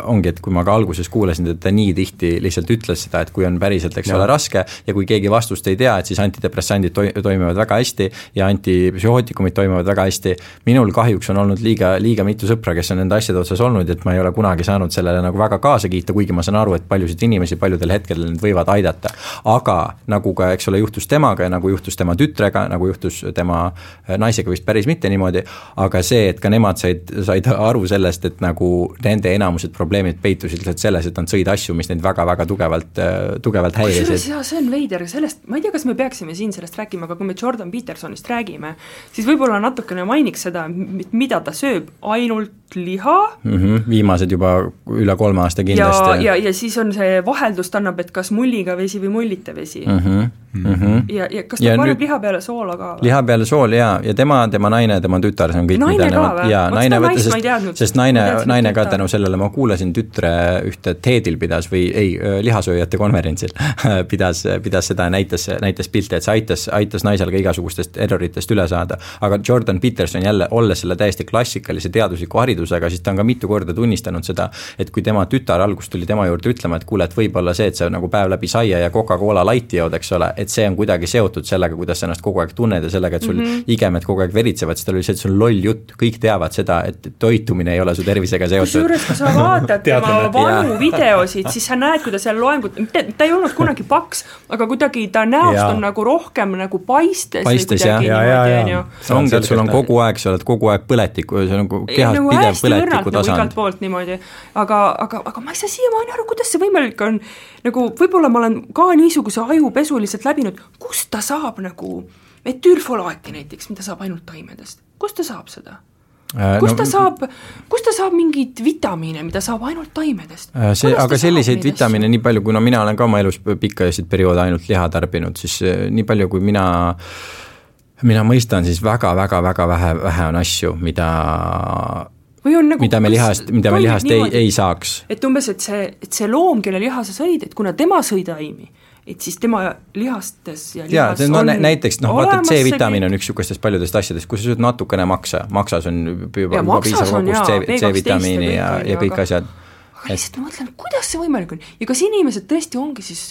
ongi, et kui ma ka alguses kuulasin, et ta nii tihti lihtsalt ütles seda, et kui on päriselt, eks ole, raske ja kui keegi vastust ei tea, et siis antidepressandid to toimivad väga hästi ja antipsühhootikumid toimivad väga hästi. minul kahjuks on olnud liiga, liiga mitu sõpra, kes on nende asjade otsas olnud, et ma ei ole kunagi saanud sellele nagu väga kaasa kiita, kuigi ma saan aru, et paljusid inimesi paljudel hetkedel need võivad aidata. aga nagu ka, eks ole, juhtus temaga ja nagu juhtus tema tema tütrega, nagu juhtus tema naisega vist päris mitte niimoodi, aga see, et ka nemad said, said aru sellest, et nagu nende enamused probleemid peitusid lihtsalt selles, et nad sõid asju, mis neid väga-väga tugevalt, tugevalt häirisid.
kusjuures jaa, see on veider, sellest, ma ei tea, kas me peaksime siin sellest rääkima, aga kui me Jordan Petersonist räägime, siis võib-olla natukene mainiks seda, mida ta sööb, ainult liha
mm. -hmm, viimased juba üle kolme aasta kindlasti.
ja, ja, ja siis on see vaheldust annab, et kas mulliga vesi või mullita vesi
mm. -hmm. Mm -hmm.
ja, ja kas ta ja paneb nüüd... liha peale soola ka
või? liha peale sool jaa, ja tema, tema naine, tema tütar, see on kõik,
mida nemad,
jaa, naine võtta, sest, sest naine, naine ka tänu sellele, ma kuulasin tütre ühte TED-il pidas või ei, lihasööjate konverentsil pidas, pidas seda, näitas, näitas pilte, et see aitas, aitas naisel ka igasugustest erroritest üle saada. aga Jordan Peterson jälle, olles selle täiesti klassikalise teadusliku haridusega, siis ta on ka mitu korda tunnistanud seda, et kui tema tütar alguses tuli tema juurde ütlema, et kuule, et võib-olla see, et sa nagu päev läbi saia ja Coca-Cola Lighti jood, eks ole, et see on kuidagi seotud sellega, kuidas sa ennast kogu aeg tunned ja sellega, et sul mm -hmm. igemed kogu aeg veritsevad, siis tal oli see, et see on loll jutt, kõik teavad seda, et toitumine ei ole su tervisega seotud.
kusjuures, kui sa vaatad tema vanu videosid, siis sa näed, kuidas seal loengut, ta ei olnud kunagi paks, aga kuidagi ta näost ja. on nagu rohkem nagu paistes.
paistes jah, ja, ja, ja. ongi, et sul on kogu aeg, sa oled kogu aeg põletiku, see on nagu kehas nagu pidev põletiku tasand.
igalt poolt niimoodi, aga, aga, aga ma ei saa siiamaani aru, kuidas see võimalik on. nagu võib-olla ma olen ka niisuguse ajupesu lihtsalt läbinud, kust ta saab nagu metüülfolaati näiteks, mida saab ainult taimedest, kust ta saab seda? Äh, kust no, ta saab, kust ta saab mingeid vitamiine, mida saab ainult taimedest?
Äh, see, aga selliseid vitamiine nii palju, kuna mina olen ka oma elus pikkasid perioode ainult liha tarbinud, siis äh, nii palju, kui mina mina mõistan, siis väga-väga-väga vähe, vähe on asju, mida
Nagu,
mida me lihast, mida me lihast niimoodi, ei, ei saaks.
et umbes, et see, et see loom, kelle liha sa sõid, et kuna tema sõi taimi, et siis tema lihastes ja lihas
ja, no, on näiteks noh, vaata C-vitamiin on üks niisugustest paljudest asjadest, kui sa sööd natukene maksa, maksas on juba, juba piisav kogus C-vitamiini ja, ja, ja kõik asjad.
aga lihtsalt ma mõtlen, kuidas see võimalik on ja kas inimesed tõesti ongi siis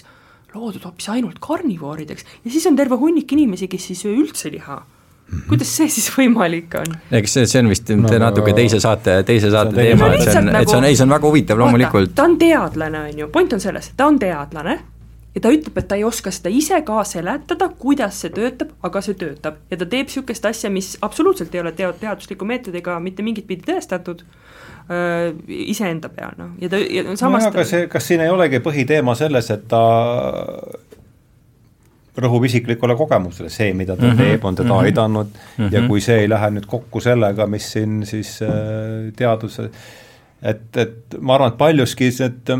loodud hoopis ainult karnivoorideks ja siis on terve hunnik inimesi, kes ei söö üldse liha Mm -hmm. kuidas see siis võimalik on?
eks see, see on vist no, natuke teise saate, teise saate teema, et see on, et see on, ei, see on väga huvitav loomulikult.
ta on teadlane, on ju, point on selles, ta on teadlane ja ta ütleb, et ta ei oska seda ise ka seletada, kuidas see töötab, aga see töötab. ja ta teeb niisugust asja, mis absoluutselt ei ole teo-, teadusliku meetodiga mitte mingit pidi tõestatud iseenda peal, noh, ja ta, ja samas
no, aga see, kas siin ei olegi põhiteema selles, et ta rõhub isiklikule kogemusele, see, mida ta mm -hmm. teeb, on teda mm -hmm. aidanud mm -hmm. ja kui see ei lähe nüüd kokku sellega, mis siin siis äh, teaduse et, et ma arvan, et paljuski need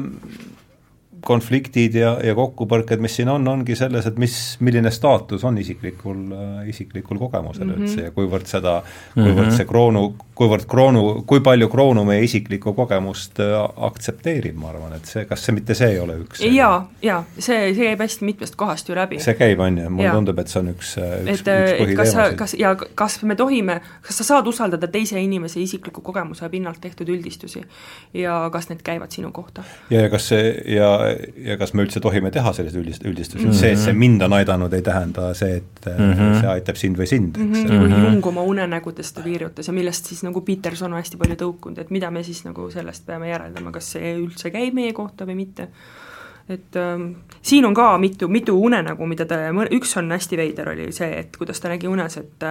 konfliktid ja, ja kokkupõrked, mis siin on, ongi selles, et mis, milline staatus on isiklikul, isiklikul kogemusel mm -hmm. üldse ja kuivõrd seda, kuivõrd mm -hmm. see kroonu, kuivõrd kroonu, kui palju kroonu meie isiklikku kogemust äh, aktsepteerib, ma arvan, et see, kas see mitte see ei ole üks
jaa, jaa, see, see käib hästi mitmest kohast ju läbi.
see käib, on ju, mulle tundub, et see on üks, äh, üks,
et, üks põhiteemasid. kas ja kas me tohime, kas sa saad usaldada teise inimese isikliku kogemuse pinnalt tehtud üldistusi ja kas need käivad sinu kohta?
ja, ja kas see ja ja kas me üldse tohime teha selliseid üldist-, üldistusi mm, -hmm. see, et see mind on aidanud, ei tähenda see, et mm -hmm. see aitab sind või sind, eks
mm. -hmm. kui Jung oma unenägudest kirjutas ja millest siis nagu Peterson on hästi palju tõukunud, et mida me siis nagu sellest peame järeldama, kas see üldse käib meie kohta või mitte et ähm, siin on ka mitu, mitu unenägu, mida ta, üks on hästi veider, oli see, et kuidas ta nägi unes, et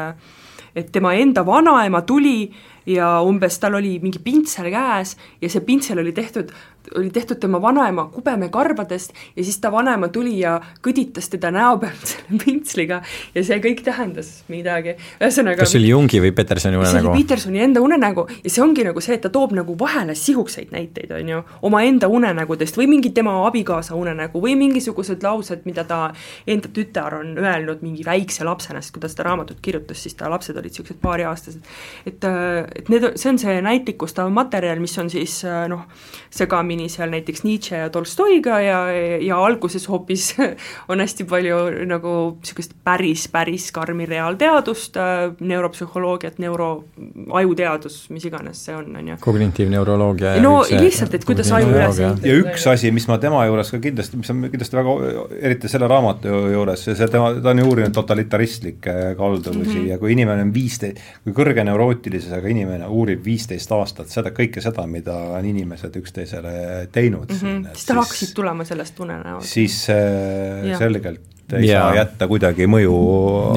et tema enda vanaema tuli ja umbes tal oli mingi pintsel käes ja see pintsel oli tehtud oli tehtud tema vanaema kubemekarvadest ja siis ta vanaema tuli ja kõditas teda näo pealt selle pintsliga ja see kõik tähendas midagi, ühesõnaga
kas see oli Jungi või Petersoni unenägu?
see oli Petersoni enda unenägu ja see ongi nagu see, et ta toob nagu vahele sihukseid näiteid, on ju, omaenda unenägudest või mingi tema abikaasa unenägu või mingisugused laused, mida ta enda tütar on öelnud mingi väikse lapsena, sest kui ta seda raamatut kirjutas, siis ta lapsed olid niisugused paariaastased. et, et need, see on see näitlikustav materjal, mis on siis noh, segamini paremini seal näiteks Nietzsche ja Tolstoiga ja, ja alguses hoopis on hästi palju nagu niisugust päris, päris karmi reaalteadust, äh, neuropsühholoogiat, neuro, ajuteadus, mis iganes see on, on ju.
kognitiivneuroloogia.
no üldse, lihtsalt, et kuidas aju üles
ehitada. ja üks asi, mis ma tema juures ka kindlasti, mis on kindlasti väga, eriti selle raamatu juures, see tema, ta on ju uurinud totalitaristlikke kalduvussi mm -hmm. ja kui inimene on viisteist, kui kõrge neurootilisusega inimene uurib viisteist aastat seda, kõike seda, mida on inimesed üksteisele teinud mm. -hmm.
siis tal hakkasid tulema sellest unenäod.
siis äh, selgelt ei ja. saa jätta kuidagi mõju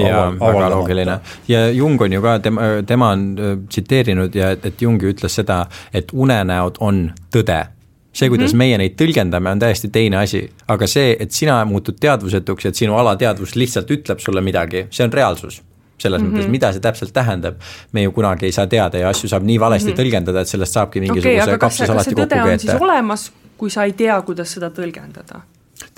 jaa, väga loogiline. ja Jung on ju ka, tema, tema on äh, tsiteerinud ja et, et Jung ütles seda, et unenäod on tõde see, kuidas mm -hmm. meie neid tõlgendame, on täiesti teine asi, aga see, et sina muutud teadvusetuks ja et sinu alateadvus lihtsalt ütleb sulle midagi, see on reaalsus selles mm -hmm. mõttes, mida see täpselt tähendab, me ju kunagi ei saa teada ja asju saab nii valesti mm -hmm. tõlgendada, et sellest saabki mingisuguse okay, kapsasalati kokku keeta.
olemas, kui sa ei tea, kuidas seda tõlgendada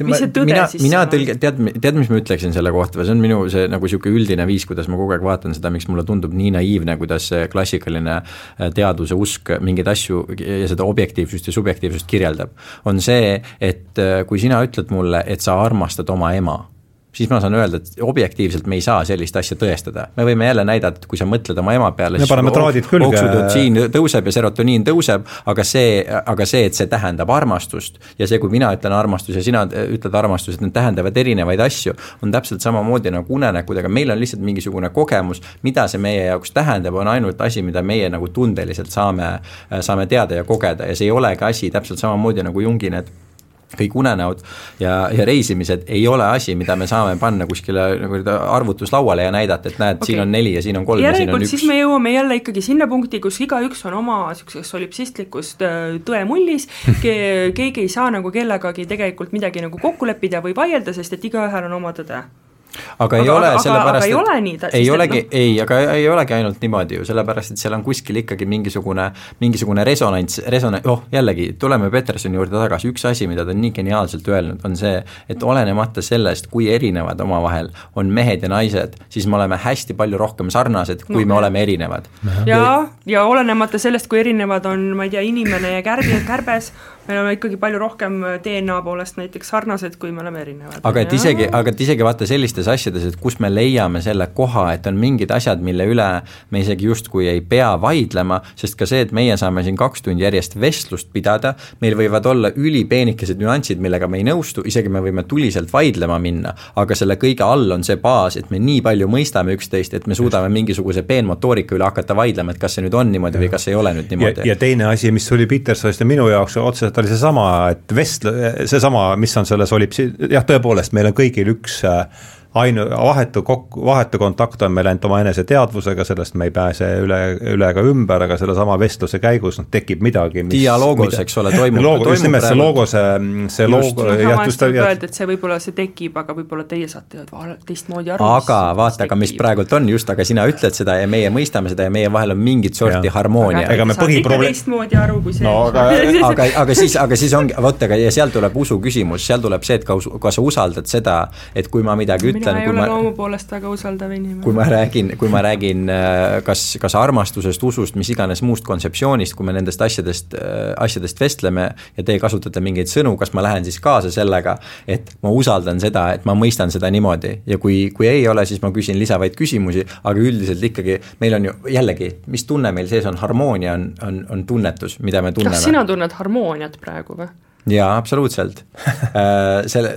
mis see tõde
mina,
siis
mina tõlge-, tead, tead, mis ma ütleksin selle kohta või see on minu see nagu niisugune üldine viis, kuidas ma kogu aeg vaatan seda, miks mulle tundub nii naiivne, kuidas see klassikaline äh, teaduse usk mingeid asju ja seda objektiivsust ja subjektiivsust kirjeldab. on see, et äh, kui sina ütled mulle, et sa armastad oma ema siis ma saan öelda, et objektiivselt me ei saa sellist asja tõestada. me võime jälle näidata, et kui sa mõtled oma ema peale,
siis
oksüdotsiin tõuseb ja serotoniin tõuseb, aga see, aga see, et see tähendab armastust ja see, kui mina ütlen armastus ja sina ütled armastus, et need tähendavad erinevaid asju, on täpselt samamoodi nagu unenäkkudega, meil on lihtsalt mingisugune kogemus, mida see meie jaoks tähendab, on ainult asi, mida meie nagu tundeliselt saame, saame teada ja kogeda ja see ei olegi asi täpselt samamoodi nagu Jungi need kõik unenäod ja, ja reisimised ei ole asi, mida me saame panna kuskile nagu arvutuslauale ja näidata, et näed okay., siin on neli ja siin on kolm ja siin on üks.
siis me jõuame jälle ikkagi sinna punkti, kus igaüks on oma niisuguses solipsistlikus tõemullis ke,, keegi ei saa nagu kellegagi tegelikult midagi nagu kokku leppida või vaielda, sest et igaühel on oma tõde
aga ei aga, ole sellepärast,
et ei ole nii,
ei olegi, ei, aga ei olegi ainult niimoodi ju, sellepärast et seal on kuskil ikkagi mingisugune, mingisugune resonants, resona-, oh jällegi, tuleme Petersoni juurde tagasi, üks asi, mida ta on nii geniaalselt öelnud, on see, et olenemata sellest, kui erinevad omavahel on mehed ja naised, siis me oleme hästi palju rohkem sarnased, kui no, me oleme erinevad.
ja, ja olenemata sellest, kui erinevad on, ma ei tea, inimene ja kärbi, kärbes, me oleme ikkagi palju rohkem DNA poolest näiteks sarnased, kui me oleme erinevad.
aga et isegi, aga et isegi vaata sellistes asjades, et kus me leiame selle koha, et on mingid asjad, mille üle me isegi justkui ei pea vaidlema, sest ka see, et meie saame siin kaks tundi järjest vestlust pidada, meil võivad olla ülipeenikesed nüansid, millega me ei nõustu, isegi me võime tuliselt vaidlema minna, aga selle kõige all on see baas, et me nii palju mõistame üksteist, et me suudame mingisuguse peenmotoorika üle hakata vaidlema, et kas see nüüd on niimoodi või kas ei ole nüüd niimoodi.
ja teine asi, mis oli Petersonist ja minu jaoks otseselt oli seesama, et vestle-, seesama, mis on selles Olipsi-, jah, tõepoolest, meil on kõigil üks äh, ainu-, vahetu kokku, vahetu kontakt on meil ainult oma eneseteadvusega, sellest me ei pääse üle, üle ega ümber, aga sellesama vestluse käigus noh, tekib midagi,
mis dialoogos, eks ole, toimub
loogo, just nimelt see loogo, see, see loogo
jah, just öelda, et see võib-olla see tekib, aga võib-olla teie saate teistmoodi aru.
aga vaata, aga mis praegult on just, aga sina ütled seda ja meie mõistame seda ja meie vahel on mingit sorti ja. harmoonia.
ega me põhiprobleem teistmoodi aru kui see
no aga aga, aga siis, aga siis ongi, vot, aga ja sealt tuleb usu küsimus, seal tuleb see, et kas, kas sa usaldad seda, et kui ma midagi ütlen,
ütlen, ole ma, loomu poolest väga usaldav inimene.
kui ma räägin, kui ma räägin äh, kas, kas armastusest, usust, mis iganes muust kontseptsioonist, kui me nendest asjadest, äh, asjadest vestleme ja teie kasutate mingeid sõnu, kas ma lähen siis kaasa sellega, et ma usaldan seda, et ma mõistan seda niimoodi ja kui, kui ei ole, siis ma küsin lisavaid küsimusi, aga üldiselt ikkagi meil on ju jällegi, mis tunne meil sees on, harmoonia on, on, on tunnetus, mida me tunneme.
kas sina tunned harmooniat praegu või?
Jaa, absoluutselt. Äh, selle,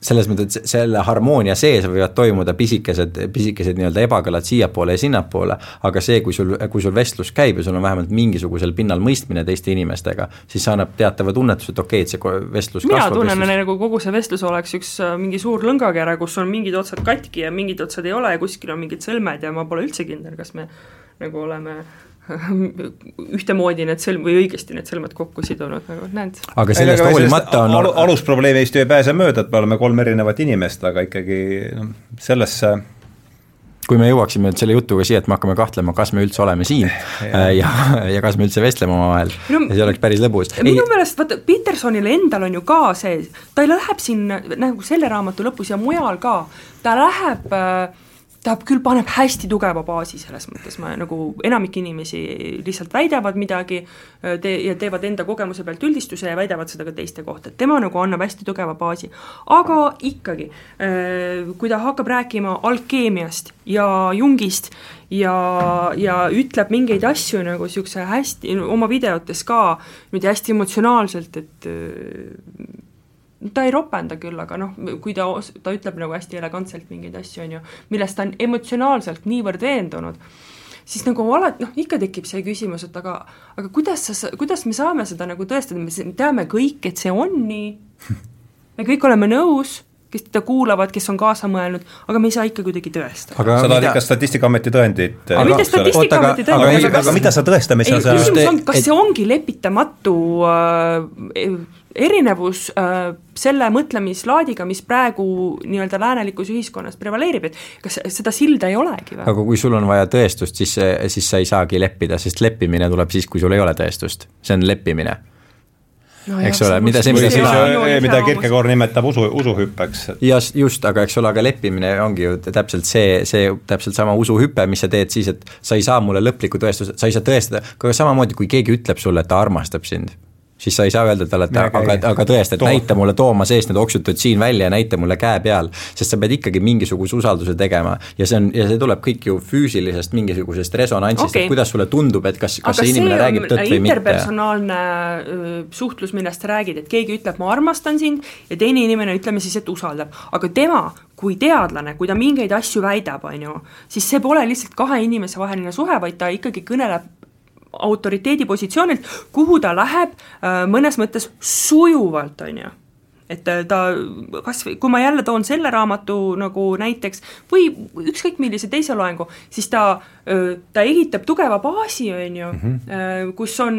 selles mõttes, et selle harmoonia sees võivad toimuda pisikesed, pisikesed nii-öelda ebakõlad siiapoole ja sinnapoole, aga see, kui sul, kui sul vestlus käib ja sul on vähemalt mingisugusel pinnal mõistmine teiste inimestega, siis see annab teatava tunnetuse, et okei okay,, et see vestlus
mina tunnen, nagu kogu see vestlus oleks üks äh, mingi suur lõngakere, kus on mingid otsad katki ja mingid otsad ei ole ja kuskil on mingid sõlmed ja ma pole üldse kindel, kas me nagu oleme ühtemoodi need sõlm- või õigesti need sõlmed kokku sidunud, nagu näed.
aga sellest hoolimata on
al alusprobleemist ju ei pääse mööda, et me oleme kolm erinevat inimest, aga ikkagi noh, sellesse
kui me jõuaksime nüüd selle jutuga siia, et me hakkame kahtlema, kas me üldse oleme siin ja, ja, ja kas me üldse vestleme omavahel no,, see oleks päris lõbus.
minu meelest vaata, Petersonil endal on ju ka see, ta läheb siin nagu selle raamatu lõpus ja mujal ka, ta läheb äh, ta küll paneb hästi tugeva baasi selles mõttes, ma nagu enamik inimesi lihtsalt väidavad midagi te- ja teevad enda kogemuse pealt üldistuse ja väidavad seda ka teiste kohta, et tema nagu annab hästi tugeva baasi. aga ikkagi, kui ta hakkab rääkima alkeemiast ja Jungist ja, ja ütleb mingeid asju nagu niisuguse hästi, oma videotes ka niimoodi hästi emotsionaalselt, et ta ei ropenda küll, aga noh, kui ta, ta ütleb nagu hästi elegantselt mingeid asju, on ju, millest ta on emotsionaalselt niivõrd veendunud, siis nagu alati noh, ikka tekib see küsimus, et aga, aga kuidas sa, kuidas me saame seda nagu tõestada, me teame kõik, et see on nii, me kõik oleme nõus, kes teda kuulavad, kes on kaasa mõelnud, aga me ei saa ikka kuidagi tõestada.
sa tahad ikka Statistikaameti tõendit?
mitte Statistikaameti tõendit,
aga, aga, aga mida sa tõestamisel
sa küsimus on, kas see ongi lepitamatu äh, erinevus äh, selle mõtlemislaadiga, mis praegu nii-öelda läänelikus ühiskonnas prevaleerib, et kas seda silda ei olegi või?
aga kui sul on vaja tõestust, siis, siis sa ei saagi leppida, sest leppimine tuleb siis, kui sul ei ole tõestust, see on leppimine no eks jah, ole, mida see, mida
sina mida Kierkegaard nimetab usu, usuhüppeks.
just, just, aga eks ole, aga leppimine ongi ju täpselt see, see täpselt sama usuhüpe, mis sa teed siis, et sa ei saa mulle lõplikku tõestust, sa ei saa tõestada, aga samamoodi, kui keegi ütleb sulle, et ta armastab sind siis sa ei saa öelda talle, et aga, aga, aga tõesti, et Toom. näita mulle Tooma seest need oksutud siin välja ja näita mulle käe peal. sest sa pead ikkagi mingisuguse usalduse tegema ja see on, ja see tuleb kõik ju füüsilisest mingisugusest resonantsist okay., et kuidas sulle tundub, et kas, kas aga see inimene räägib tõtt või mitte.
interpersonaalne suhtlus, millest sa räägid, et keegi ütleb, ma armastan sind ja teine inimene, ütleme siis, et usaldab, aga tema kui teadlane, kui ta mingeid asju väidab, on ju, siis see pole lihtsalt kahe inimese vaheline suhe, vaid ta ikkagi kõneleb autoriteedi positsioonilt, kuhu ta läheb äh, mõnes mõttes sujuvalt, on ju. Et äh, ta kas või, kui ma jälle toon selle raamatu nagu näiteks või ükskõik millise teise loengu, siis ta, ta ehitab tugeva baasi, on ju mm, -hmm. kus on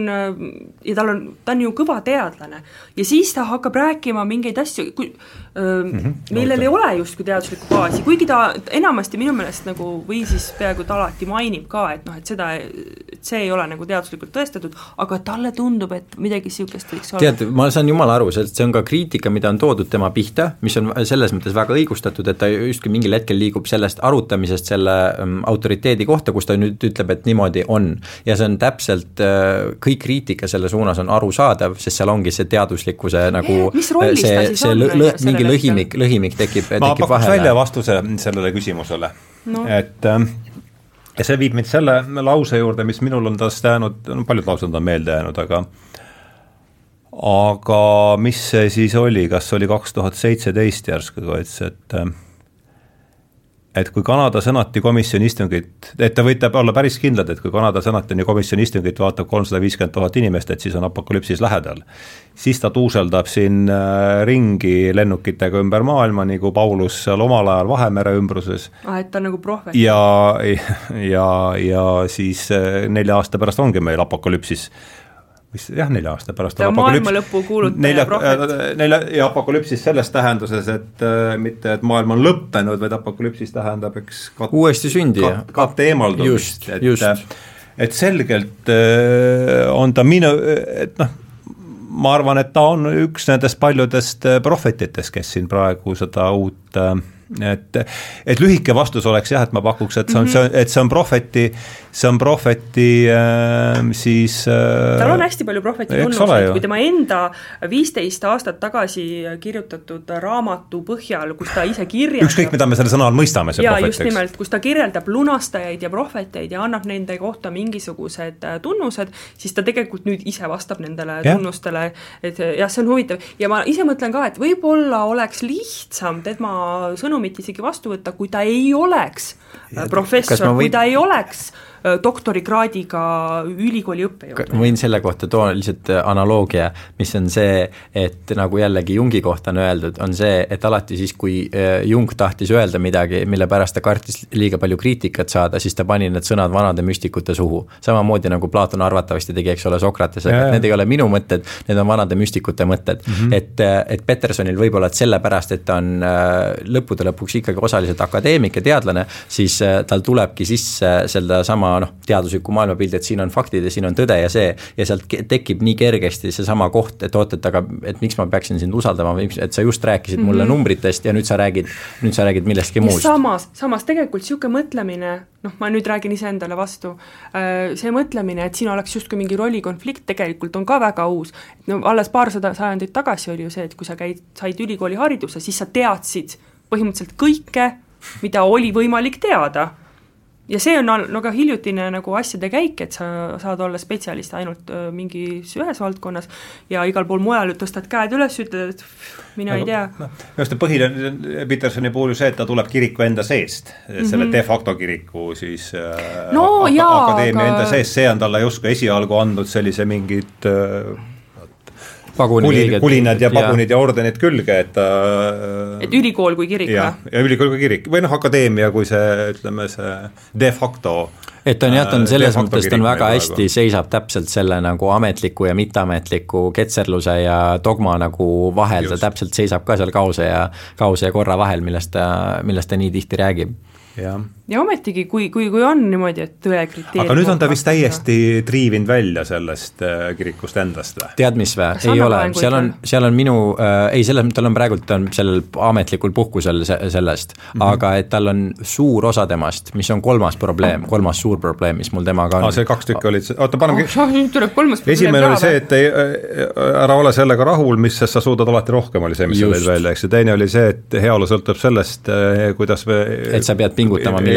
ja tal on, ta on ju kõva teadlane. ja siis ta hakkab rääkima mingeid asju, kui mm, -hmm. millel ei ole justkui teaduslikku baasi, kuigi ta enamasti minu meelest nagu või siis peaaegu ta alati mainib ka, et noh, et seda, et see ei ole nagu teaduslikult tõestatud, aga talle tundub, et midagi niisugust võiks
olla. tead, ma saan jumala aru, see on ka kriitika, mida on toodud tema pihta, mis on selles mõttes väga õigustatud, et ta justkui mingil hetkel liigub sellest arutamisest selle ähm, autoriteedi kohta, kus ta nüüd ütleb, et niimoodi on. ja see on täpselt, äh, kõik kriitika selle suunas on arusaadav, sest seal ongi see teaduslikkuse nagu
äh,
see, see lõ, lõ, mingi lõhimik, lõhimik tekib, tekib
vahele. ma pakuks välja vastuse sellele küsimusele no., et ähm, ja see viib mind selle lause juurde, mis minul on tast jäänud, no paljud laused on meelde jäänud, aga aga mis see siis oli, kas oli kaks tuhat seitseteist järsku, kui ütles, et et kui Kanada senati komisjoni istungit, et te võite olla päris kindlad, et kui Kanada senati komisjoni istungit vaatab kolmsada viiskümmend tuhat inimest, et siis on apokalüpsis lähedal. siis ta tuuseldab siin äh, ringi lennukitega ümber maailma, nagu Paulus seal omal ajal Vahemere ümbruses.
ah, et ta on nagu prohvet.
ja, ja, ja siis äh, nelja aasta pärast ongi meil apokalüpsis vist jah, nelja aasta pärast.
ta on maailma lõpu kuulutaja prohvet.
Äh, nelja, ja apokalüpsis selles tähenduses, et äh, mitte, et maailm on lõppenud, vaid apokalüpsis tähendab, eks
kat, uuesti sündi
kat,. katte eemaldumist, et, äh, et selgelt on ta minu, et noh, ma arvan, et ta on üks nendest paljudest prohvetitest, kes siin praegu seda uut et, et lühike vastus oleks jah, et ma pakuks, et see on mm, -hmm. et see on prohveti, see on prohveti äh, siis äh,
tal on hästi palju prohveti tunnuseid, kui tema enda viisteist aastat tagasi kirjutatud raamatu põhjal, kus ta ise kirjeldab
ükskõik, mida me selle sõna all mõistame, see
prohvet, just nimelt, kus ta kirjeldab lunastajaid ja prohveteid ja annab nende kohta mingisugused äh, tunnused, siis ta tegelikult nüüd ise vastab nendele ja. tunnustele, et jah, see on huvitav. Ja ma ise mõtlen ka, et võib-olla oleks lihtsam tema sõnu sõnumit isegi vastu võtta, kui ta ei oleks professor, võin... kui ta ei oleks Äh, doktorikraadiga ülikooli õppejõud.
ma võin selle kohta tuua lihtsalt äh, analoogia, mis on see, et nagu jällegi Jungi kohta on öeldud, on see, et alati siis, kui äh, Jung tahtis öelda midagi, mille pärast ta kartis liiga palju kriitikat saada, siis ta pani need sõnad vanade müstikute suhu. samamoodi nagu Platon arvatavasti tegi, eks ole, Sokratesega, et need ei ole minu mõtted, need on vanade müstikute mõtted mm. -hmm. et, et Petersonil võib-olla, et sellepärast, et ta on lõppude lõpuks ikkagi osaliselt akadeemik ja teadlane, siis tal tulebki sisse sedasama noh, teadusliku maailmapildi, et siin on faktid ja siin on tõde ja see, ja sealt tekib nii kergesti seesama koht, et oot, et aga, et miks ma peaksin sind usaldama või et sa just rääkisid mm -hmm. mulle numbritest ja nüüd sa räägid, nüüd sa räägid millestki muust.
samas, samas tegelikult niisugune mõtlemine, noh, ma nüüd räägin iseendale vastu, äh, see mõtlemine, et siin oleks justkui mingi rollikonflikt, tegelikult on ka väga uus. no alles paarsada sajandit tagasi oli ju see, et kui sa käid, said ülikoolihariduse, siis sa teadsid põhimõtteliselt kõike, mida oli võimalik teada ja see on no ka hiljutine nagu asjade käik, et sa saad olla spetsialist ainult mingis ühes valdkonnas ja igal pool mujal tõstad käed üles, ütled, et mina nagu, ei tea.
noh, minu arust põhiline Petersoni puhul ju see, et ta tuleb kiriku enda seest mm, -hmm. selle de facto kiriku siis
no,
äh,
jaa,
akadeemia aga... enda seest, see on talle justkui esialgu andnud sellise mingit äh, kulin, kulinad ja pagunid ja, ja ordenid külge, et ta
et ülikool kui kirik
või? ja ülikool kui kirik. Või noh, akadeemia kui see, ütleme see de facto
et on jah, ta on äh, selles mõttes, ta on väga hästi, seisab täpselt selle nagu ametliku ja mitteametliku ketserluse ja dogma nagu vahel, ta täpselt seisab ka seal kause ja, kause ja korra vahel, millest ta, millest ta nii tihti räägib.
Ja,
ja ometigi, kui, kui, kui on niimoodi, et tõe kriteerium
aga nüüd on ta vist täiesti triivinud välja sellest äh, kirikust endast või?
tead mis või, ei ole, seal on, seal on minu äh,, ei selles mõttes, tal on praegult, on sellel ametlikul puhkusel se sellest mm, -hmm. aga et tal on suur osa temast, mis on kolmas probleem, kolmas suur probleem, mis mul temaga on.
aa, see kaks tükki olid, oota paneme
oh, nüüd tuleb kolmas
probleem esimene oli see, et ei, äh, ära ole sellega rahul, mis, sest sa suudad alati rohkem, oli see, mis sa tõid välja, eks, ja teine oli see, et heaolu sõltub sellest, äh, kuidas me
et sa pead pingutama millegi.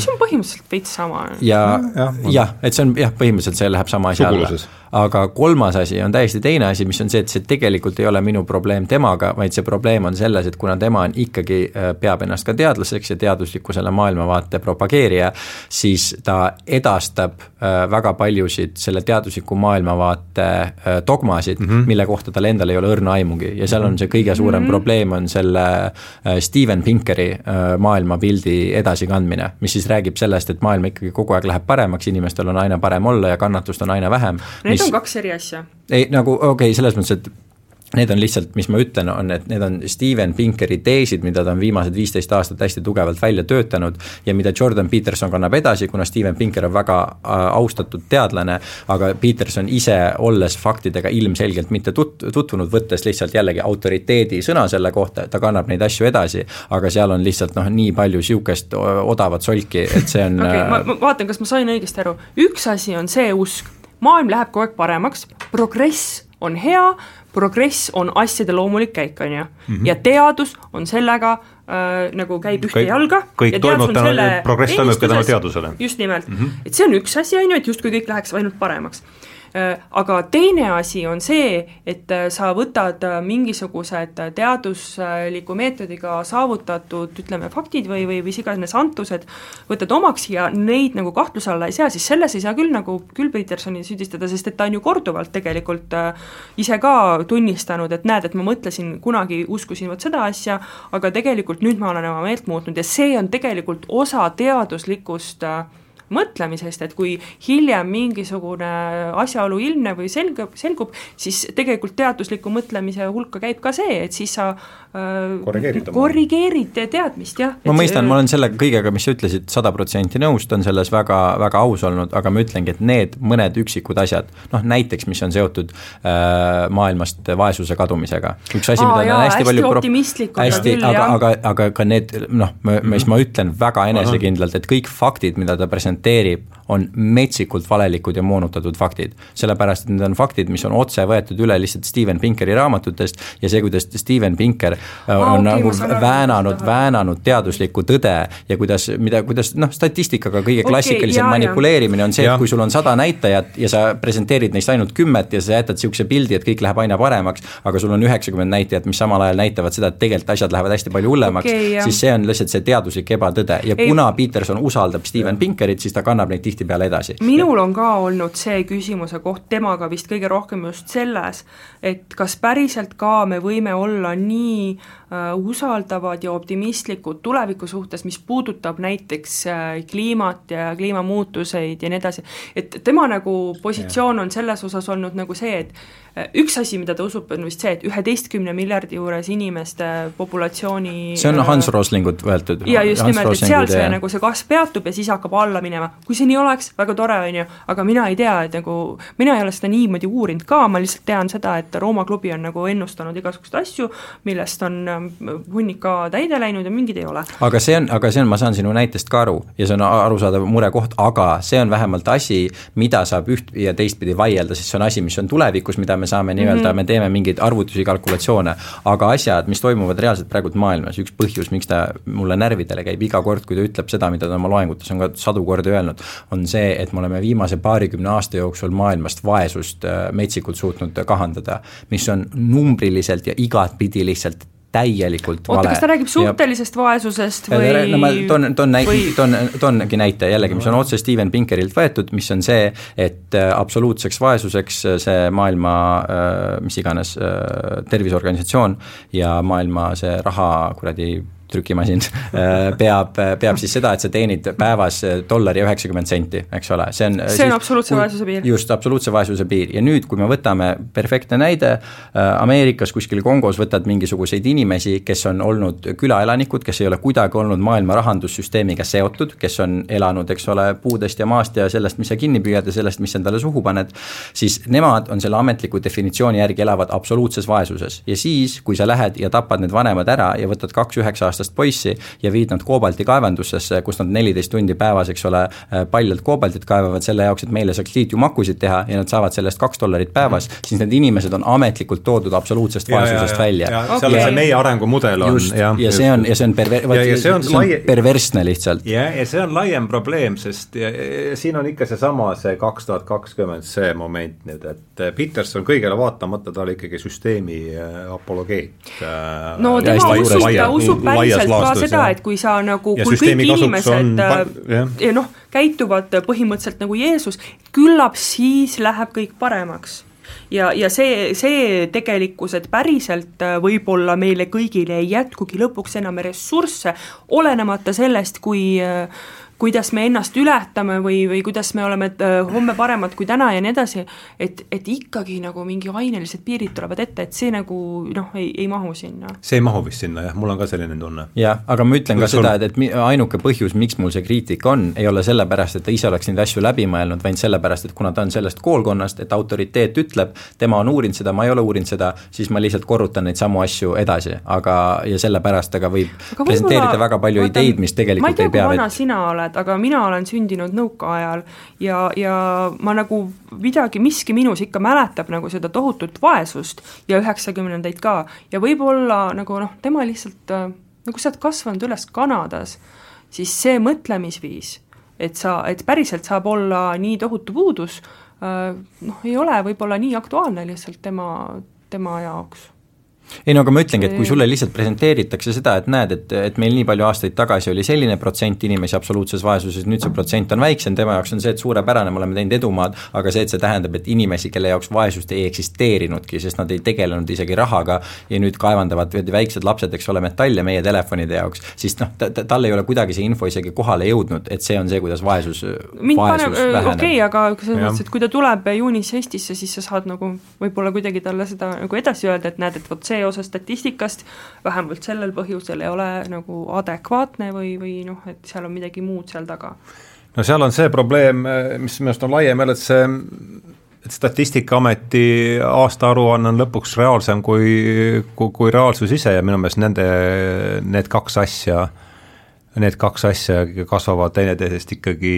Mis on põhimõtteliselt veits sama.
ja jah ja,, et see on jah, põhimõtteliselt see läheb sama asja alla aga kolmas asi on täiesti teine asi, mis on see, et see tegelikult ei ole minu probleem temaga, vaid see probleem on selles, et kuna tema on ikkagi, äh, peab ennast ka teadlaseks ja teadusliku selle maailmavaate propageerija, siis ta edastab äh, väga paljusid selle teadusliku maailmavaate äh, dogmasid mm, -hmm. mille kohta tal endal ei ole õrna aimugi ja seal on see kõige suurem mm -hmm. probleem, on selle Steven Pinkeri maailmapildi edasikandmine, mis siis räägib sellest, et maailm ikkagi kogu aeg läheb paremaks, inimestel on aina parem olla ja kannatust on aina vähem.
Need on kaks eri asja.
ei, nagu okei okay,, selles mõttes, et Need on lihtsalt, mis ma ütlen, on, et need on Steven Pinkeri teesid, mida ta on viimased viisteist aastat hästi tugevalt välja töötanud ja mida Jordan Peterson kannab edasi, kuna Steven Pinker on väga äh, austatud teadlane, aga Peterson ise, olles faktidega ilmselgelt mitte tut-, tutvunud, võttes lihtsalt jällegi autoriteedi sõna selle kohta, ta kannab neid asju edasi, aga seal on lihtsalt noh, nii palju niisugust odavat solki, et see on
okay, ma, ma vaatan, kas ma sain õigesti aru, üks asi on see usk, maailm läheb kogu aeg paremaks, progress on hea, progress on asjade loomulik käik, on ju, mhm. ja teadus on sellega äh, nagu käib ühte kõik, jalga.
kõik toimub tänu, progress toimub ka tänu teadusele.
just nimelt mm, -hmm. et see on üks asi, on ju, et justkui kõik läheks ainult paremaks aga teine asi on see, et äh, sa võtad äh, mingisugused teadusliku meetodiga saavutatud, ütleme, faktid või, või mis iganes antused, võtad omaks ja neid nagu kahtluse alla ei sea, siis selles ei saa küll nagu, küll Petersoni süüdistada, sest et ta on ju korduvalt tegelikult ise ka tunnistanud, et näed, et ma mõtlesin, kunagi uskusin vot seda asja, aga tegelikult nüüd ma olen oma meelt muutnud ja see on tegelikult osa teaduslikust äh, mõtlemisest, et kui hiljem mingisugune asjaolu ilmneb või selgub, selgub, siis tegelikult teadusliku mõtlemise hulka käib ka see, et siis sa äh, korrigeerid, korrigeerid teadmist, jah.
ma mõistan, ma olen selle kõigega, mis sa ütlesid, sada protsenti nõus, ta on selles väga, väga aus olnud, aga ma ütlengi, et need mõned üksikud asjad, noh näiteks, mis on seotud äh, maailmast vaesuse kadumisega, üks asi, mida
jaa, on hästi, hästi palju
optimistlikud hästi, aga, aga, aga ka need noh, mis ma ütlen väga enesekindlalt, et kõik faktid, mida ta presenteerib, on metsikult valelikud ja moonutatud faktid. sellepärast, et need on faktid, mis on otse võetud üle lihtsalt Steven Pinkeri raamatutest ja see, kuidas Steven Pinker äh, on okay, nagu väänanud, väänanud teaduslikku tõde ja kuidas, mida, kuidas noh, statistikaga kõige okay, klassikalisem manipuleerimine on see, et kui sul on sada näitajat ja sa presenteerid neist ainult kümmet ja sa jätad niisuguse pildi, et kõik läheb aina paremaks, aga sul on üheksakümmend näitajat, mis samal ajal näitavad seda, et tegelikult asjad lähevad hästi palju hullemaks okay,, siis see on lihtsalt see teaduslik ebatõde. Ja Ei. kuna Peterson usaldab Steven Pinkerit, siis ta kannab neid tihtipeale edasi.
minul on ka olnud see küsimuse koht temaga vist kõige rohkem just selles, et kas päriselt ka me võime olla nii äh, usaldavad ja optimistlikud tuleviku suhtes, mis puudutab näiteks äh, kliimat ja kliimamuutuseid ja nii edasi, et tema nagu positsioon on selles osas olnud nagu see, et üks asi, mida ta usub, on vist see, et üheteistkümne miljardi juures inimeste populatsiooni
see on Hans Roslingut võetud.
ja just Hans nimelt, et seal see nagu see kasv peatub ja siis hakkab alla minema, kui see nii oleks, väga tore, on ju, aga mina ei tea, et nagu, mina ei ole seda niimoodi uurinud ka, ma lihtsalt tean seda, et Rooma klubi on nagu ennustanud igasuguseid asju, millest on ähm, hunnik ka täide läinud ja mingid ei ole.
aga see on, aga see on, ma saan sinu näitest ka aru. Ja see on arusaadav murekoht, aga see on vähemalt asi, mida saab üht ja teistpidi vaielda, sest see on asi, mis on tulevikus, mida me saame nii-öelda mm, -hmm. me teeme mingeid arvutusi, kalkulatsioone, aga asjad, mis toimuvad reaalselt praegult maailmas, üks põhjus, miks ta mulle närvidele käib iga kord, kui ta ütleb seda, mida ta oma loengutes on ka sadu kordi öelnud, on see, et me oleme viimase paarikümne aasta jooksul maailmast vaesust äh, metsikult suutnud kahandada, mis on numbriliselt ja igatpidi lihtsalt täielikult
oota,
vale.
kas ta räägib suhtelisest ja... vaesusest või
no ma toon, toon või..., toon, toongi näite jällegi, mis on otse Steven Pinkerilt võetud, mis on see, et äh, absoluutseks vaesuseks äh, see maailma mis iganes terviseorganisatsioon ja maailma see raha kuradi trükimasin. Äh, peab, peab siis seda, et sa teenid päevas dollari ja üheksakümmend senti, eks ole, see on
see on absoluutse vaesuse piir.
just, absoluutse vaesuse piir. Ja nüüd, kui me võtame, perfektne näide, äh, Ameerikas kuskil Kongos võtad mingisuguseid inimesi, kes on olnud külaelanikud, kes ei ole kuidagi olnud maailma rahandussüsteemiga seotud, kes on elanud, eks ole, puudest ja maast ja sellest, mis sa kinni püüad ja sellest, mis sa endale suhu paned, siis nemad on selle ametliku definitsiooni järgi elavad absoluutses vaesuses. Ja siis, kui sa lähed ja tapad need vanemad ära ja võtad kaks üheksa aastast aastast poissi ja viid nad koobaltikaevandusesse, kus nad neliteist tundi päevas, eks ole, äh, paljalt koobaltit kaevavad selle jaoks, et meile saaks liitiumakusid teha ja nad saavad selle eest kaks dollarit päevas mm, -hmm. siis need inimesed on ametlikult toodud absoluutsest vaesusest välja.
Okay. seal on see meie arengumudel on.
just, ja, ja see on, ja see on perver-,
ja, see on,
see on lai... perversne lihtsalt.
jah, ja see on laiem probleem, sest ja, ja siin on ikka seesama, see kaks tuhat kakskümmend, see moment nüüd, et Peterson kõigele vaatamata, ta oli ikkagi süsteemi äh, apologeet.
no tema usub, ta usub päris päriselt ka seda, et kui sa nagu, kui kõik inimesed äh, ja, ja noh, käituvad põhimõtteliselt nagu Jeesus, küllap siis läheb kõik paremaks. Ja, ja see, see tegelikkus, et päriselt äh, võib-olla meile kõigile ei jätkugi lõpuks enam ressursse, olenemata sellest, kui äh, kuidas me ennast ületame või, või kuidas me oleme äh, homme paremad kui täna ja nii edasi, et, et ikkagi nagu mingi ainelised piirid tulevad ette, et see nagu noh, ei, ei mahu sinna.
see ei mahu vist sinna jah, mul on ka selline tunne.
jah, aga ma ütlen Kus ka sul... seda, et, et ainuke põhjus, miks mul see kriitika on, ei ole sellepärast, et ta ise oleks neid asju läbi mõelnud, vaid sellepärast, et kuna ta on sellest koolkonnast, et autoriteet ütleb, tema on uurinud seda, ma ei ole uurinud seda, siis ma lihtsalt korrutan neid samu asju edasi, aga, ja sellepärast aga võib aga presenteerida väga palju vaatan, ideid, mis tegelikult
ei, tea,
ei pea
vett. sina oled, oled, aga mina olen sündinud nõukaajal ja, ja ma nagu midagi, miski minus ikka mäletab nagu seda tohutut vaesust ja üheksakümnendaid ka. Ja võib-olla nagu noh, tema lihtsalt nagu sa oled kasvanud üles Kanadas, siis see mõtlemisviis, et sa, et päriselt saab olla nii tohutu puudus, noh, ei ole võib-olla nii aktuaalne lihtsalt tema, tema jaoks
ei no aga ma ütlengi, et kui sulle lihtsalt presenteeritakse seda, et näed, et, et meil nii palju aastaid tagasi oli selline protsent inimesi absoluutses vaesuses, nüüd see protsent on väiksem, tema jaoks on see, et suurepärane, me oleme teinud edumaad, aga see, et see tähendab, et inimesi, kelle jaoks vaesust ei eksisteerinudki, sest nad ei tegelenud isegi rahaga ja nüüd kaevandavad väiksed lapsed, eks ole, metalle meie telefonide jaoks, siis noh, ta, ta, tal ei ole kuidagi see info isegi kohale jõudnud, et see on see, kuidas vaesus, vaesus
väheneb. okei okay,, aga selles mõttes, et kui ta tuleb juunis Eestisse, siis sa saad nagu võib-olla kuidagi talle seda nagu edasi öelda, et näed, et vot see see osa statistikast vähemalt sellel põhjusel ei ole nagu adekvaatne või, või noh, et seal on midagi muud seal taga?
no seal on see probleem, mis minu arust on laiem jälle, et see et Statistikaameti aastaaruanne on lõpuks reaalsem kui, kui, kui reaalsus ise ja minu meelest nende, need kaks asja äh, need kaks asja kasvavad teineteisest ikkagi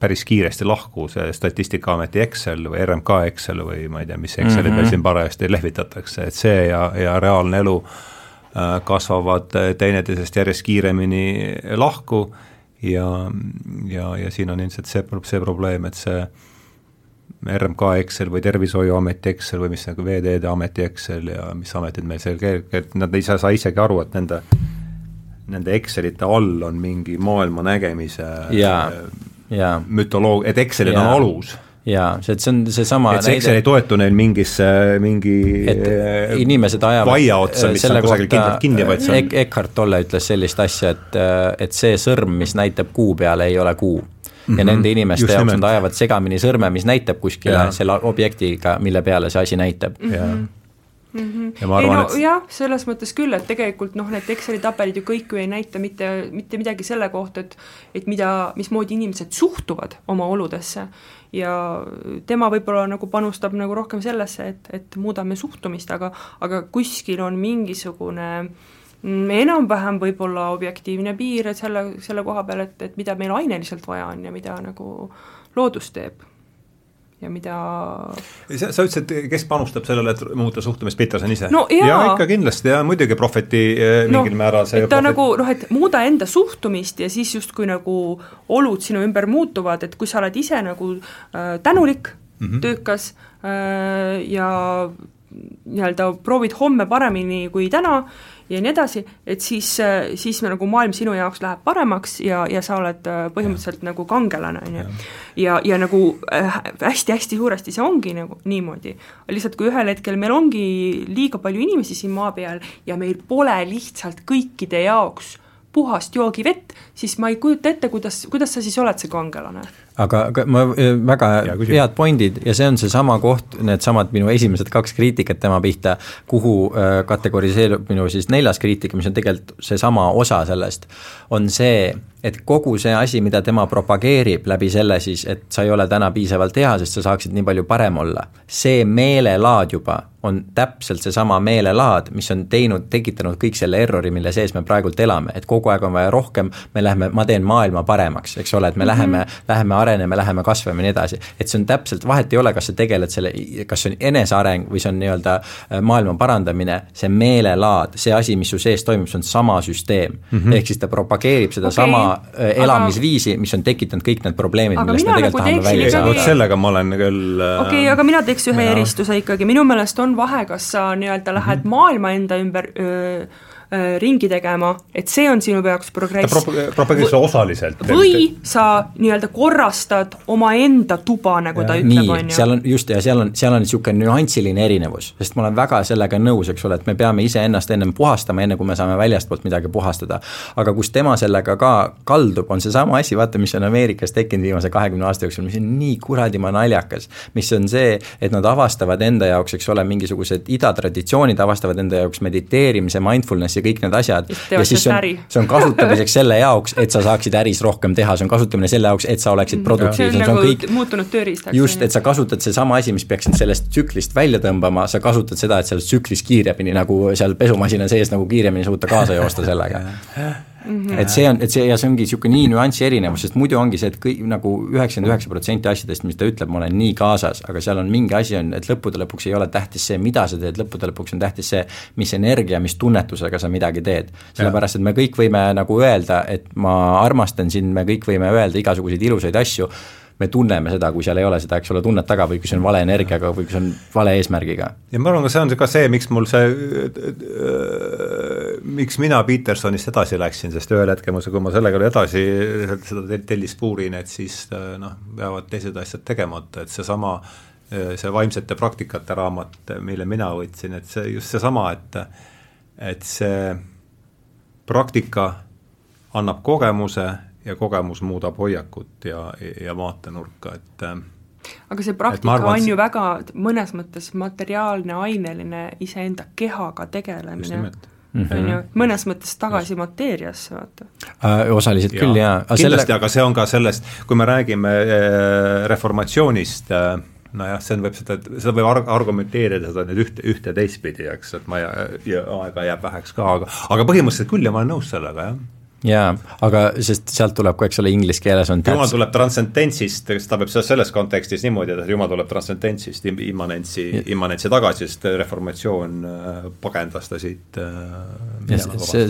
päris kiiresti lahku, see Statistikaameti Excel või RMK Excel või ma ei tea, mis Exceli mm -hmm. peal siin parajasti lehvitatakse, et see ja, ja reaalne elu äh, kasvavad teineteisest järjest kiiremini lahku ja, ja, ja siin on ilmselt see, see probleem, et see RMK Excel või Tervishoiuameti Excel või mis nagu Veeteede Ameti Excel ja mis ametid meil seal, nad ei saa, saa isegi aru, et nende nende Excelite all on mingi maailma nägemise mütoloog-, et Excelid ja. on alus
jaa, see, et see on seesama
et see Excel ei toetu neil mingisse, mingi
et äh, inimesed ajavad
vaia otsa, mis on kusagil kindlalt kinni, vaid see on
Eckhart Tolle ütles sellist asja, et, äh, et see sõrm, mis näitab kuu peale, ei ole kuu. ja mm -hmm. nende inimeste jaoks nad ajavad segamini sõrme, mis näitab kuskile ja. selle objektiga, mille peale see asi näitab mm. -hmm
mm. -hmm. ja ma arvan, no, et jah, selles mõttes küll, et tegelikult noh, need Exceli tabelid ju kõik ju ei näita mitte, mitte midagi selle kohta, et et mida, mismoodi inimesed suhtuvad oma oludesse ja tema võib-olla nagu panustab nagu rohkem sellesse, et, et muudame suhtumist, aga aga kuskil on mingisugune mm, enam-vähem võib-olla objektiivne piir selle, selle koha peal, et, et mida meil aineliselt vaja on ja mida nagu loodus teeb ja mida
sa, sa ütlesid, kes panustab sellele, et muuta suhtumist, Peterson ise
no,?
jaa, ikka kindlasti ja muidugi Prohveti eh, mingil no, määral
see et ta profeti... nagu noh, et muuda enda suhtumist ja siis justkui nagu olud sinu ümber muutuvad, et kui sa oled ise nagu äh, tänulik mm, -hmm. töökas äh, ja nii-öelda proovid homme paremini kui täna ja nii edasi, et siis, siis nagu maailm sinu jaoks läheb paremaks ja, ja sa oled äh, põhimõtteliselt ja. nagu kangelane, on ju. ja, ja nagu äh, hästi-hästi suuresti see ongi nagu niimoodi. lihtsalt kui ühel hetkel meil ongi liiga palju inimesi siin maa peal ja meil pole lihtsalt kõikide jaoks puhast joogivett, siis ma ei kujuta ette, kuidas, kuidas sa siis oled see kangelane
aga, ma, väga ja, head pointid ja see on seesama koht, needsamad minu esimesed kaks kriitikat tema pihta, kuhu äh, kategoriseerub minu siis neljas kriitika, mis on tegelikult seesama osa sellest, on see, et kogu see asi, mida tema propageerib läbi selle siis, et sa ei ole täna piisavalt hea, sest sa saaksid nii palju parem olla, see meelelaad juba on täpselt seesama meelelaad, mis on teinud, tekitanud kõik selle errori, mille sees me praegult elame, et kogu aeg on vaja rohkem, me läheme, ma teen maailma paremaks, eks ole, et me mm -hmm. läheme, läheme areneme, läheme kasvame ja nii edasi. et see on täpselt, vahet ei ole, kas sa tegeled selle, kas see on eneseareng või see on nii-öelda äh, maailma parandamine, see meelelaad, see asi, mis su sees toimub, see on sama süsteem mm. -hmm. ehk siis ta propageerib sedasama okay, äh, elamisviisi, mis on tekitanud kõik need probleemid, millest me tegelikult nagu tahame välja
saada. vot sellega ma olen küll
äh, okei okay,, aga mina teeks ühe ja. eristuse ikkagi, minu meelest on vahe, kas sa nii-öelda lähed mm -hmm. maailma enda ümber öö, Äh, ringi tegema, et see on sinu jaoks progress.
ta pro-, propageerib seda osaliselt.
või sa nii-öelda korrastad omaenda tuba, nagu ja. ta ütleb, on
ju. seal on just, ja seal on, seal on niisugune nüansiline erinevus, sest ma olen väga sellega nõus, eks ole, et me peame iseennast ennem puhastama, enne kui me saame väljastpoolt midagi puhastada. aga kus tema sellega ka kaldub, on seesama asi, vaata, mis on Ameerikas tekkinud viimase kahekümne aasta jooksul, mis on nii kuradima naljakas. mis on see, et nad avastavad enda jaoks, eks ole, mingisugused idatraditsioonid avastavad enda jaoks mediteerimise, mindfulness'i ja kõik need asjad. ja siis see on, see on kasutamiseks selle jaoks, et sa saaksid äris rohkem teha, see on kasutamine selle jaoks, et sa oleksid mm. produktiivsem,
see on nagu kõik. muutunud tööriistaks.
just, et sa kasutad seesama asi, mis peaks sind sellest tsüklist välja tõmbama, sa kasutad seda, et selles tsüklis kiiremini nagu seal pesumasina sees nagu kiiremini suuta kaasa joosta sellega Mm -hmm. et see on, et see ja see ongi niisugune nii nüansi erinevus, sest muidu ongi see, et kõik nagu üheksakümmend üheksa protsenti asjadest, mis ta ütleb, ma olen nii kaasas, aga seal on mingi asi on, et lõppude lõpuks ei ole tähtis see, mida sa teed, lõppude lõpuks on tähtis see, mis energia, mis tunnetusega sa midagi teed. sellepärast, et me kõik võime nagu öelda, et ma armastan sind, me kõik võime öelda igasuguseid ilusaid asju me tunneme seda, kui seal ei ole seda, eks ole, tunnet taga või kui see on vale energiaga või kui see on vale eesmärgiga.
ja ma arvan, ka see on ka see, miks mul see miks mina Petersonist edasi läksin, sest ühel hetkel ma, kui ma sellega edasi seda tellist puurin, et siis noh, peavad teised asjad tegemata, et seesama see vaimsete praktikate raamat, mille mina võtsin, et see just seesama, et et see praktika annab kogemuse ja kogemus muudab hoiakut ja, ja vaatenurka, et äh,
aga see praktika arvan, on ju väga mõnes mõttes materiaalne, aineline iseenda kehaga tegelemine Mm -hmm. on ju, mõnes mõttes tagasi mateeriasse, vaata
uh,. osaliselt ja, küll, jaa.
kindlasti selle..., aga see on ka sellest, kui me räägime äh, reformatsioonist nojah, see on, võib seda, seda võib arg-, argumenteerida seda nüüd ühte, ühte ja teistpidi, eks, et ma ja, ja aega jääb väheks ka, aga aga põhimõtteliselt küll ja ma olen nõus sellega, jah
jaa, aga sest sealt tuleb ka, eks ole, inglise keeles on
jumal tuleb transcendentsist, ta peab seda selles kontekstis niimoodi, et jumal tuleb transcendentsist immanentsi, immanentsi tagasi, sest reformatsioon äh, pagendas ta siit
äh,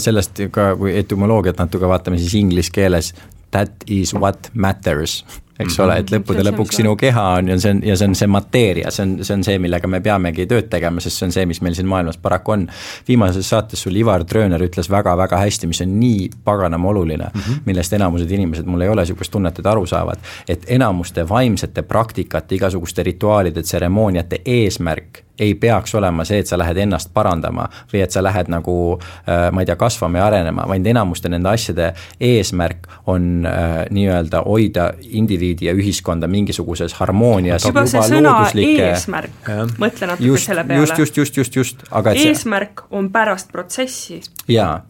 sellest ka, kui etümoloogiat natuke vaatame, siis inglise keeles that is what matters eks ole, et lõppude lõpuks sinu keha on ja see on, ja see on see mateeria, see on, see on see, millega me peamegi tööd tegema, sest see on see, mis meil siin maailmas paraku on. viimases saates sul Ivar Trööner ütles väga-väga hästi, mis on nii paganama oluline mm, -hmm. millest enamused inimesed, mul ei ole niisugust tunnet, et aru saavad, et enamuste vaimsete praktikate, igasuguste rituaalide, tseremooniate eesmärk ei peaks olema see, et sa lähed ennast parandama või et sa lähed nagu äh, ma ei tea, kasvama ja arenema, vaid enamuste nende asjade eesmärk on äh, nii-öelda hoida indiviidi ja ühiskonda mingisuguses harmoonias.
juba see sõna looduslike... eesmärk, mõtle natuke
just,
selle peale.
just, just, just, just, just, aga
eesmärk see... on pärast protsessi.
jaa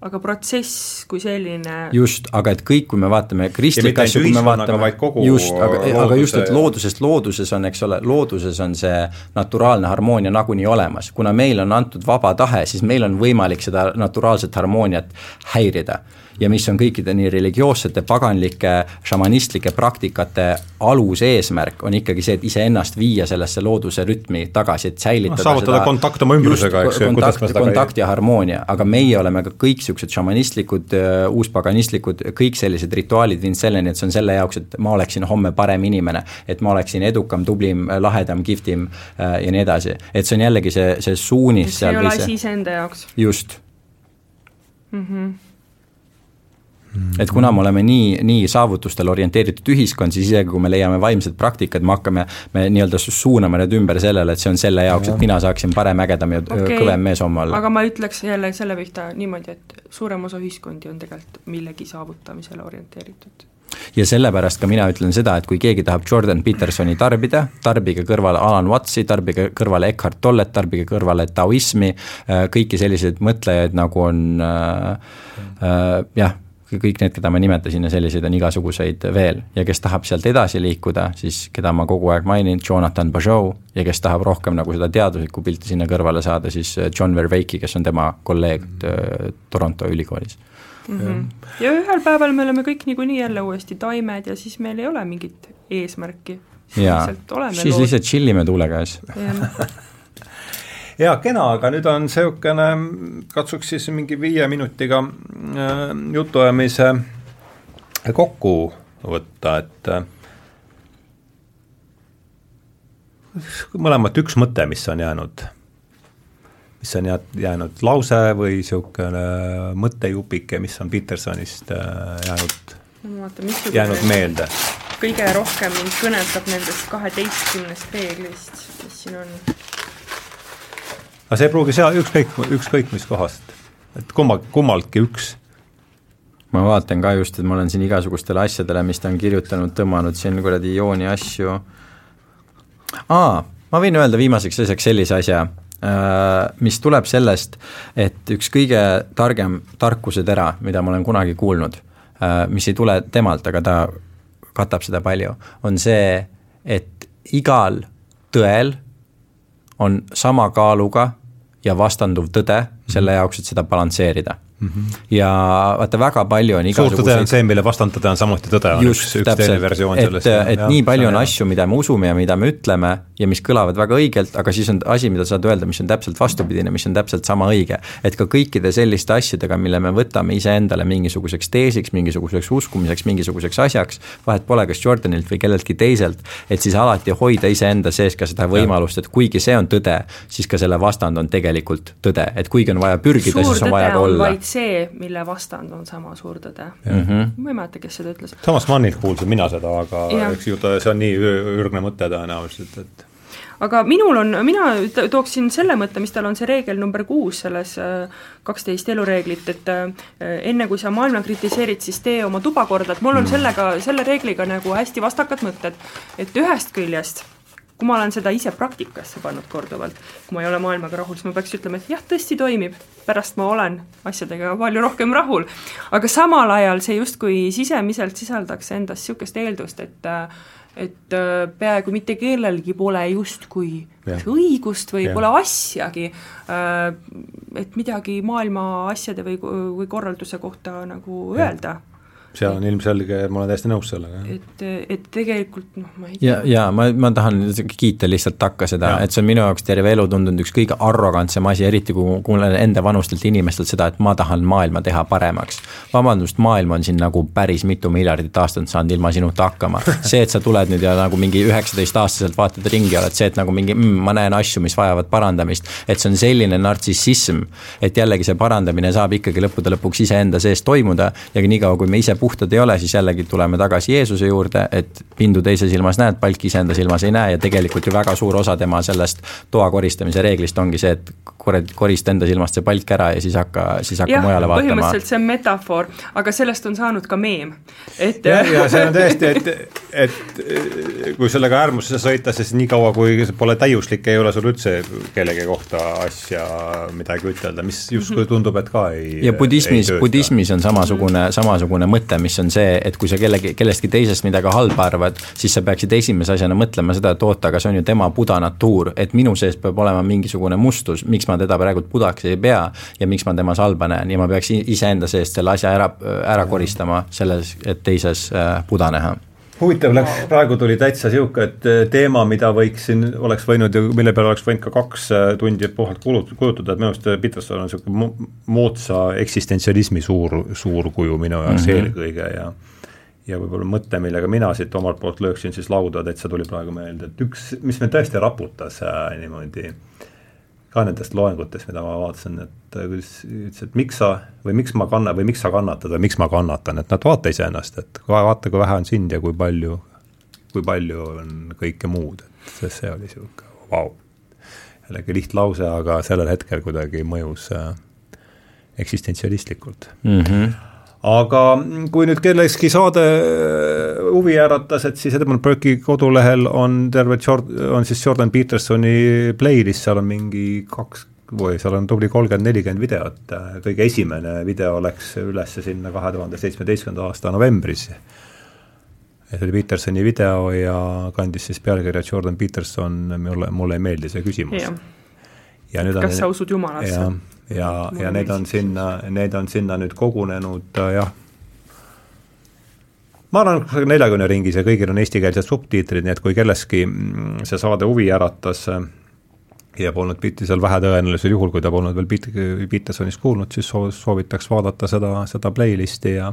aga protsess kui selline
just, aga et kõik, kui me vaatame kristlikke asju, kui me vaatame just, aga, aga just, et loodusest, looduses on, eks ole, looduses on see naturaalne harmoonia nagunii olemas. kuna meil on antud vaba tahe, siis meil on võimalik seda naturaalset harmooniat häirida. Ja mis on kõikide nii religioossete, paganlike, šamanistlike praktikate aluseesmärk on ikkagi see, et iseennast viia sellesse looduse rütmi tagasi, et säilitada
no, saavutada seda, kontakt oma ümbrusega, eks
ju. kontakt, kontakt ja harmoonia, aga meie oleme ka kõik niisugused šamanistlikud, äh, uuspaganistlikud, kõik sellised rituaalid viinud selleni, et see on selle jaoks, et ma oleksin homme parem inimene. et ma oleksin edukam, tublim, lahedam, kihvtim äh, ja nii edasi, et see on jällegi see, see suunis
see ei ole asi iseenda jaoks.
just mm. -hmm et kuna me oleme nii, nii saavutustele orienteeritud ühiskond, siis isegi kui me leiame vaimsed praktikad, me hakkame, me nii-öelda suuname need ümber sellele, et see on selle jaoks, et mina saaksin parem, ägedam ja okay. kõvem mees homme olla.
aga ma ütleks jälle selle pihta niimoodi, et suurem osa ühiskondi on tegelikult millegi saavutamisele orienteeritud
ja sellepärast ka mina ütlen seda, et kui keegi tahab Jordan Petersoni tarbida, tarbige kõrvale Alan Wattsi, tarbige kõrvale Eckhart Tollet, tarbige kõrvale taoismi, äh, kõiki selliseid mõtlejaid, nagu on äh, äh, jah kõik need, keda ma nimetasin ja selliseid on igasuguseid veel ja kes tahab sealt edasi liikuda, siis keda ma kogu aeg mainin, Jonathan Pajot ja kes tahab rohkem nagu seda teaduslikku pilti sinna kõrvale saada, siis äh, John Verveiki, kes on tema kolleeg äh, Toronto ülikoolis
mm. -hmm. ja ühel päeval me oleme kõik niikuinii jälle uuesti taimed ja siis meil ei ole mingit eesmärki.
jaa, siis lihtsalt chill ime tuule käes
ja kena, aga nüüd on niisugune, katsuks siis mingi viie minutiga äh, jutuajamise kokku võtta, et äh, mõlemat üks mõte, mis on jäänud, mis on jäänud lause või niisugune mõttejupike, mis on Petersonist äh, jäänud
vaatan, missugune
jäänud meelde?
kõige rohkem mind kõnetab nendest kaheteistkümnest reeglist, mis siin on
aga see ei pruugi seal ükskõik, ükskõik mis kohast, et kumma, kummaltki üks.
ma vaatan ka just, et ma olen siin igasugustele asjadele, mis ta on kirjutanud, tõmmanud siin kuradi jooni asju. aa, ma võin öelda viimaseks asjaks sellise asja, äh, mis tuleb sellest, et üks kõige targem tarkusetera, mida ma olen kunagi kuulnud, äh, mis ei tule temalt, aga ta katab seda palju, on see, et igal tõel on sama kaaluga ja vastanduv tõde selle jaoks, et seda balansseerida mm. -hmm. ja vaata, väga palju on igasuguseid
suur tõde on see, mille vastandtõde on samuti tõde, on just, üks, üks teine versioon
et, sellest. et jah, nii palju on jah. asju, mida me usume ja mida me ütleme ja mis kõlavad väga õigelt, aga siis on asi, mida saad öelda, mis on täpselt vastupidine, mis on täpselt sama õige. et ka kõikide selliste asjadega, mille me võtame iseendale mingisuguseks teesiks, mingisuguseks uskumiseks, mingisuguseks asjaks, vahet pole, kas Jordanilt või kelleltki teiselt, et siis alati hoida iseenda sees ka seda võimalust, et kuigi see on tõde, siis ka selle vastand on tegelikult tõde, et kuigi on vaja pürgida, siis on vaja ka olla
see, mille vastand on sama suur tõde mm. -hmm. ma ei mäleta, kes seda ütles.
Thomas Mannilt kuulsin mina seda, aga ja. eks ju ta, see on nii ürgne mõte tõenäoliselt, et
aga minul on, mina tooksin selle mõtte, mis tal on see reegel number kuus selles äh, kaksteist elureeglit, et äh, enne kui sa maailma kritiseerid, siis tee oma tuba korda, et mul on mm. sellega, selle reegliga nagu hästi vastakad mõtted. et ühest küljest kui ma olen seda ise praktikasse pannud korduvalt, kui ma ei ole maailmaga rahul, siis ma peaks ütlema, et jah, tõesti toimib, pärast ma olen asjadega palju rohkem rahul. aga samal ajal see justkui sisemiselt sisaldaks endas niisugust eeldust, et et peaaegu mitte kellelgi pole justkui õigust või ja. pole asjagi, et midagi maailma asjade või, või korralduse kohta nagu ja. öelda
see on ilmselge, ma olen täiesti nõus sellega.
et, et tegelikult noh, ma
ei tea. ja, ja ma, ma tahan kiita lihtsalt takka seda, et see on minu jaoks terve elu tundunud üks kõige arrogantsem asi, eriti kui kuulen enda vanustelt inimestelt seda, et ma tahan maailma teha paremaks. vabandust, maailm on siin nagu päris mitu miljardit aastat saanud ilma sinuta hakkama. see, et sa tuled nüüd ja nagu mingi üheksateistaastaselt vaatad ringi, oled see, et nagu mingi mm, ma näen asju, mis vajavad parandamist, et see on selline nartsissism, et jällegi see parandamine saab ikkagi lõppude lõpuks iseenda sees toimuda ja niikaua, kui me ise puhtad ei ole, siis jällegi tuleme tagasi Jeesuse juurde, et pindu teise silmas näed, palki iseenda silmas ei näe ja tegelikult ju väga suur osa tema sellest toa koristamise reeglist ongi see, et korista enda silmast see palk ära ja siis hakka, siis hakka mujale vaatama.
põhimõtteliselt see on metafoor, aga sellest on saanud ka meem,
et. jah, ja see on tõesti, et, et kui sellega äärmusse sõita, siis niikaua, kui pole täiuslik, ei ole sul üldse kellegi kohta asja midagi ütelda, mis justkui tundub, et ka ei.
ja budismis, budismis on samasugune, samasugune mõte, mis on see, et kui sa kellegi, kellestki teisest midagi halba arvad, siis sa peaksid esimese asjana mõtlema seda, et oota, aga see on ju tema buda natuur, et minu sees peab olema mingisugune mustus, miks ma teda praegu budaks ei pea ja miks ma temas halba näen. Ja ma peaks iseenda seest selle asja ära, ära koristama selles, et teises äh, buda näha
huvitav läks wow., praegu tuli täitsa niisugune, et eh, teema, mida võiks siin, oleks võinud ju, mille peale oleks võinud ka kaks eh, tundi puhalt kulut-, kulutada, et minu arust Peterson on niisugune moodsa eksistentsialismi suur, suur kuju minu jaoks mm -hmm. eelkõige ja ja võib-olla mõte, millega mina siit omalt poolt lööksin siis lauda, täitsa tuli praegu meelde, et üks, mis mind tõesti raputas äh, niimoodi äh, ka nendest loengutest, mida ma vaatasin, et äh, kuidas ütles, et miks sa või miks ma kannan või miks sa kannatad või miks ma kannatan, et nad vaata iseennast, et vaata, kui vähe on sind ja kui palju, kui palju on kõike muud, et see, see oli niisugune vau wow.. jällegi lihtlause, aga sellel hetkel kuidagi mõjus äh, eksistentsialistlikult mm. -hmm aga kui nüüd kellekski saade äh, huvi äratas, et siis Edmund Burke'i kodulehel on terve Jord-, on siis Jordan Petersoni playlist, seal on mingi kaks või seal on tubli kolmkümmend, nelikümmend videot, kõige esimene video läks üles sinna kahe tuhande seitsmeteistkümnenda aasta novembris. ja see oli Petersoni video ja kandis siis pealkirja Jordan Peterson, mulle, mulle ei meeldi see küsimus.
ja nüüd on kas sa usud Jumalasse?
Ja, ja need on sinna, need on sinna nüüd kogunenud äh, jah, ma arvan, neljakümne ringis ja kõigil on eestikeelsed subtiitrid, nii et kui kelleski mm, see saade huvi äratas äh, ja polnud bitti seal vähetõenäolisel juhul, kui ta polnud veel Pit-, Petersonist kuulnud, siis soovitaks vaadata seda, seda playlisti ja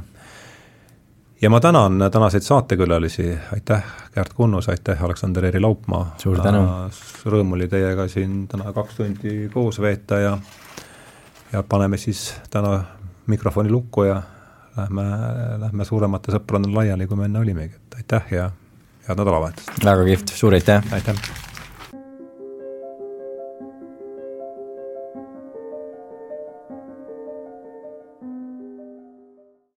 ja ma tänan tänaseid saatekülalisi, aitäh, Kärt Kunnus, aitäh, Aleksander-Eri Laupmaa.
suur tänu.
Rõõm oli teiega siin täna kaks tundi koos veeta ja ja paneme siis täna mikrofoni lukku ja lähme, lähme suuremate sõpradena laiali, kui me enne olimegi, et aitäh ja head nädalavahetust!
väga kihvt, suur aitäh!
aitäh!